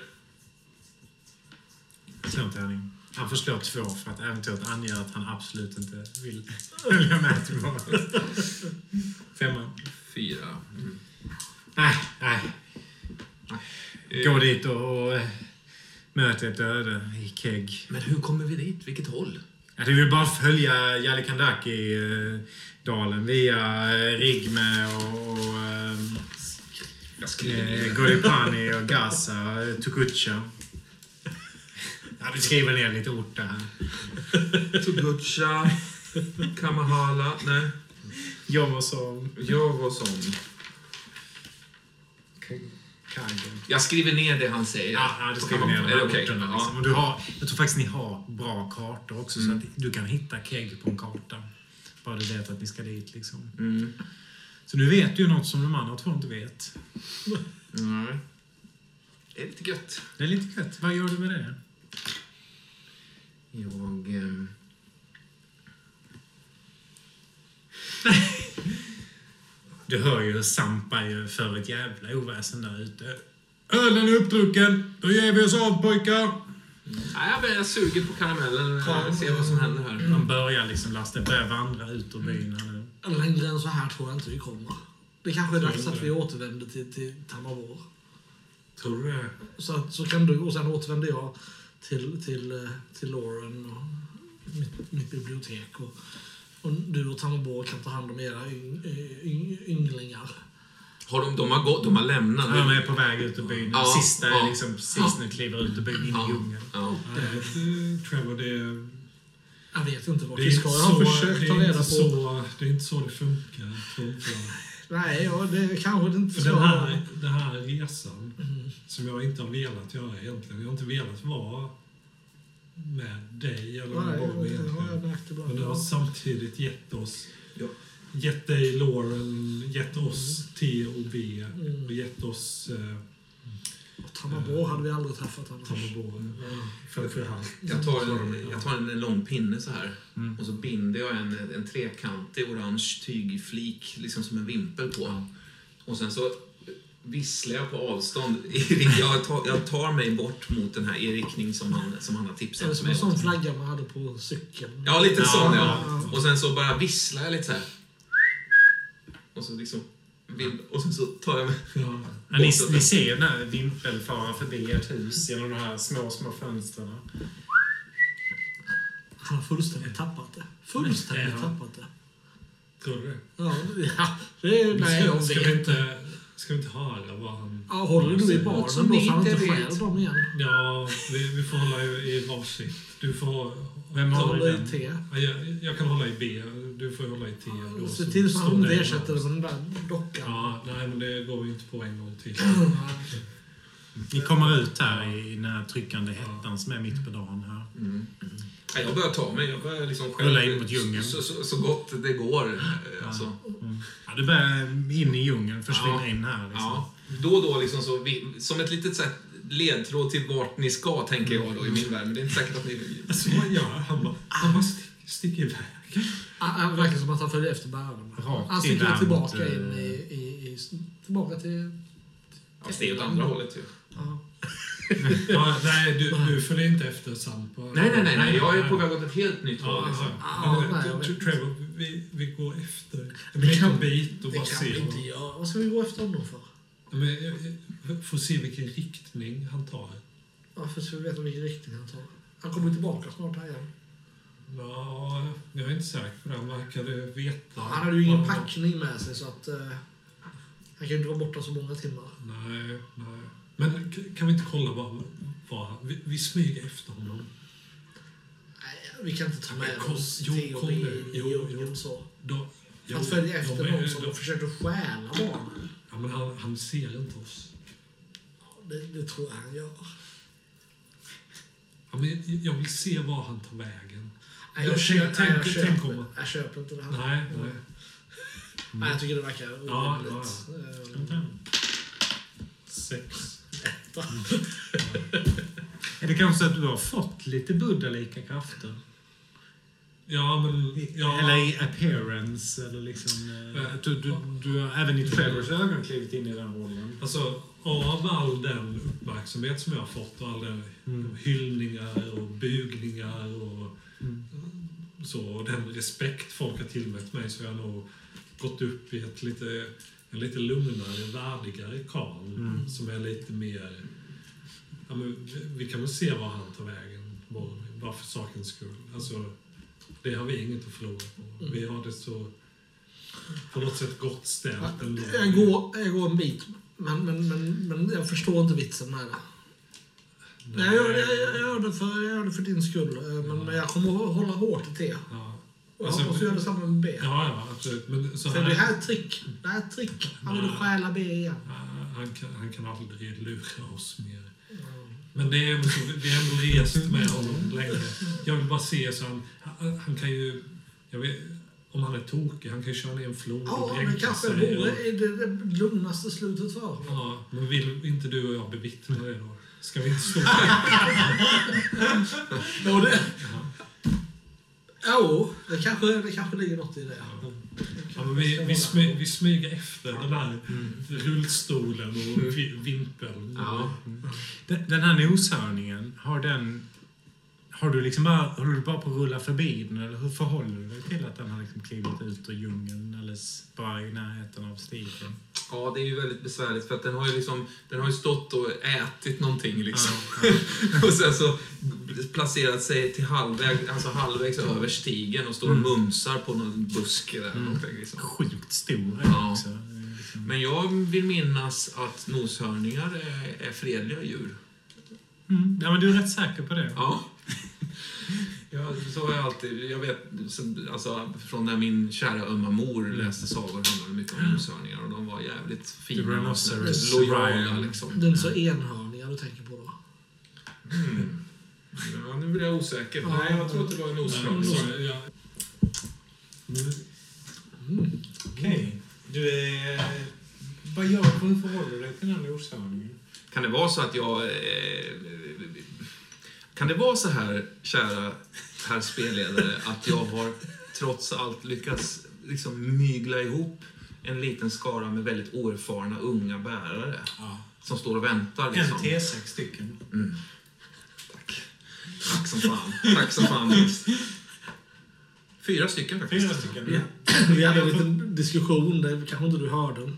Speaker 1: Slå tärning. Han får slå två för att äventyret anger att han absolut inte vill följa med tillbaka. Femman.
Speaker 3: Fyra. Mm.
Speaker 1: Nej, nej. Gå dit och, och eh, möt ett öde i kegg.
Speaker 3: Men hur kommer vi dit? Vilket håll?
Speaker 1: Ja, det vill bara följa Jalikandaki-dalen via eh, Rigme och, och eh, eh. Golipani och Gaza, eh, Tukucha. Ja, du skriver ner lite orter här.
Speaker 3: Tugucha, Kamahala, nej.
Speaker 1: Jag var som
Speaker 3: Jag skriver ner det han säger.
Speaker 1: Ja, ja, du skriver ner de här
Speaker 3: okej?
Speaker 1: orterna.
Speaker 3: Ja.
Speaker 1: Liksom. Och du har, jag tror faktiskt ni har bra kartor också,
Speaker 3: Mm.
Speaker 1: så att du kan hitta kegg på en karta. Bara du vet att ni ska dit. Liksom.
Speaker 3: Mm.
Speaker 1: Så nu vet du ju något som de andra två inte vet.
Speaker 3: Nej. Det är lite gött.
Speaker 1: Det är lite gött. Vad gör du med det?
Speaker 3: Jag... ehm,
Speaker 1: Du hör ju hur Sampa ju för ett jävla oväsen där ute. Ölen är uppdrucken. Då ger vi oss av pojkar.
Speaker 3: Nej, jag börjar suget på karamellen. Se vad som händer här.
Speaker 1: De börjar liksom lasta, börjar vandra ut ur byn nu.
Speaker 2: Längre än så här tror jag inte vi kommer. Det kanske är dags att vi återvänder till, till Tamavår.
Speaker 4: Tror du det?
Speaker 2: Så, att, så kan du, och sen återvänder jag till, till, eh, till Lauren och mitt, mitt bibliotek. Och, och du och Tamavår kan ta hand om era yng, yng, ynglingar.
Speaker 3: Har de, de, har gått, de har lämnat.
Speaker 1: De är på väg ut ur byn.
Speaker 3: Ja,
Speaker 1: Sista
Speaker 3: ja.
Speaker 1: liksom precis nu kliver ut ur byn in i
Speaker 3: Ja.
Speaker 1: djungeln.
Speaker 3: Ja.
Speaker 4: Det- Trevor, det är...
Speaker 2: Jag vet inte vart vi ska. Jag
Speaker 4: så,
Speaker 2: har
Speaker 4: det
Speaker 2: försökt ta
Speaker 4: är
Speaker 2: reda
Speaker 4: inte
Speaker 2: på...
Speaker 4: så, det är inte så det funkar, tror jag.
Speaker 2: Nej, ja, det kanske det inte
Speaker 4: För
Speaker 2: ska
Speaker 4: den här, den här resan, som jag inte har velat göra egentligen. Jag har inte velat vara med dig eller
Speaker 2: Nej, har jag
Speaker 4: egentligen. Men det har samtidigt gett oss,
Speaker 3: Ja.
Speaker 4: gett dig Lauren, gett oss T och B
Speaker 2: Mm.
Speaker 4: och gett oss eh,
Speaker 2: Tamavår hade vi aldrig träffat annars.
Speaker 4: Tamabor. För, för han.
Speaker 3: Jag tar, en, jag tar en, en lång pinne så här
Speaker 1: Mm.
Speaker 3: och så binder jag en, en trekantig orange tygflik liksom som en vimpel på. Och sen så visslar jag på avstånd. Jag tar, jag tar mig bort mot den här i riktning som han, som han har tipsat
Speaker 2: som
Speaker 3: mig
Speaker 2: en sån
Speaker 3: om.
Speaker 2: flagga man hade på cykeln.
Speaker 3: Ja, lite
Speaker 1: Ja,
Speaker 3: sån
Speaker 1: ja.
Speaker 3: ja. Och sen så bara visslar jag lite så här. Och så liksom... Och sen så tar jag mig...
Speaker 4: Ja.
Speaker 1: Ja, ni, ni ser den här vimpeln fara förbi ert hus genom de här små, små fönstren.
Speaker 2: Han har fullständigt tappat det. Fullständigt
Speaker 4: Ja.
Speaker 2: tappat det.
Speaker 4: Tror du det?
Speaker 2: Ja, det är... Nej, jag vet inte.
Speaker 4: Inte, ska vi inte höra vad han...
Speaker 2: Ja, håller du i barnen
Speaker 3: som
Speaker 2: då så han
Speaker 3: inte
Speaker 2: stjäl dem igen.
Speaker 4: Ja, vi, vi får hålla i, i varsitt. Du får...
Speaker 1: Vem
Speaker 2: håller i T.
Speaker 4: Ja, Jag, jag kan hålla i B, du får hålla i T. då,
Speaker 2: Se till så han
Speaker 4: står
Speaker 2: inte ersätter den där dockan.
Speaker 4: Ja, nej men det går vi inte på en gång till.
Speaker 1: Ni kommer ut här i den här tryckande hettan som är mitt på dagen här.
Speaker 3: Mm. Ja, jag börjar ta mig. Jag börjar liksom
Speaker 1: Rulla in mot djungeln.
Speaker 3: Så, så, så gott det går. eh, Alltså.
Speaker 1: Ja, du börjar in i djungeln, försvinner
Speaker 3: Ja.
Speaker 1: in här. Liksom.
Speaker 3: Ja. Då och då, liksom så, vi, som ett litet så här, ledtråd till vart ni ska, tänker jag då i min värld. Men det är inte säkert att ni...
Speaker 4: Alltså vad gör han? Han bara, han bara stick, sticker iväg.
Speaker 2: Han han verkar som att han följer efter bärarna. Han
Speaker 1: in
Speaker 2: sticker tillbaka
Speaker 1: mot, eh,
Speaker 2: in i, i, i... Tillbaka till...
Speaker 3: Fast det är åt andra hållet ju.
Speaker 2: Ja.
Speaker 4: Ja, nej, du, du följer inte efter Sampa.
Speaker 3: Nej, nej, nej, nej. Jag är på väg åt ett helt nytt håll.
Speaker 4: Ja,
Speaker 3: Liksom.
Speaker 2: Ja,
Speaker 4: men,
Speaker 2: vet
Speaker 4: Trevor, vi, vi går efter en
Speaker 2: Det
Speaker 4: liten
Speaker 2: kan-
Speaker 4: bit och
Speaker 2: Det
Speaker 4: bara
Speaker 2: kan vi inte göra. Vad ska vi gå efter honom för?
Speaker 4: Men, jag- jag får se vilken riktning han tar.
Speaker 2: Varför ska vi veta vilken riktning han tar? Han kommer tillbaka snart här igen.
Speaker 4: Ja, jag är inte säker på det. Han verkade veta.
Speaker 2: Han hade ju ingen packning med sig så att... Eh, han kan ju inte vara borta så många timmar.
Speaker 4: Nej, nej. Men kan vi inte kolla vad, vad vi, vi smyger efter honom.
Speaker 2: Nej, vi kan inte ta med
Speaker 4: kom-
Speaker 2: oss
Speaker 4: jo,
Speaker 2: Theo
Speaker 4: kom nu.
Speaker 2: i
Speaker 4: Jo,
Speaker 2: djungeln
Speaker 4: jo.
Speaker 2: så.
Speaker 4: Då,
Speaker 2: Att följa efter
Speaker 4: de är-
Speaker 2: någon som
Speaker 4: de-
Speaker 2: försöker stjäla barnen.
Speaker 4: Ja, men han, han ser inte oss.
Speaker 2: Det, det tror jag han gör.
Speaker 4: Ja, men jag vill se var han tar vägen.
Speaker 2: Nej,
Speaker 4: Jag
Speaker 2: jag,
Speaker 4: tänk-
Speaker 2: köper, nej, jag,
Speaker 4: tänk- tänk
Speaker 2: köper,
Speaker 4: om-
Speaker 2: jag köper inte det här.
Speaker 4: Nej, nej.
Speaker 2: Nej, jag tycker det verkar
Speaker 4: Ja,
Speaker 2: orimligt.
Speaker 4: ja,
Speaker 2: Eh,
Speaker 1: Är det kanske så att du har fått lite buddhalika krafter?
Speaker 4: Ja, men... Ja,
Speaker 1: Eller i appearance, eller liksom... eh,
Speaker 4: Ja.
Speaker 1: att du, du, du har även i Trevors ögon klivit in i den rollen.
Speaker 4: Alltså, av all den uppmärksamhet som jag har fått och alla
Speaker 1: Mm.
Speaker 4: hyllningar och bugningar och
Speaker 1: Mm.
Speaker 4: så, och den respekt folk har tillmätt mig så har jag nog gått upp i ett lite, en lite lugnare, värdigare Karl
Speaker 1: Mm.
Speaker 4: som är lite mer... Ja, men, vi- kan väl se var han tar vägen, bara, för sakens skull. Alltså, det har vi inget att förlora på. Vi har det så på något sätt gott ställt ändå.
Speaker 2: Jag går, jag går en bit, men, men, men, men jag förstår inte vitsen med det.
Speaker 4: Nej.
Speaker 2: Jag gör, det, jag, jag, gör det för, jag gör det för din skull, eh, men, men jag kommer att hålla hårt i T.
Speaker 4: Ja.
Speaker 2: Och jag
Speaker 4: Alltså,
Speaker 2: hoppas du gör detsamma med B.
Speaker 4: Ja, ja, absolut. Men så här,
Speaker 2: det här är ett trick. Det här är ett trick. Han vill stjäla B igen.
Speaker 4: han, kan, han kan aldrig lura oss mer. Men det är ändå så, vi har ändå rest med honom länge. Jag vill bara se så han, han, han kan ju... Vet, om han är tokig, han kan ju köra ner en flod och
Speaker 2: Ja, men
Speaker 4: dränka
Speaker 2: kanske
Speaker 4: sig.
Speaker 2: vore
Speaker 4: och-
Speaker 2: det, det lugnaste slutet för honom.
Speaker 4: Ja, men vill inte du och jag bevittna det då? Ska vi inte stå
Speaker 2: Jo, det... Jo, det kanske, det kanske ligger något i det.
Speaker 4: Ja, men vi, vi, smy, vi smyger efter den här rullstolen och vi, vimpeln.
Speaker 3: Ja.
Speaker 1: Den, den här noshörningen, har den... Har du liksom bara, håller du bara på att rulla förbi den eller hur förhåller du dig till att den har liksom klivit ut ur djungeln eller bara i närheten av stigen?
Speaker 3: Ja, det är ju väldigt besvärligt för att den har ju, liksom, den har ju stått och ätit någonting liksom. och sen så placerat sig till halvväg, alltså halvvägs över stigen och står och mumsar på någon buske där. Någonting, liksom.
Speaker 1: Sjukt stor är
Speaker 3: Ja.
Speaker 1: också. Liksom.
Speaker 3: Men jag vill minnas att noshörningar är, är fredliga djur.
Speaker 1: Mm. Ja, men du är rätt säker på det?
Speaker 3: Ja. Ja, så har jag alltid, jag vet, så- alltså, från när min kära ömma mor läste sagor handlade mycket om noshörningar och de var jävligt fina och lojala liksom.
Speaker 2: Den så enhörniga du tänker på då.
Speaker 3: Mm. Ja, nu blir jag osäker.
Speaker 2: Ja.
Speaker 3: Nej, jag tror att det var en noshörning.
Speaker 4: ja.
Speaker 1: Okej. Du är... Vad gör du? Hur förhåller du dig till den här noshörningen?
Speaker 3: Kan det vara så att jag... Eh, kan det vara så här, kära herr spelledare, att jag har trots allt lyckats liksom mygla ihop en liten skara med väldigt oerfarna unga bärare
Speaker 1: Ja.
Speaker 3: som står och väntar?
Speaker 1: En
Speaker 3: Liksom.
Speaker 1: T6 stycken.
Speaker 3: Mm. Tack. Tack som fan. Tack som fan. Fyra stycken faktiskt.
Speaker 1: Fyra stycken.
Speaker 2: Vi, vi hade en liten diskussion, det kanske inte du hörde.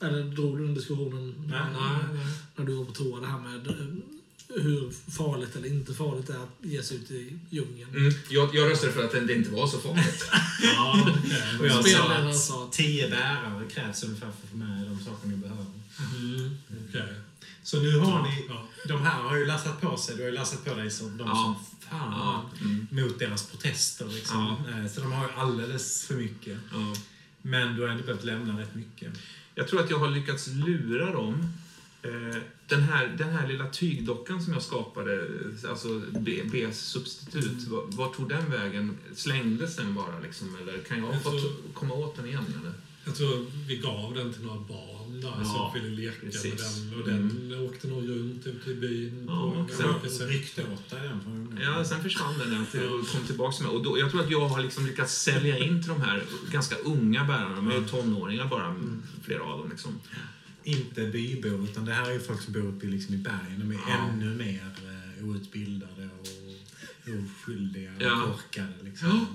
Speaker 2: Eller drog du den diskussionen
Speaker 1: Nej,
Speaker 3: nej, nej.
Speaker 2: när du var på toa? Det här med hur farligt eller inte farligt det är att ge sig ut i djungeln.
Speaker 3: Mm, jag, jag röstade för att det inte var så farligt.
Speaker 4: Ja.
Speaker 1: Och jag sa
Speaker 2: sa
Speaker 1: att tio bärare krävs ungefär för att få med de saker ni behöver.
Speaker 4: Mm, okej.
Speaker 1: Så nu har ni...
Speaker 4: Ja.
Speaker 1: De här har ju lassat på sig. Du har ju lassat på dig som de
Speaker 3: Ja.
Speaker 1: som fan
Speaker 3: Ja, mm,
Speaker 1: mot deras protester. Liksom. Eh, Så de har ju alldeles för mycket.
Speaker 3: ja.
Speaker 1: Men du har ändå behövt lämna rätt mycket.
Speaker 3: Jag tror att jag har lyckats lura dem. Eh, Den här, den här lilla tygdockan som jag skapade, alltså Bs substitut, var, var tog den vägen? Slängdes den bara liksom? Eller kan jag
Speaker 4: Jag tror-
Speaker 3: komma åt den igen? Eller?
Speaker 4: Jag tror vi gav den till några barn där
Speaker 3: Ja,
Speaker 4: som ville leka
Speaker 3: precis.
Speaker 4: med den. Och den åkte nog runt ute i byn.
Speaker 3: Ja,
Speaker 4: på
Speaker 3: sen-.
Speaker 1: Ryckte åt dig den.
Speaker 3: Ja, sen försvann den jag kom tillbaka med. Och då, jag tror att jag har liksom lyckats sälja in till de här ganska unga bärarna. De är tonåringar bara, flera av dem. Liksom.
Speaker 1: Inte bybor, utan det här är ju folk som bor uppe liksom i bergen. De är
Speaker 3: Ja.
Speaker 1: ännu mer eh, outbildade och oskyldiga och
Speaker 3: Ja.
Speaker 1: korkade. Liksom.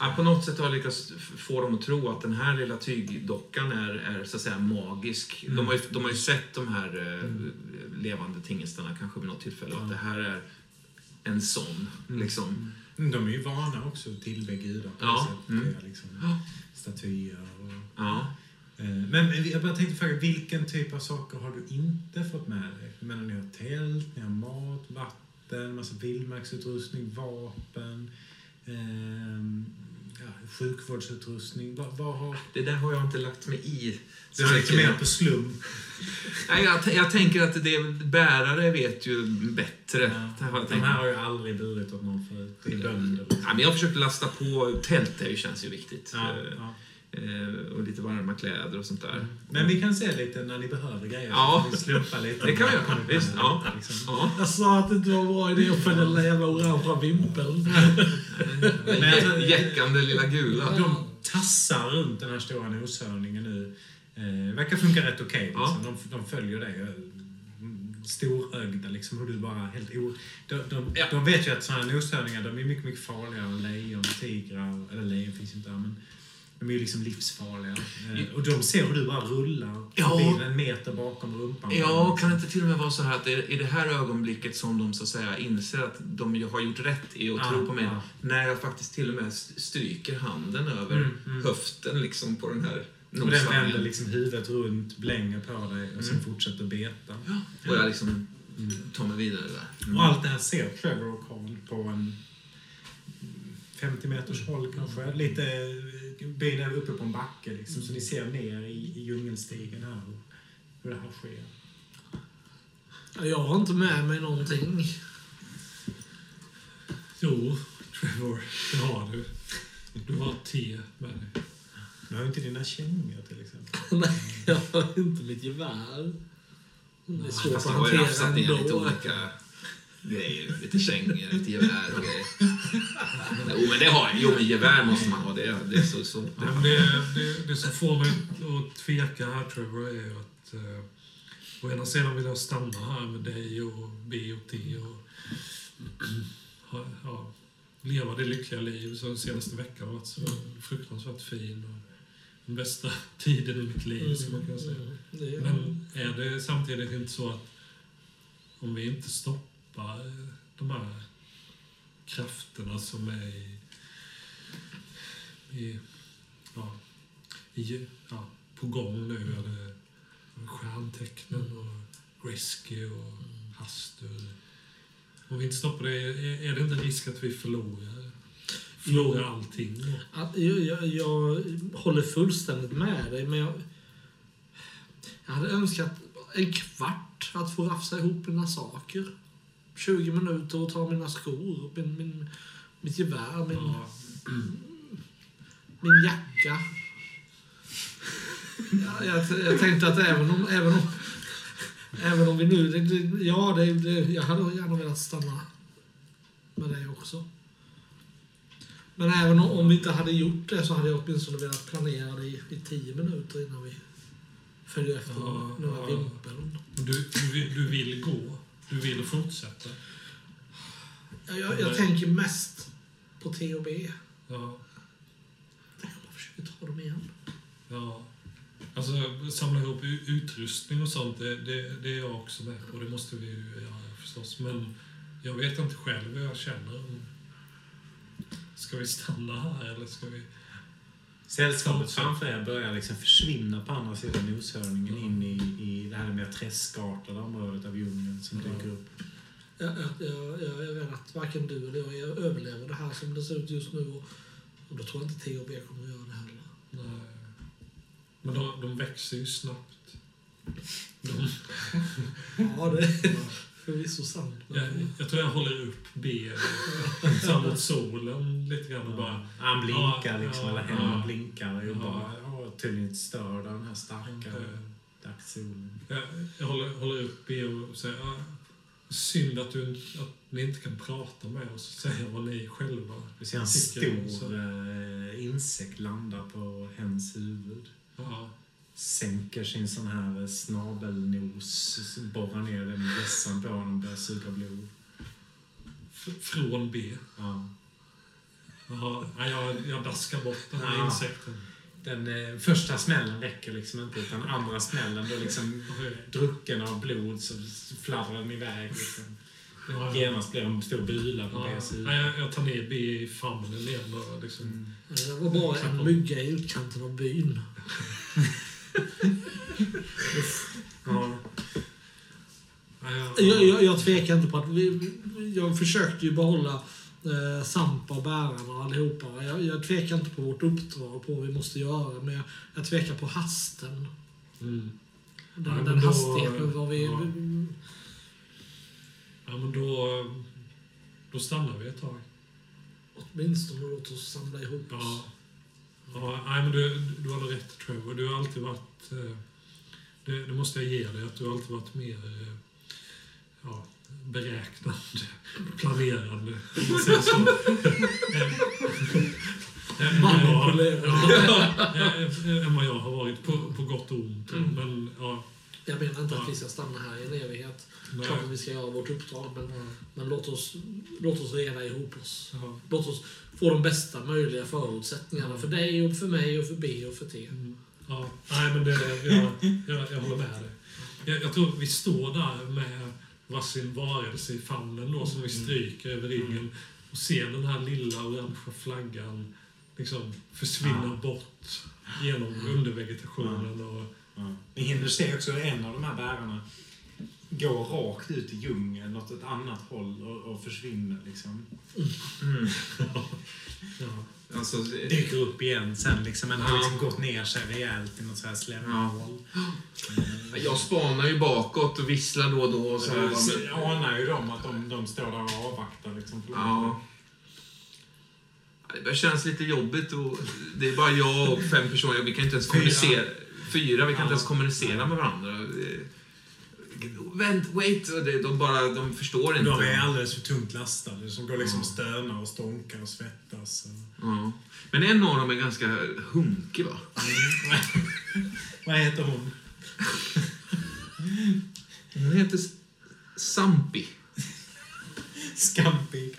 Speaker 3: Ja, på något sätt har jag lyckats få dem att tro att den här lilla tygdockan är, är så att säga magisk. De, har ju, de har ju sett de här eh, levande tingestarna kanske vid något tillfälle. Att det här är en sån. Liksom.
Speaker 1: Mm, De är ju vana också till det gudar på
Speaker 3: Ja,
Speaker 1: sättet.
Speaker 3: mm.
Speaker 1: Liksom,
Speaker 3: Ja.
Speaker 1: statyer och...
Speaker 3: Ja.
Speaker 1: Eh, Men jag bara tänkte fråga, vilken typ av saker har du inte fått med dig? Jag menar, ni har tält, ni har mat, vatten, massa vildmarksutrustning, vapen, ehm, ja, sjukvårdsutrustning. Vad, vad har...
Speaker 3: Det där har jag inte lagt mig i.
Speaker 1: Du har lite mer på slum.
Speaker 3: Nej, jag, jag tänker att det, bärare vet ju bättre. Det jag
Speaker 1: De här har ju aldrig burit åt någon förut. Det är bönder.
Speaker 3: Ja, men jag försökte lasta på. Tält ju, känns ju viktigt.
Speaker 1: Ja,
Speaker 3: Eh,
Speaker 1: ja.
Speaker 3: Eh, och lite varma kläder och sånt där.
Speaker 1: Men vi kan se lite när ni behöver grejer.
Speaker 3: Ja.
Speaker 1: Vi slumpar lite.
Speaker 3: Det kan vi göra, visst. Ja.
Speaker 1: Liksom.
Speaker 3: Ja.
Speaker 2: Jag sa att det inte var en bra idé att följa den där jävla orangea vimpeln.
Speaker 3: Jä- jäckande lilla gula.
Speaker 1: De tassar runt den här stora noshörningen nu. Eh, verkar funka rätt okej. liksom.
Speaker 3: Ja.
Speaker 1: de, de följer dig. Storögda liksom. Och du bara helt o... De, de,
Speaker 3: Ja.
Speaker 1: de vet ju att sådana här noshörningar de är mycket, mycket farligare än lejon, tigrar. Eller lejon finns inte där, men de är ju liksom livsfarliga. Eh, och de ser hur du bara rullar
Speaker 3: Ja.
Speaker 1: en meter bakom rumpan.
Speaker 3: Ja, kan det inte till och med vara så här att det är i det här ögonblicket som de så att säga inser att de har gjort rätt i att
Speaker 1: Ja,
Speaker 3: tro på mig.
Speaker 1: ja.
Speaker 3: När jag faktiskt till och med st- stryker handen över
Speaker 1: Mm, mm.
Speaker 3: höften liksom på den här
Speaker 1: Och den vänder liksom huvudet runt, blänger på dig och sen
Speaker 3: Mm.
Speaker 1: fortsätter beta.
Speaker 3: Och jag liksom tar mig vidare där. Mm.
Speaker 1: Och allt det här ser Trevor och Carl på en 50 meters håll kanske. Lite byn är uppe på en backe liksom, så ni ser ner i, i djungelstigen här hur, hur det här sker.
Speaker 2: Jag har inte med mig någonting.
Speaker 4: Jo, Trevor, det har du. Du har te med dig.
Speaker 1: Du har inte dina kängor till exempel.
Speaker 2: Nej, jag har inte mitt gevär. Det är svårt att hantera
Speaker 3: lite
Speaker 2: ändå.
Speaker 3: olika grejer. Lite kängor, lite gevär och grejer. Jo, men det har jag. Jo, men gevär måste man ha. Det, det är så, så.
Speaker 4: Det, det, det som får mig att tveka här, Trevor, är ju att eh, å ena sidan vill jag stanna här med dig och B och T och ha, ja, leva det lyckliga liv som den senaste veckan har varit så fruktansvärt fin. Och den bästa tiden i mitt liv, skulle man kunna säga.
Speaker 2: Det är-
Speaker 4: Men är det samtidigt inte så att om vi inte stoppar eh, de här krafterna som är i, i, ja, i, ja, på gång nu, eller stjärntecknen och Grisky och Hastur. Om vi inte stoppar det, är, det inte risk att vi förlorar, förlorar allting?
Speaker 2: Att, jag, jag, jag håller fullständigt med dig, men jag, jag hade önskat en kvart att få rafsa ihop mina saker. 20 minuter och ta mina skor, min, min, mitt gevär, min,
Speaker 4: Ja,
Speaker 2: min jacka. Ja, jag, jag tänkte att även om, även om, även om vi nu... Det, det, ja, det, det, jag hade gärna velat stanna med dig också. Men även om, om vi inte hade gjort det så hade jag åtminstone velat planera det i, i tio minuter innan vi följer efter
Speaker 4: Ja,
Speaker 2: några
Speaker 4: ja.
Speaker 2: vimpeln.
Speaker 4: du, du, du vill gå, du vill fortsätta.
Speaker 2: Jag, jag, jag tänker mest på T och B.
Speaker 4: Ja.
Speaker 2: Jag försöker ta dem igen.
Speaker 4: Ja. Alltså samla ihop utrustning och sånt, det, det, det är jag också med på. Det måste vi ju göra förstås. Men jag vet inte själv hur jag känner. Ska vi stanna här eller ska vi...
Speaker 1: Sällskapet framför er börjar liksom försvinna på andra sidan noshörningen in i, i det här mer träskartade området av djungeln som
Speaker 4: Ja.
Speaker 1: dyker upp.
Speaker 2: Jag, jag, jag, jag rädd att varken du eller jag överlever det här som det ser ut just nu. Och, och då tror jag inte T och B kommer att göra det heller.
Speaker 4: Nej. Men de, de växer ju snabbt. De,
Speaker 2: Ja, det förvisso sant.
Speaker 4: jag,
Speaker 2: Men,
Speaker 4: jag tror jag håller upp B mot solen lite grann och bara...
Speaker 1: Han blinkar
Speaker 4: Ja,
Speaker 1: liksom,
Speaker 4: ja,
Speaker 1: eller händerna
Speaker 4: ja.
Speaker 1: blinkar och
Speaker 4: Ja.
Speaker 1: bara ja, tydligen störd av den här starka dagssolen.
Speaker 4: Jag, jag håller, håller upp B och säger ah, synd att, du, inte- att ni inte kan prata med oss och säga vad ni själva
Speaker 1: Du ser en stor eh, insekt landa på hens huvud.
Speaker 4: Ja,
Speaker 1: Sänker sin sån här snabelnos, borrar ner den i vässan på honom och börjar suga blod.
Speaker 4: från B.
Speaker 1: Ja.
Speaker 4: Nej, jag, jag daskar bort den här
Speaker 1: Ja.
Speaker 4: insekten.
Speaker 1: Den eh, första smällen räcker liksom inte, utan andra smällen, då liksom drucken av blod så fladdrar den iväg. Liksom.
Speaker 4: Ja,
Speaker 1: Genast blir det en stor bula på
Speaker 4: ja, nej, jag, jag tar ner B i famnen igen och liksom...
Speaker 1: Mm.
Speaker 2: det var bara en mygga i utkanten av byn.
Speaker 1: Ja.
Speaker 2: Jag, jag, jag tvekar inte på att vi, jag försökte ju behålla eh, Sampa och bärarna och allihopa. Jag, jag tvekar inte på vårt uppdrag, på vad vi måste göra, men jag, jag tvekar på hasten.
Speaker 4: Mm.
Speaker 2: Den,
Speaker 4: Ja,
Speaker 2: den
Speaker 4: då-
Speaker 2: hastigheten var vi...
Speaker 4: ja. Ja, men då, då stannar vi ett tag.
Speaker 2: Åtminstone låt oss samla ihop oss.
Speaker 4: Ja. Ja, nej, men du, du har rätt Trevor. Du har alltid varit... eh, Det, det måste jag ge dig, att du alltid varit mer eh, ja, beräknande, planerande, om man säger så. Än- vad jag- ja, har varit, på, på gott och ont.
Speaker 2: Mm.
Speaker 4: Men, ja,
Speaker 2: Jag menar inte att vi ska stanna här i en evighet.
Speaker 4: nej,
Speaker 2: Klart att vi ska göra vårt uppdrag, men, men låt, oss, låt oss reda ihop oss.
Speaker 4: ja.
Speaker 2: Låt oss få de bästa möjliga förutsättningarna för dig, och för mig, och för B och för T.
Speaker 4: Mm. Ja, nej, men det, jag, jag, jag håller med dig. Jag, jag tror vi står där med varsin varelse i famnen då, som vi stryker över ryggen och ser den här lilla orangea flaggan liksom försvinna
Speaker 1: Ja.
Speaker 4: bort genom undervegetationen. Och,
Speaker 1: Ja. Ni hinner se också en av de här bärarna går rakt ut i djungeln åt ett annat håll och, och försvinner liksom.
Speaker 3: Mm.
Speaker 4: ja.
Speaker 3: Alltså, det-
Speaker 1: Dyker upp igen sen liksom, men har
Speaker 3: Ja.
Speaker 1: liksom gått ner sig rejält i något så här slemhål.
Speaker 3: jag spanar ju bakåt och visslar då och då. Och så va,
Speaker 1: Så
Speaker 3: men-
Speaker 1: anar ju de att de, de står där och avvaktar liksom.
Speaker 3: Ja. Det kännas lite jobbigt och det är bara jag och fem personer. Vi kan inte ens
Speaker 1: Fyra.
Speaker 3: kommunicera. Fyra, vi kan
Speaker 1: Ja.
Speaker 3: inte ens kommunicera med varandra. Vänt, wait! och det- De, bara, de förstår inte.
Speaker 1: De är alldeles för tungt lastade. Som går liksom och stönar och stånkar och svettas. Och...
Speaker 3: Ja. Men en av dem är ganska hunkig va?
Speaker 1: Vad heter hon?
Speaker 3: Hon heter Sampi.
Speaker 1: Eh,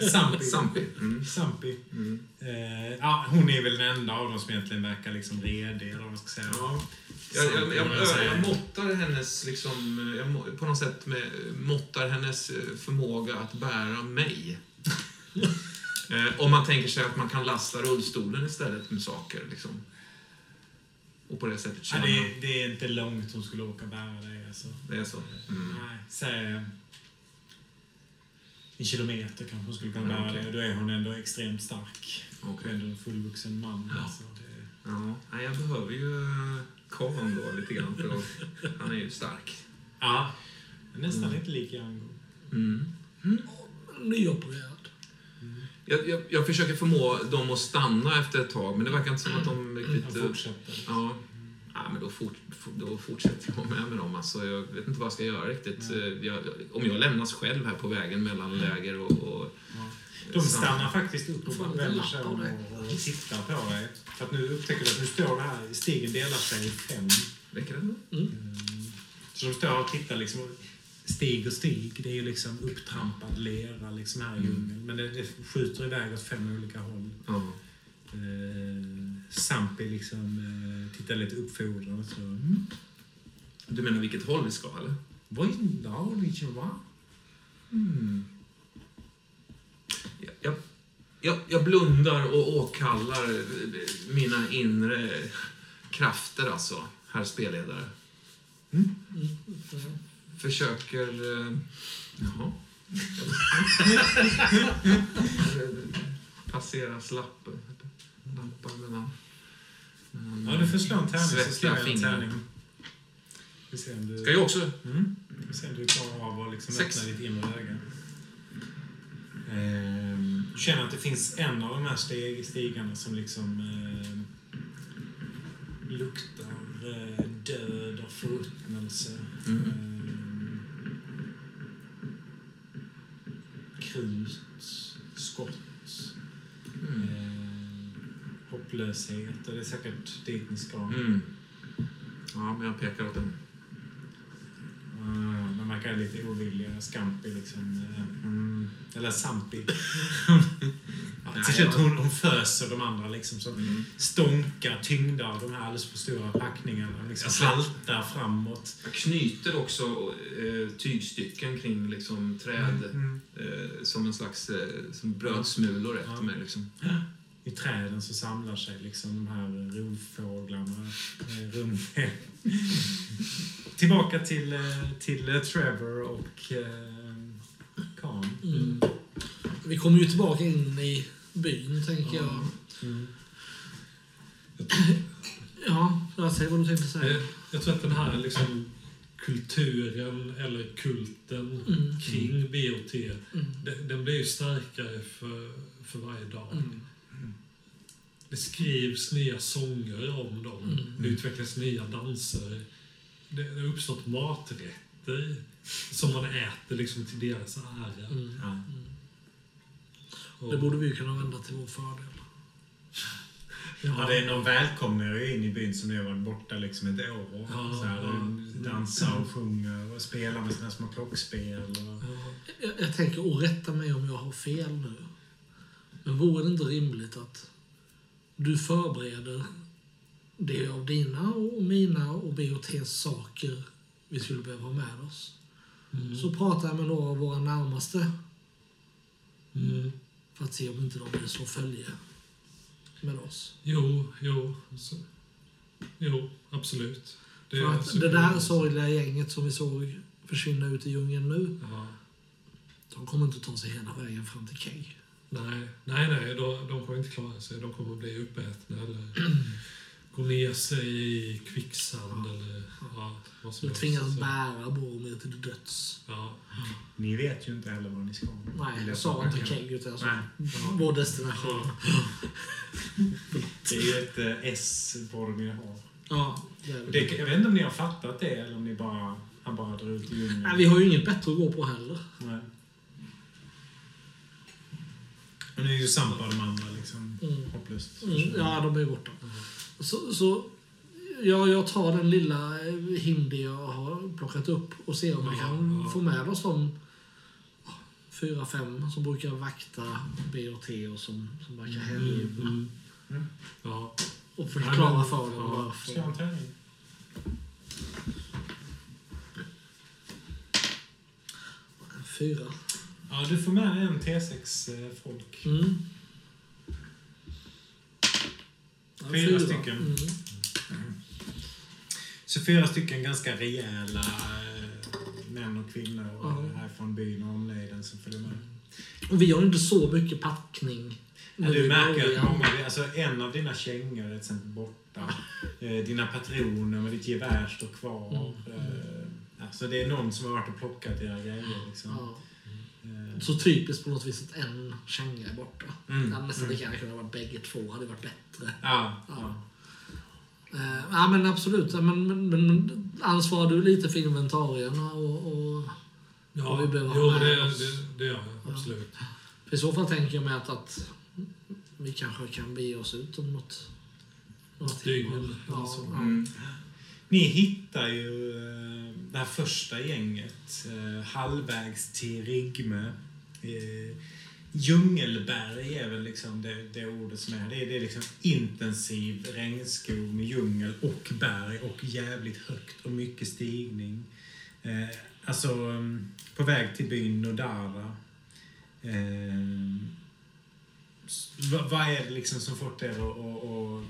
Speaker 1: Sampi.
Speaker 3: Sampi. Mm.
Speaker 1: Sampi.
Speaker 3: Mm.
Speaker 1: Eh, ja, hon är väl den enda av dem som egentligen verkar liksom redig, eller vad man ska säga.
Speaker 3: Ja. Jag, jag, jag, jag, måttar hennes, liksom, jag på något sätt med, måttar hennes eh, förmåga att bära mig. eh, om man tänker sig att man kan lasta rullstolen istället med saker. Liksom. Och på det sättet
Speaker 1: Ja,
Speaker 3: känna.
Speaker 1: det, är- det är inte långt hon skulle åka bära dig. Alltså.
Speaker 3: Det är så. Mm.
Speaker 1: Nej, säg en kilometer kanske hon skulle kunna
Speaker 3: Mm,
Speaker 1: bära
Speaker 3: okej.
Speaker 1: dig. Då är hon ändå extremt stark. Är ändå en fullvuxen man.
Speaker 3: Ja.
Speaker 1: Alltså, det...
Speaker 3: Ja, nej, jag behöver ju eh, karln då lite grann. För att, han är ju stark.
Speaker 1: ja. Nästan
Speaker 3: Mm.
Speaker 1: lite lik Django.
Speaker 3: Mm.
Speaker 2: Nyopererad.
Speaker 3: Jag, jag, jag försöker förmå dem att stanna efter ett tag, men det verkar inte som att de riktigt...
Speaker 1: Han
Speaker 3: eh,
Speaker 1: fortsätter.
Speaker 3: Ja. Men då, fort, då fortsätter jag med med dem. Alltså, jag vet inte vad jag ska göra riktigt. Eh, Jag, om jag lämnas själv här på vägen mellan läger och... och
Speaker 1: Ja. De stannar faktiskt upp och vänder sig om och, och tittar på dig. För att nu upptäcker du att nu står det här, stigen delar sig i fem.
Speaker 3: Räcker det? då?
Speaker 1: Mm. Så de står och tittar liksom. Stig och stig, det är ju liksom upptrampad lera liksom här i
Speaker 3: Mm.
Speaker 1: djungeln. Men det, det skjuter iväg åt fem olika håll.
Speaker 3: Ja.
Speaker 1: Sampi liksom eh, tittar lite uppfordrande så. Mm.
Speaker 3: Du menar vilket håll vi ska, eller?
Speaker 1: Vad ja, liksom, va?
Speaker 3: Mm. Jag, jag, jag, jag blundar och åkallar mina inre krafter, alltså, herr spelledare.
Speaker 2: Mm.
Speaker 3: Försöker... Eh, jaha. Passeras lappar, lappar mellan... mellan
Speaker 1: Ja, du får slå en tärning så slår jag en tärning. Vi ser om du...
Speaker 3: Ska jag också?
Speaker 1: Mm. Vi ser om du klarar av att liksom
Speaker 3: Sex.
Speaker 1: öppna ditt inre öga. Ehm, du känner att det finns en av de här steg, stigarna som liksom ehm, luktar eh, död och förruttnelse.
Speaker 3: Mm.
Speaker 1: Ehm, krut, skott,
Speaker 3: Mm.
Speaker 1: ehm, hopplöshet. Och det är säkert dit ni ska.
Speaker 3: Mm. Ja, men jag pekar åt den.
Speaker 1: Ah, de verkar lite ovilliga. Scampi liksom. eh, Mm. Eller Sampi. ja, till slut hon, hon föser de andra liksom som
Speaker 3: Mm.
Speaker 1: stånkar tyngda av de här alldeles för stora packningarna. Liksom
Speaker 3: Jag
Speaker 1: haltar framåt.
Speaker 3: Jag knyter också eh, tygstycken kring liksom, träd
Speaker 1: Mm.
Speaker 3: eh, som en slags som brödsmulor efter mig. Liksom.
Speaker 1: I träden så samlar sig liksom de här rovfåglarna eh, runt. Tillbaka till, eh, till eh, Trevor och Khan.
Speaker 2: Mm. Vi kommer ju tillbaka in i byn, tänker jag.
Speaker 1: Mm.
Speaker 2: Ja, jag säger vad du tänkte säga.
Speaker 4: Jag, jag tror att den här liksom, kulturen eller kulten
Speaker 2: Mm.
Speaker 4: kring BOT,
Speaker 2: Mm.
Speaker 4: den, den blir ju starkare för, för varje dag.
Speaker 2: Mm.
Speaker 4: Det skrivs nya sånger om dem.
Speaker 2: Mm.
Speaker 4: Det utvecklas nya danser. Det, det har uppstått maträtter som man äter liksom till deras ära.
Speaker 2: Mm.
Speaker 1: Ja.
Speaker 4: Och-
Speaker 2: Det borde vi kunna vända till vår fördel.
Speaker 1: Ja, det är någon välkomnar ju in i byn som nu har varit borta liksom ett år.
Speaker 4: Ja,
Speaker 1: så här,
Speaker 4: ja.
Speaker 1: Dansar och sjunger och spelar med sina små klockspel. Och...
Speaker 4: Ja.
Speaker 2: Jag, jag tänker, och rätta mig om jag har fel nu. Men vore det inte rimligt att du förbereder det av dina och mina och BOTs saker vi skulle behöva ha med oss.
Speaker 4: Mm.
Speaker 2: Så pratar jag med några av våra närmaste
Speaker 4: Mm.
Speaker 2: för att se om inte de vill slå följe med oss.
Speaker 4: Jo, jo. Så, jo, absolut. Det,
Speaker 2: För att det där sorgliga gänget som vi såg försvinna ut i djungeln nu,
Speaker 4: Ja.
Speaker 2: de kommer inte ta sig hela vägen fram till Keg.
Speaker 4: Nej, nej, nej de, de kommer inte klara sig. De kommer bli uppätna eller gå ner sig i kvicksand eller ja, vad som helst.
Speaker 2: tvingas
Speaker 4: Så-
Speaker 2: bära Boromir till döds.
Speaker 4: Ja.
Speaker 1: Ni vet ju inte heller var ni ska.
Speaker 2: Nej, jag sa inte Keg utan jag sa
Speaker 1: Nej.
Speaker 2: vår destination.
Speaker 1: Det är ju ett eh, S Boromir har.
Speaker 2: Ja, Det,
Speaker 1: det. jag vet inte om ni har fattat det eller om ni bara, han bara drar ut i djungeln.
Speaker 2: Nej, vi har ju inget bättre att gå på heller.
Speaker 1: Nej. Och nu är ju Sampa de andra liksom
Speaker 2: Mm.
Speaker 1: hopplöst.
Speaker 2: Mm, ja, de är borta. Så, så ja, jag tar den lilla eh, hindi jag har plockat upp och ser om jag
Speaker 4: Ja,
Speaker 2: kan
Speaker 4: ja.
Speaker 2: få med oss de fyra, fem som brukar vakta BOT och som, som verkar hängivna.
Speaker 4: Mm. Ja.
Speaker 2: Och förklara
Speaker 4: men-
Speaker 2: för dem
Speaker 4: ja,
Speaker 1: Ska
Speaker 2: varför.
Speaker 1: en tärning?
Speaker 2: Fyra.
Speaker 1: Ja, du får med en T6 eh.
Speaker 2: Mm. Ja,
Speaker 1: Fyra stycken.
Speaker 2: Mm.
Speaker 1: Så fyra stycken ganska rejäla eh, män och kvinnor
Speaker 2: Ja.
Speaker 1: ja. här från byn och omnejden som följer med.
Speaker 2: Och vi har inte så mycket packning.
Speaker 1: Ja, du märker att många, alltså en av dina kängor är till exempel borta. Eh, dina patroner med ditt gevär står kvar.
Speaker 2: Mm.
Speaker 1: Eh, alltså det är någon som har varit och plockat era grejer. Liksom.
Speaker 2: Ja. Så typiskt på något vis att en känga är borta.
Speaker 1: Mm.
Speaker 2: Nästan
Speaker 1: Mm.
Speaker 2: lika gärna kunnat vara bägge två, hade varit bättre.
Speaker 1: ja,
Speaker 2: Ja.
Speaker 1: ja.
Speaker 2: Eh, ja men absolut, Ja, men, men, men ansvarar du lite för inventarierna och, och
Speaker 4: Ja,
Speaker 2: Och vi behöver ha
Speaker 4: jo,
Speaker 2: med
Speaker 4: det,
Speaker 2: oss-
Speaker 4: det, det gör jag. Absolut.
Speaker 2: för i så fall tänker jag mig att, att vi kanske kan bege oss ut om något,
Speaker 4: Något dygn
Speaker 2: Ja, ja.
Speaker 1: Mm. Ni hittar ju eh, det här första gänget eh, halvvägs till Rigme. Eh, Djungelberg är väl liksom det, det ordet som är. Det är, det är liksom intensiv regnskog med djungel och berg och jävligt högt och mycket stigning. Eh, alltså mm, på väg till byn Nodara. Eh, vad, vad är det liksom som fått er att, att, att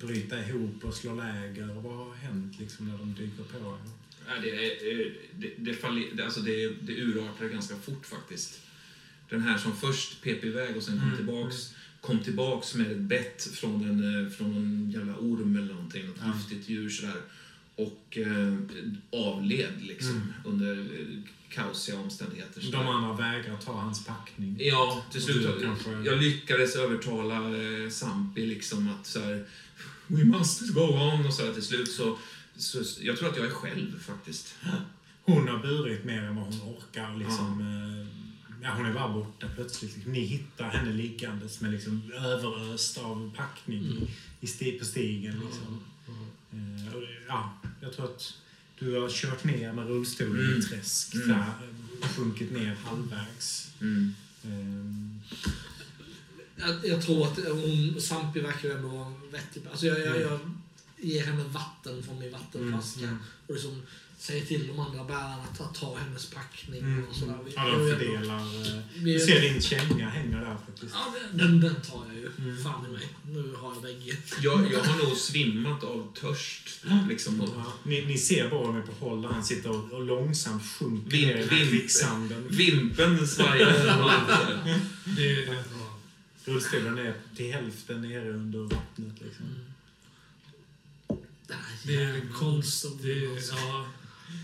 Speaker 1: bryta ihop och slå läger? Och vad har hänt liksom när de dyker på er?
Speaker 3: Eh, det, det, det, det, alltså det, det urartar ganska fort faktiskt. Den här som först pep iväg och sen kom
Speaker 1: Mm,
Speaker 3: tillbaks kom tillbaks med ett bett från en, eh, från en jävla orm eller någonting, något
Speaker 1: Ja.
Speaker 3: giftigt djur sådär. Och eh, avled liksom
Speaker 1: Mm.
Speaker 3: under eh, kaosiga omständigheter. sådär.
Speaker 1: De andra vägrar ta hans packning.
Speaker 3: Ja, till slut.
Speaker 1: kanske-
Speaker 3: Jag lyckades övertala eh, Sampi liksom att så här, We must go on och så här, till slut så, så... Jag tror att jag är själv faktiskt.
Speaker 1: Hon har burit mer än vad hon orkar. Liksom, eh, ja, hon är bara borta plötsligt. Liksom. Ni hittar henne liggandes med liksom överöst av packning
Speaker 2: Mm.
Speaker 1: i sti, på stigen. Liksom. Eh, och, ja, jag tror att du har kört ner med rullstolen i
Speaker 3: Mm.
Speaker 1: ett träsk.
Speaker 3: Mm.
Speaker 1: Där, och sjunkit ner halvvägs.
Speaker 3: Mm.
Speaker 1: Ehm,
Speaker 2: Jag, jag tror att hon, Sampi verkar ändå vara vettig alltså jag, jag, jag ger henne vatten från min vattenflaska.
Speaker 1: Mm, mm.
Speaker 2: Och liksom säger till de andra bärarna att, att ta hennes packning
Speaker 1: Mm.
Speaker 2: och sådär. Vi-
Speaker 1: Ja,
Speaker 2: vi
Speaker 1: de fördelar. eh,
Speaker 2: vi
Speaker 1: Du
Speaker 2: är-
Speaker 1: ser din känga hänger där faktiskt.
Speaker 2: Ja, den, den, tar jag ju.
Speaker 1: Mm.
Speaker 2: Fan i mig. Nu har jag bägge.
Speaker 3: Jag, jag har nog svimmat av törst. Liksom, och
Speaker 1: Ja, ni, ni ser Boromir på håll där han sitter och, och långsamt sjunker
Speaker 3: Vin-
Speaker 1: ner i kvicksanden.
Speaker 3: Vimpen svajar. och.
Speaker 1: Rullstolen är till hälften nere under vattnet. Liksom.
Speaker 2: Här
Speaker 4: det är en konstig,
Speaker 2: alltså.
Speaker 4: ja,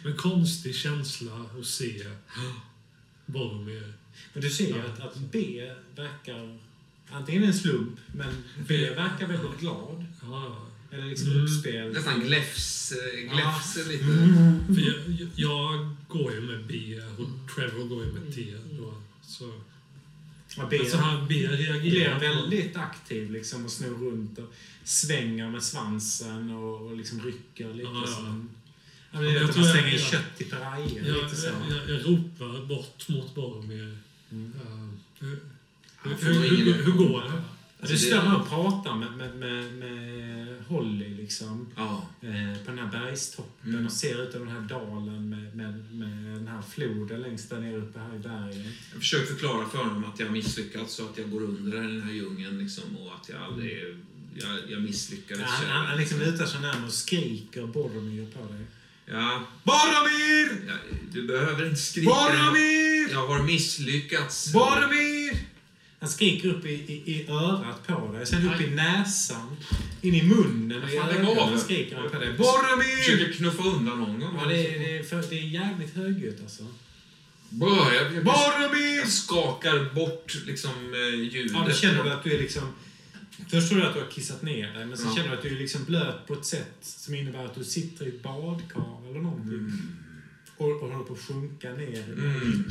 Speaker 4: en konstig känsla att se Boromir.
Speaker 1: Men du ser att, att B verkar antingen en slump, men B verkar väldigt glad.
Speaker 4: Ja,
Speaker 1: Eller liksom
Speaker 4: Mm.
Speaker 1: uppspel.
Speaker 3: Nästan gläfs, eh, gläfs lite.
Speaker 4: för jag, jag går ju med B och Trevor går ju med T. Då, så,
Speaker 1: Ja, B
Speaker 4: men så han B
Speaker 1: blir
Speaker 4: reagerar.
Speaker 1: väldigt aktiv liksom och snor runt och svänger med svansen och, och liksom rycker lite
Speaker 4: Ja, ja. Jag
Speaker 1: jag
Speaker 4: tror
Speaker 1: man
Speaker 4: jag-
Speaker 1: slänger
Speaker 4: jag-
Speaker 1: kött i pirajer.
Speaker 4: Jag,
Speaker 1: lite så.
Speaker 4: jag, jag ropar bort mot Boromir.
Speaker 1: Mm.
Speaker 4: Uh, hur, hur, hur, hur, går det?
Speaker 3: Alltså,
Speaker 1: du
Speaker 3: det-
Speaker 1: står här och pratar med, med, med, med Holly liksom.
Speaker 3: Ja.
Speaker 1: Eh, på den här bergstoppen
Speaker 3: Mm.
Speaker 1: och ser ut över den här dalen med, med, med den här floden längst där nere uppe här i bergen.
Speaker 3: Jag försöker förklara för honom att jag har misslyckats och att jag går under i den här djungeln liksom, och att jag aldrig... Jag, jag misslyckades.
Speaker 1: Ja, han, han, han liksom lutar sig närmare och skriker Boromir på dig.
Speaker 3: Ja,
Speaker 1: Boromir!
Speaker 3: ja, du behöver inte skrika.
Speaker 1: Boromir!
Speaker 3: Jag har misslyckats.
Speaker 1: Boromir! Han skriker upp i, i, i örat på dig, sen upp i näsan, in i munnen i
Speaker 3: Fan, lägg av.
Speaker 1: skriker han på dig.
Speaker 3: Jag
Speaker 1: Boromir!
Speaker 3: försöker knuffa undan honom.
Speaker 1: Ja, det, är, det, är för, det är jävligt högljutt alltså.
Speaker 3: Jag, jag,
Speaker 1: Boromir!
Speaker 3: jag skakar bort liksom eh, ljudet.
Speaker 1: Ja, då känner du att du är liksom... Först tror du att du har kissat ner dig, men sen
Speaker 3: Ja.
Speaker 1: känner du att du är liksom blöt på ett sätt som innebär att du sitter i ett badkar eller någonting.
Speaker 3: Mm.
Speaker 1: Och, och håller på att sjunka ner i
Speaker 3: Mm.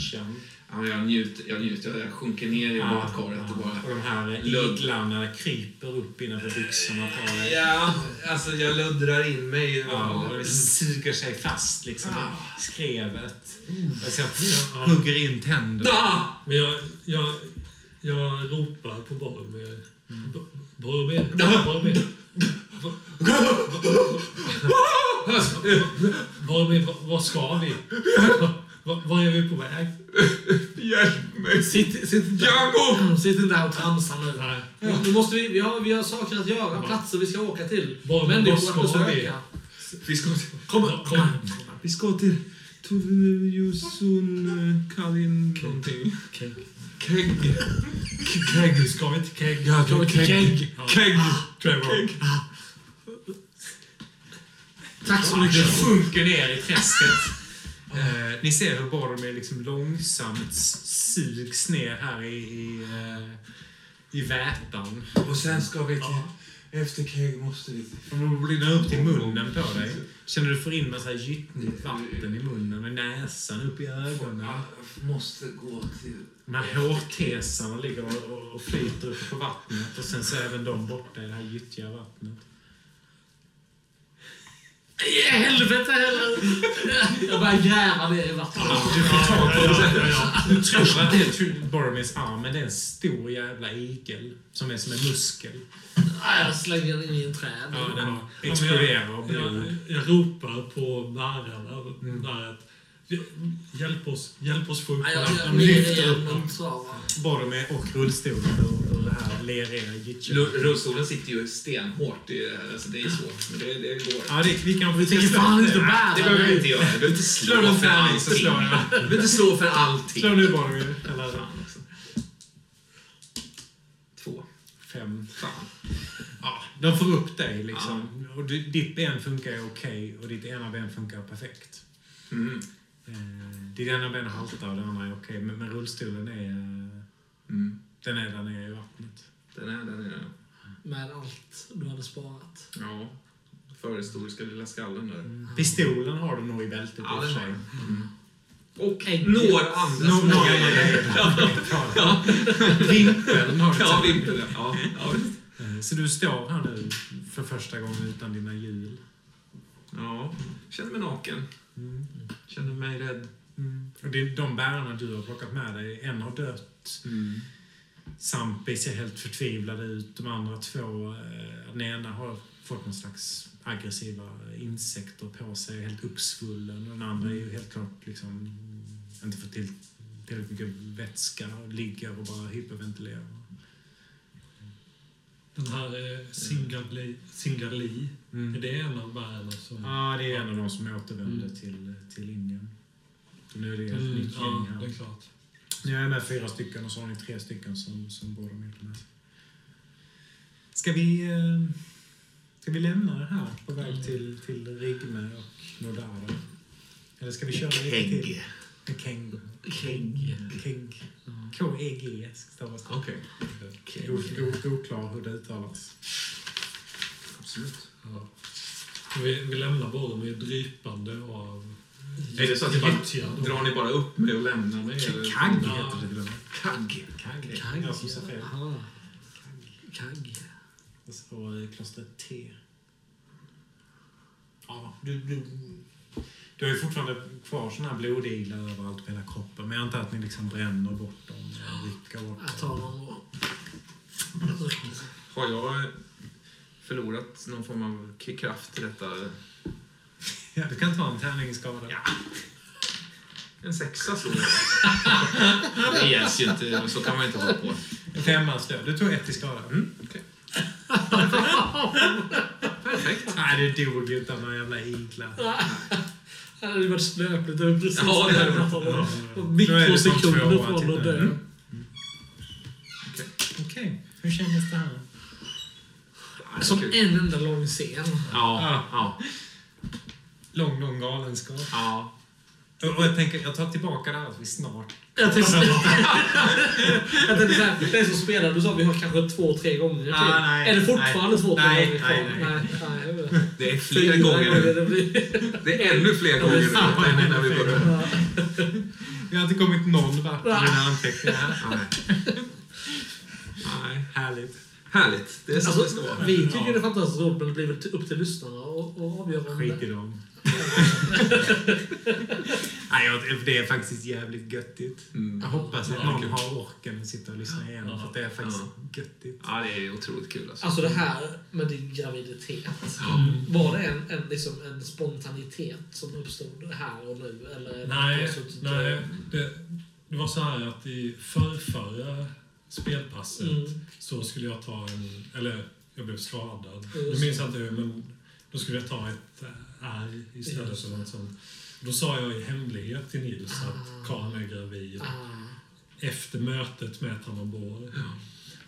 Speaker 3: Ja, jag njuter. Jag, njuter. jag sjunker ner i badkaret och bara...
Speaker 1: och de här iglarna kryper upp innanför byxorna på dig.
Speaker 3: Ja, alltså jag luddrar in mig.
Speaker 1: Ja, och det suger sig fast liksom i skrevet. Och så
Speaker 4: Ja.
Speaker 1: hugger in tänderna.
Speaker 4: Men jag, jag, jag ropar på Boromir. Bo- Boromir. Bo- Boromir, va- vad ska vi? Va- Var är vi på väg?
Speaker 3: Hjälp mig!
Speaker 2: Sitt, sitt,
Speaker 3: Django!
Speaker 2: sitt inte där och tramsa nu.
Speaker 4: Nej.
Speaker 2: Nu, nu måste vi, vi, har, vi har saker att göra, platser vi ska åka till.
Speaker 4: Var-
Speaker 2: Människor att
Speaker 4: ska vi?
Speaker 2: besöka.
Speaker 3: Vi ska till...
Speaker 2: Kom,
Speaker 4: Kom.
Speaker 3: Vi ska till... Tujusun Kalin någonting.
Speaker 4: Kegg.
Speaker 3: Kegg.
Speaker 4: Ska vi till Kegg?
Speaker 3: Ja,
Speaker 2: Ska vi till Kegg?
Speaker 4: Ja.
Speaker 3: Kegg.
Speaker 4: Trevor.
Speaker 2: Tack så
Speaker 1: Det
Speaker 2: mycket.
Speaker 1: sjunker ner i träsket. Eh, ni ser hur Boromir liksom långsamt sugs ner här i, i, eh, i vätan.
Speaker 3: Och sen ska vi till... Efter Kegg måste vi.
Speaker 1: Och blir det upp till munnen på dig. Känner du får in massa gyttnigt vatten i munnen med näsan upp i ögonen.
Speaker 3: Jag måste gå till...
Speaker 1: De här hårtesarna ligger och, och, och flyter uppe på vattnet och sen så är även de borta i det här gyttjiga vattnet.
Speaker 2: I helvete heller! Jag börjar gräva ner i vattnet.
Speaker 1: Du får tag på Du tror att det är Boromirs arm, men det är en stor jävla igel som är som en muskel.
Speaker 2: Jag slänger den in i en träd.
Speaker 1: Ja, den exploderar
Speaker 4: Jag,
Speaker 1: blod.
Speaker 4: jag ropar på bärarna
Speaker 1: Mm.
Speaker 4: där att hjälp oss, hjälp oss få upp
Speaker 2: jag
Speaker 1: de lyfter upp
Speaker 2: och.
Speaker 1: Boromir och rullstolen ur, det här leriga gyttjiga.
Speaker 3: Lu- Rullstolen sitter ju stenhårt. Det är, alltså, det är svårt, men det, det går.
Speaker 1: Ja, det, vi kan
Speaker 2: Vi tänker fan inte bära
Speaker 3: Det behöver vi inte göra. Du behöver inte slå för allting. Du behöver inte slå för allting.
Speaker 1: Slå nu Boromir.
Speaker 3: Två.
Speaker 1: fem.
Speaker 3: Fan.
Speaker 1: Ja, de får upp dig liksom. Och du, ditt ben funkar ju okej och ditt ena ben funkar perfekt.
Speaker 3: Mm.
Speaker 1: Eh, ditt ena ben haltar och det andra är okej. Men, men rullstolen är... eh,
Speaker 3: Mm.
Speaker 1: Den är där nere i vattnet.
Speaker 3: Den är den är.
Speaker 2: Med allt du hade sparat.
Speaker 3: Ja. Förhistoriska lilla skallen där.
Speaker 1: Pistolen har du nog i bältet i
Speaker 3: Ja,
Speaker 1: och för sig.
Speaker 3: har Mm. Och
Speaker 2: Ägg.
Speaker 3: några andra
Speaker 1: Nå-
Speaker 3: små grejer.
Speaker 1: ja. Vimpeln har du
Speaker 3: Ja,
Speaker 1: till
Speaker 3: vimpel. Ja, ja.
Speaker 1: Eh, Så du står här nu för första gången utan dina hjul.
Speaker 3: ja. Känner mig naken.
Speaker 1: Mm.
Speaker 3: Känner mig rädd.
Speaker 1: Mm. Och det är de bärarna du har plockat med dig. En har dött.
Speaker 3: Mm.
Speaker 1: Sampi ser helt förtvivlad ut. De andra två, eh, den ena har fått någon slags aggressiva insekter på sig, helt uppsvullen. Och den andra är ju helt klart liksom inte fått till tillräckligt mycket vätska och ligger och bara hyperventilerar.
Speaker 4: Den här eh, Singali, är
Speaker 1: Mm.
Speaker 4: det en av bärarna som...
Speaker 1: Ja, det är en av de som återvände till, till Indien. Så nu är det ett
Speaker 4: Mm,
Speaker 1: nytt
Speaker 4: ja,
Speaker 1: gäng
Speaker 4: det är
Speaker 1: här.
Speaker 4: klart.
Speaker 1: Nu är jag med fyra stycken och så har ni tre stycken som, som båda med. med. Ska vi, eh, ska vi lämna det här på väg till, till Rigme och Nordara? Eller ska vi köra lite till? Keng.
Speaker 2: Keg.
Speaker 1: Keg. K-E-G stavas det.
Speaker 3: Okej.
Speaker 1: Oklar hur det uttalas.
Speaker 3: Absolut.
Speaker 4: Ja. Vi, vi lämnar Boromir drypande av
Speaker 3: Är det så att ni
Speaker 4: gyttja.
Speaker 3: bara, drar ni bara upp mig och lämnar mig? eller?
Speaker 1: Kagg heter det till och med.
Speaker 3: Kagg.
Speaker 1: Kagg.
Speaker 2: Kagg.
Speaker 1: Jag som sa fel.
Speaker 2: Aha. Kagg.
Speaker 1: Och så i klostret T. Ja, du, du, du har ju fortfarande kvar såna här blodiglar överallt på hela kroppen. Men jag antar att ni liksom bränner bort dem och rycker bort
Speaker 2: Jag tar
Speaker 1: dem.
Speaker 2: och...
Speaker 3: Har jag förlorat någon form av kraft i detta?
Speaker 1: Ja, du kan ta en tärningsskada.
Speaker 3: En sexa slår jag. Det hjälps ju inte. Så kan man inte hålla på.
Speaker 1: En femma stöd. Du tog ett i skada.
Speaker 3: Mm, okej. Perfekt.
Speaker 1: Nej, det dog ju utan några jävla iglar.
Speaker 2: Det hade varit snöpligt det precis
Speaker 3: Ja, det hade varit.
Speaker 2: Mikrosekunder från att dö.
Speaker 1: Mm. Okej, hur kändes det här?
Speaker 2: Som en enda lång scen.
Speaker 3: Ja, ja,
Speaker 1: Lång, lång galenskap.
Speaker 3: ja.
Speaker 1: Och jag tänker, jag tar tillbaka det här att vi snart...
Speaker 2: Jag tänkte, jag tänkte så här, den som spelar, du sa vi har kanske två, tre gånger till.
Speaker 1: Ah, nej,
Speaker 2: är det fortfarande
Speaker 1: nej.
Speaker 2: två, tre
Speaker 1: Nej,
Speaker 2: gånger
Speaker 1: nej, nej.
Speaker 2: nej, vet.
Speaker 3: Det är fler gånger nu.
Speaker 2: det blir.
Speaker 3: Det är ännu fler gånger nu än innan vi började.
Speaker 1: Vi har inte kommit någon vart i mina anteckningar.
Speaker 3: Nej. Nej.
Speaker 1: Härligt.
Speaker 3: Härligt. Det är så det ska
Speaker 2: Alltså,
Speaker 3: vara.
Speaker 2: vi tycker det är fantastiskt roligt, men det blir väl upp till lyssnarna att avgöra
Speaker 1: Skit i dem. Nej, det är faktiskt jävligt göttigt.
Speaker 3: Mm.
Speaker 1: Jag hoppas att
Speaker 3: Ja,
Speaker 1: någon
Speaker 3: kul.
Speaker 1: har orken att sitta och lyssna igenom,
Speaker 4: Ja.
Speaker 1: för att det är faktiskt
Speaker 3: Ja.
Speaker 1: göttigt.
Speaker 3: Ja, det är otroligt kul alltså.
Speaker 2: Alltså det här med din graviditet. Var det en, en, liksom en spontanitet som uppstod här och nu? Eller
Speaker 4: Nej, nej det, det var så här att i förrförra spelpasset
Speaker 2: Mm.
Speaker 4: så skulle jag ta en... Eller jag blev skadad.
Speaker 2: Just
Speaker 4: Nu minns jag inte hur, men då skulle jag ta ett R istället för något sånt. Då sa jag i hemlighet till Nils att Karin är gravid
Speaker 2: Ah,
Speaker 4: efter mötet med Tamarbor.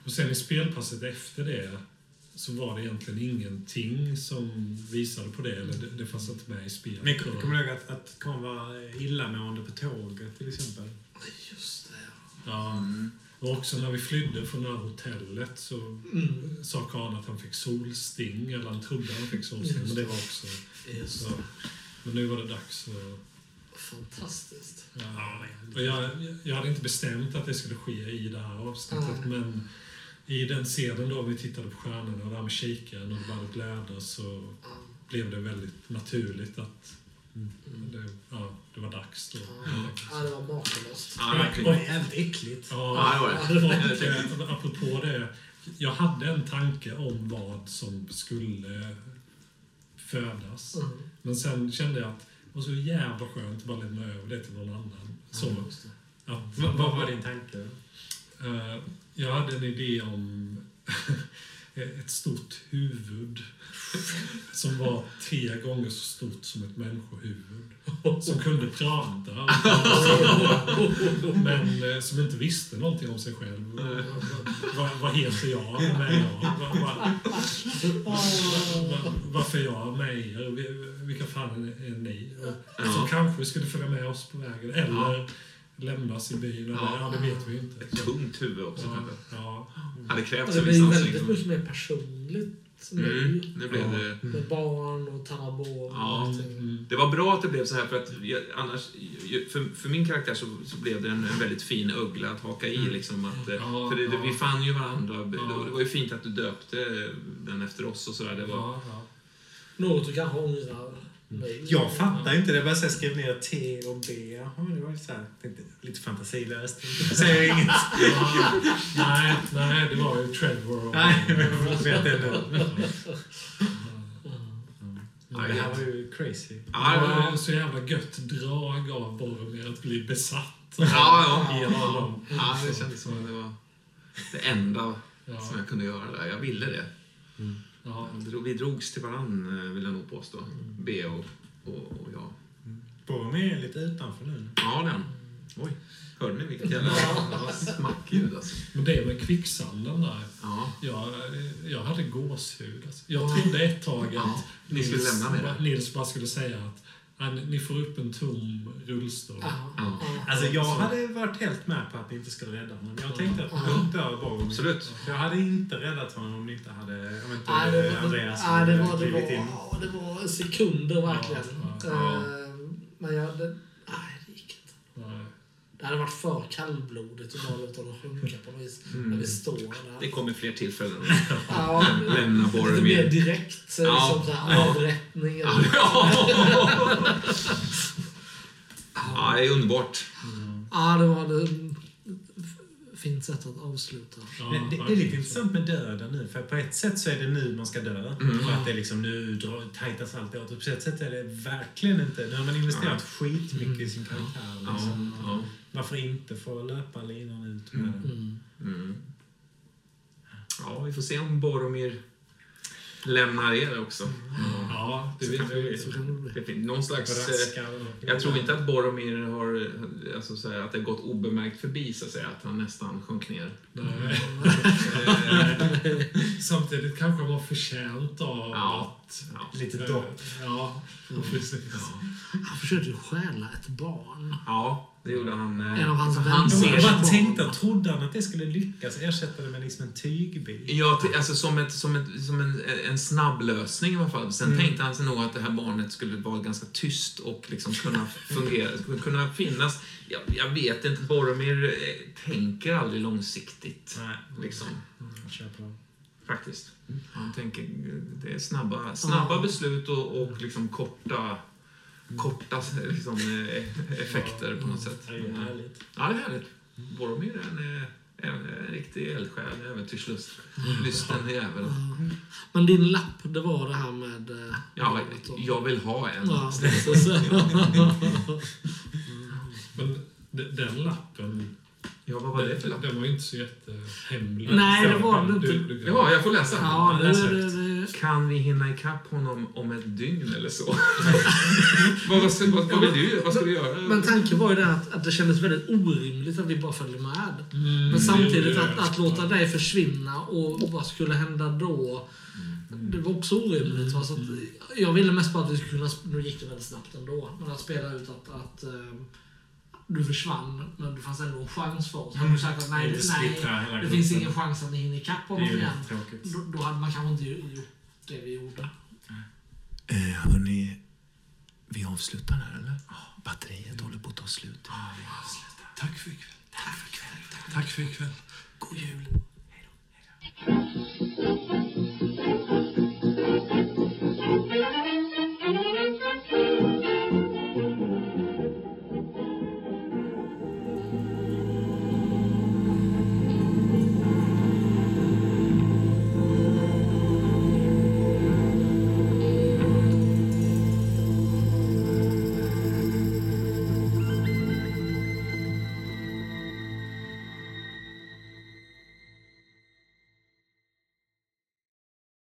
Speaker 4: Och sen i spelpasset efter det så var det egentligen ingenting som visade på det. Eller det, det fanns inte med i spelet.
Speaker 1: Men kom- kommer du ihåg att, att Karin var illamående på tåget till exempel?
Speaker 2: just det.
Speaker 4: Ja.
Speaker 3: Mm.
Speaker 4: Och också när vi flydde från det här hotellet så
Speaker 2: Mm.
Speaker 4: sa Karin att han fick solsting, eller han trodde han fick solsting,
Speaker 2: Just
Speaker 4: men det var också... Så. Men nu var det dags att...
Speaker 2: Fantastiskt.
Speaker 4: Ja, och jag, jag hade inte bestämt att det skulle ske i det här avsnittet,
Speaker 2: Nej.
Speaker 4: men i den scenen då vi tittade på stjärnorna och det här med kikaren och det började blöda så
Speaker 2: Ja.
Speaker 4: blev det väldigt naturligt att
Speaker 2: Mm.
Speaker 4: det, ja, det var dags då.
Speaker 2: Ja, det var makalöst.
Speaker 3: Ja,
Speaker 1: Det var jävligt äckligt.
Speaker 3: Ja, det var det.
Speaker 4: Apropå det, jag hade en tanke om vad som skulle födas.
Speaker 2: Mm.
Speaker 4: Men sen kände jag att det var så jävla skönt att bara lämna över det till någon annan. Så
Speaker 2: det.
Speaker 4: att,
Speaker 1: Vad vad var din tanke?
Speaker 4: Eh, jag hade en idé om ett stort huvud som var tre gånger så stort som ett människohuvud. Som kunde prata. Men eh, som inte visste någonting om sig själv. Vad, vad heter jag? Vem är jag? Varför är jag med er? Vi- Vilka fan är, ni? Som kanske skulle följa med oss på vägen. Eller lämnas i. Eller,
Speaker 3: Ja.
Speaker 4: ja, det vet vi inte.
Speaker 3: Ett tungt huvud också
Speaker 4: Ja,
Speaker 3: kanske.
Speaker 4: ja.
Speaker 3: Hade krävts
Speaker 2: Det
Speaker 3: en
Speaker 2: blir väldigt mycket mer personligt nu.
Speaker 3: Mm, nu blev
Speaker 4: Ja.
Speaker 3: det...
Speaker 2: Med barn och Tamarbor och
Speaker 3: Ja.
Speaker 4: Mm.
Speaker 3: Det var bra att det blev så här för att jag, annars, för, för min karaktär så, så blev det en, en väldigt fin uggla att haka i. Liksom, att, eh,
Speaker 4: Ja,
Speaker 3: för det, det,
Speaker 4: ja.
Speaker 3: vi fann ju varandra.
Speaker 4: Ja.
Speaker 3: Det, det var ju fint att du döpte den efter oss och sådär. Det var,
Speaker 4: Ja, ja.
Speaker 2: Något du kanske ångrar.
Speaker 1: Jag fattar inte. Det bara så jag skrev ner T och B. Ja, det var så här, tänkte, lite fantasilöst. Säger inget.
Speaker 4: Ja, nej, nej, det var ju Trevor och...
Speaker 1: Nej, men jag vet inte.
Speaker 3: Ja,
Speaker 1: Det här var ju crazy.
Speaker 3: ja,
Speaker 4: Det var så jävla gött drag av Boromir att bli besatt.
Speaker 3: ja, ja. Ja, det kändes som att det var det enda som jag kunde göra där. Jag ville det.
Speaker 4: Ja.
Speaker 3: Vi drogs till varann, vill jag nog påstå. B och, och, och jag.
Speaker 1: Boromir är lite utanför nu.
Speaker 3: Ja, den. Oj. Hörde ni vilket jävla smackljud alltså?
Speaker 4: Men det med kvicksanden där.
Speaker 3: Ja.
Speaker 4: Jag, jag hade gåshud. Alltså. Jag trodde ett tag att
Speaker 3: Ja, ni skulle lämna med det.
Speaker 4: Nils bara skulle säga att Han, ni får upp en tom rullstol.
Speaker 2: Ja,
Speaker 3: Ja.
Speaker 2: ja.
Speaker 1: Alltså jag hade varit helt med på att ni inte skulle rädda honom. Jag tänkte att han dör Boromir.
Speaker 3: Absolut.
Speaker 1: Jag hade inte räddat honom om ni inte hade... Om inte
Speaker 2: Nej, det var,
Speaker 1: Andreas
Speaker 2: nej, det var, det var, det var sekunder verkligen.
Speaker 4: Ja,
Speaker 3: ja.
Speaker 2: Eh, Men jag, det, inte. Det hade varit för kallblodigt att bara låta dem sjunka på något vis.
Speaker 3: Mm.
Speaker 2: När vi står
Speaker 3: Det
Speaker 2: där.
Speaker 3: kommer fler tillfällen.
Speaker 2: Ja,
Speaker 3: Lämna
Speaker 2: lite mer
Speaker 3: Boromir.
Speaker 2: direkt. så
Speaker 3: Ja.
Speaker 2: Som så här, avrättning. eller-
Speaker 3: Ja, det är underbart.
Speaker 2: Ja, det var det. Fint sätt att avsluta.
Speaker 4: Ja,
Speaker 1: Men det, det är lite intressant med döden nu. För på ett sätt så är det nu man ska dö.
Speaker 3: Mm.
Speaker 1: För att det är liksom nu tajtas allt åt. Och på ett sätt är det verkligen inte. Nu har man investerat skitmycket i sin karaktär.
Speaker 3: Ja,
Speaker 1: Liksom.
Speaker 3: ja.
Speaker 1: Varför inte få löpa linan ut med?
Speaker 2: Mm.
Speaker 3: Mm. Ja, vi får se om Boromir lämnar er också.
Speaker 4: Ja, det
Speaker 3: Så
Speaker 4: vet
Speaker 3: kan
Speaker 4: vi.
Speaker 2: det
Speaker 3: finns någon slags... eh, Jag tror inte att Boromir har, alltså så här, att det gått obemärkt förbi så att säga, att han nästan sjönk ner.
Speaker 4: Nej. Samtidigt kanske han var förtjänt av
Speaker 3: Ja.
Speaker 4: att...
Speaker 3: Ja.
Speaker 1: Lite dopp.
Speaker 4: Ja, precis.
Speaker 2: Han försökte stjäla ett barn.
Speaker 3: Ja, det gjorde han. eh,
Speaker 2: En av hans vänner.
Speaker 3: han
Speaker 1: Jag bara tänkte, trodde han att det skulle lyckas ersätta det med liksom en tygbit?
Speaker 3: Ja, alltså som, ett, som, ett, som en, en snabb lösning i alla fall. Sen
Speaker 1: Mm.
Speaker 3: tänkte han sig nog att det här barnet skulle vara ganska tyst och liksom kunna fungera, kunna finnas. Jag, jag vet inte, Boromir eh, tänker aldrig långsiktigt.
Speaker 1: Nej,
Speaker 3: Liksom,
Speaker 1: på.
Speaker 3: faktiskt. Han tänker, det är snabba, snabba beslut och, och liksom korta, korta liksom, eh, effekter på något sätt.
Speaker 1: Det är ju härligt.
Speaker 3: Ja, det är härligt. Boromir är en, eh, en, en riktig eldsjäl, äventyrslust. Lysten jävel.
Speaker 2: Men din lapp, det var det här med... eh,
Speaker 3: Ja, jag vill ha en.
Speaker 2: Ja, så, så.
Speaker 4: Men de- den lappen,
Speaker 3: Ja, vad var det för lapp?
Speaker 4: den var ju inte så jättehemlig.
Speaker 2: Nej, det var den inte.
Speaker 3: Ja, jag får läsa.
Speaker 2: Ja, det,
Speaker 3: Kan vi hinna ikapp honom om ett dygn eller så? vad, vad, vad, vad vill du Vad ska du göra?
Speaker 2: Men tanken var ju det att, att det kändes väldigt orimligt att vi bara följde med.
Speaker 4: Mm,
Speaker 2: Men samtidigt att, att låta dig försvinna och vad skulle hända då? Det var också orimligt. Va? Så att, jag ville mest bara att vi skulle kunna... Nu gick det väldigt snabbt ändå. Men att spela ut att, att ehm, du försvann, men det fanns ändå en chans för oss. Hade mm. du sagt att nej,
Speaker 1: det,
Speaker 2: nej, det finns ingen chans att ni hinner ikapp honom igen, då, då, hade man kanske inte gjort det vi gjorde.
Speaker 3: Eh, hörni, vi avslutar här eller? Batteriet håller på att ta slut. Ja, vi.
Speaker 4: Tack för ikväll. Tack för ikväll. Tack för ikväll.
Speaker 2: God jul. Hej då.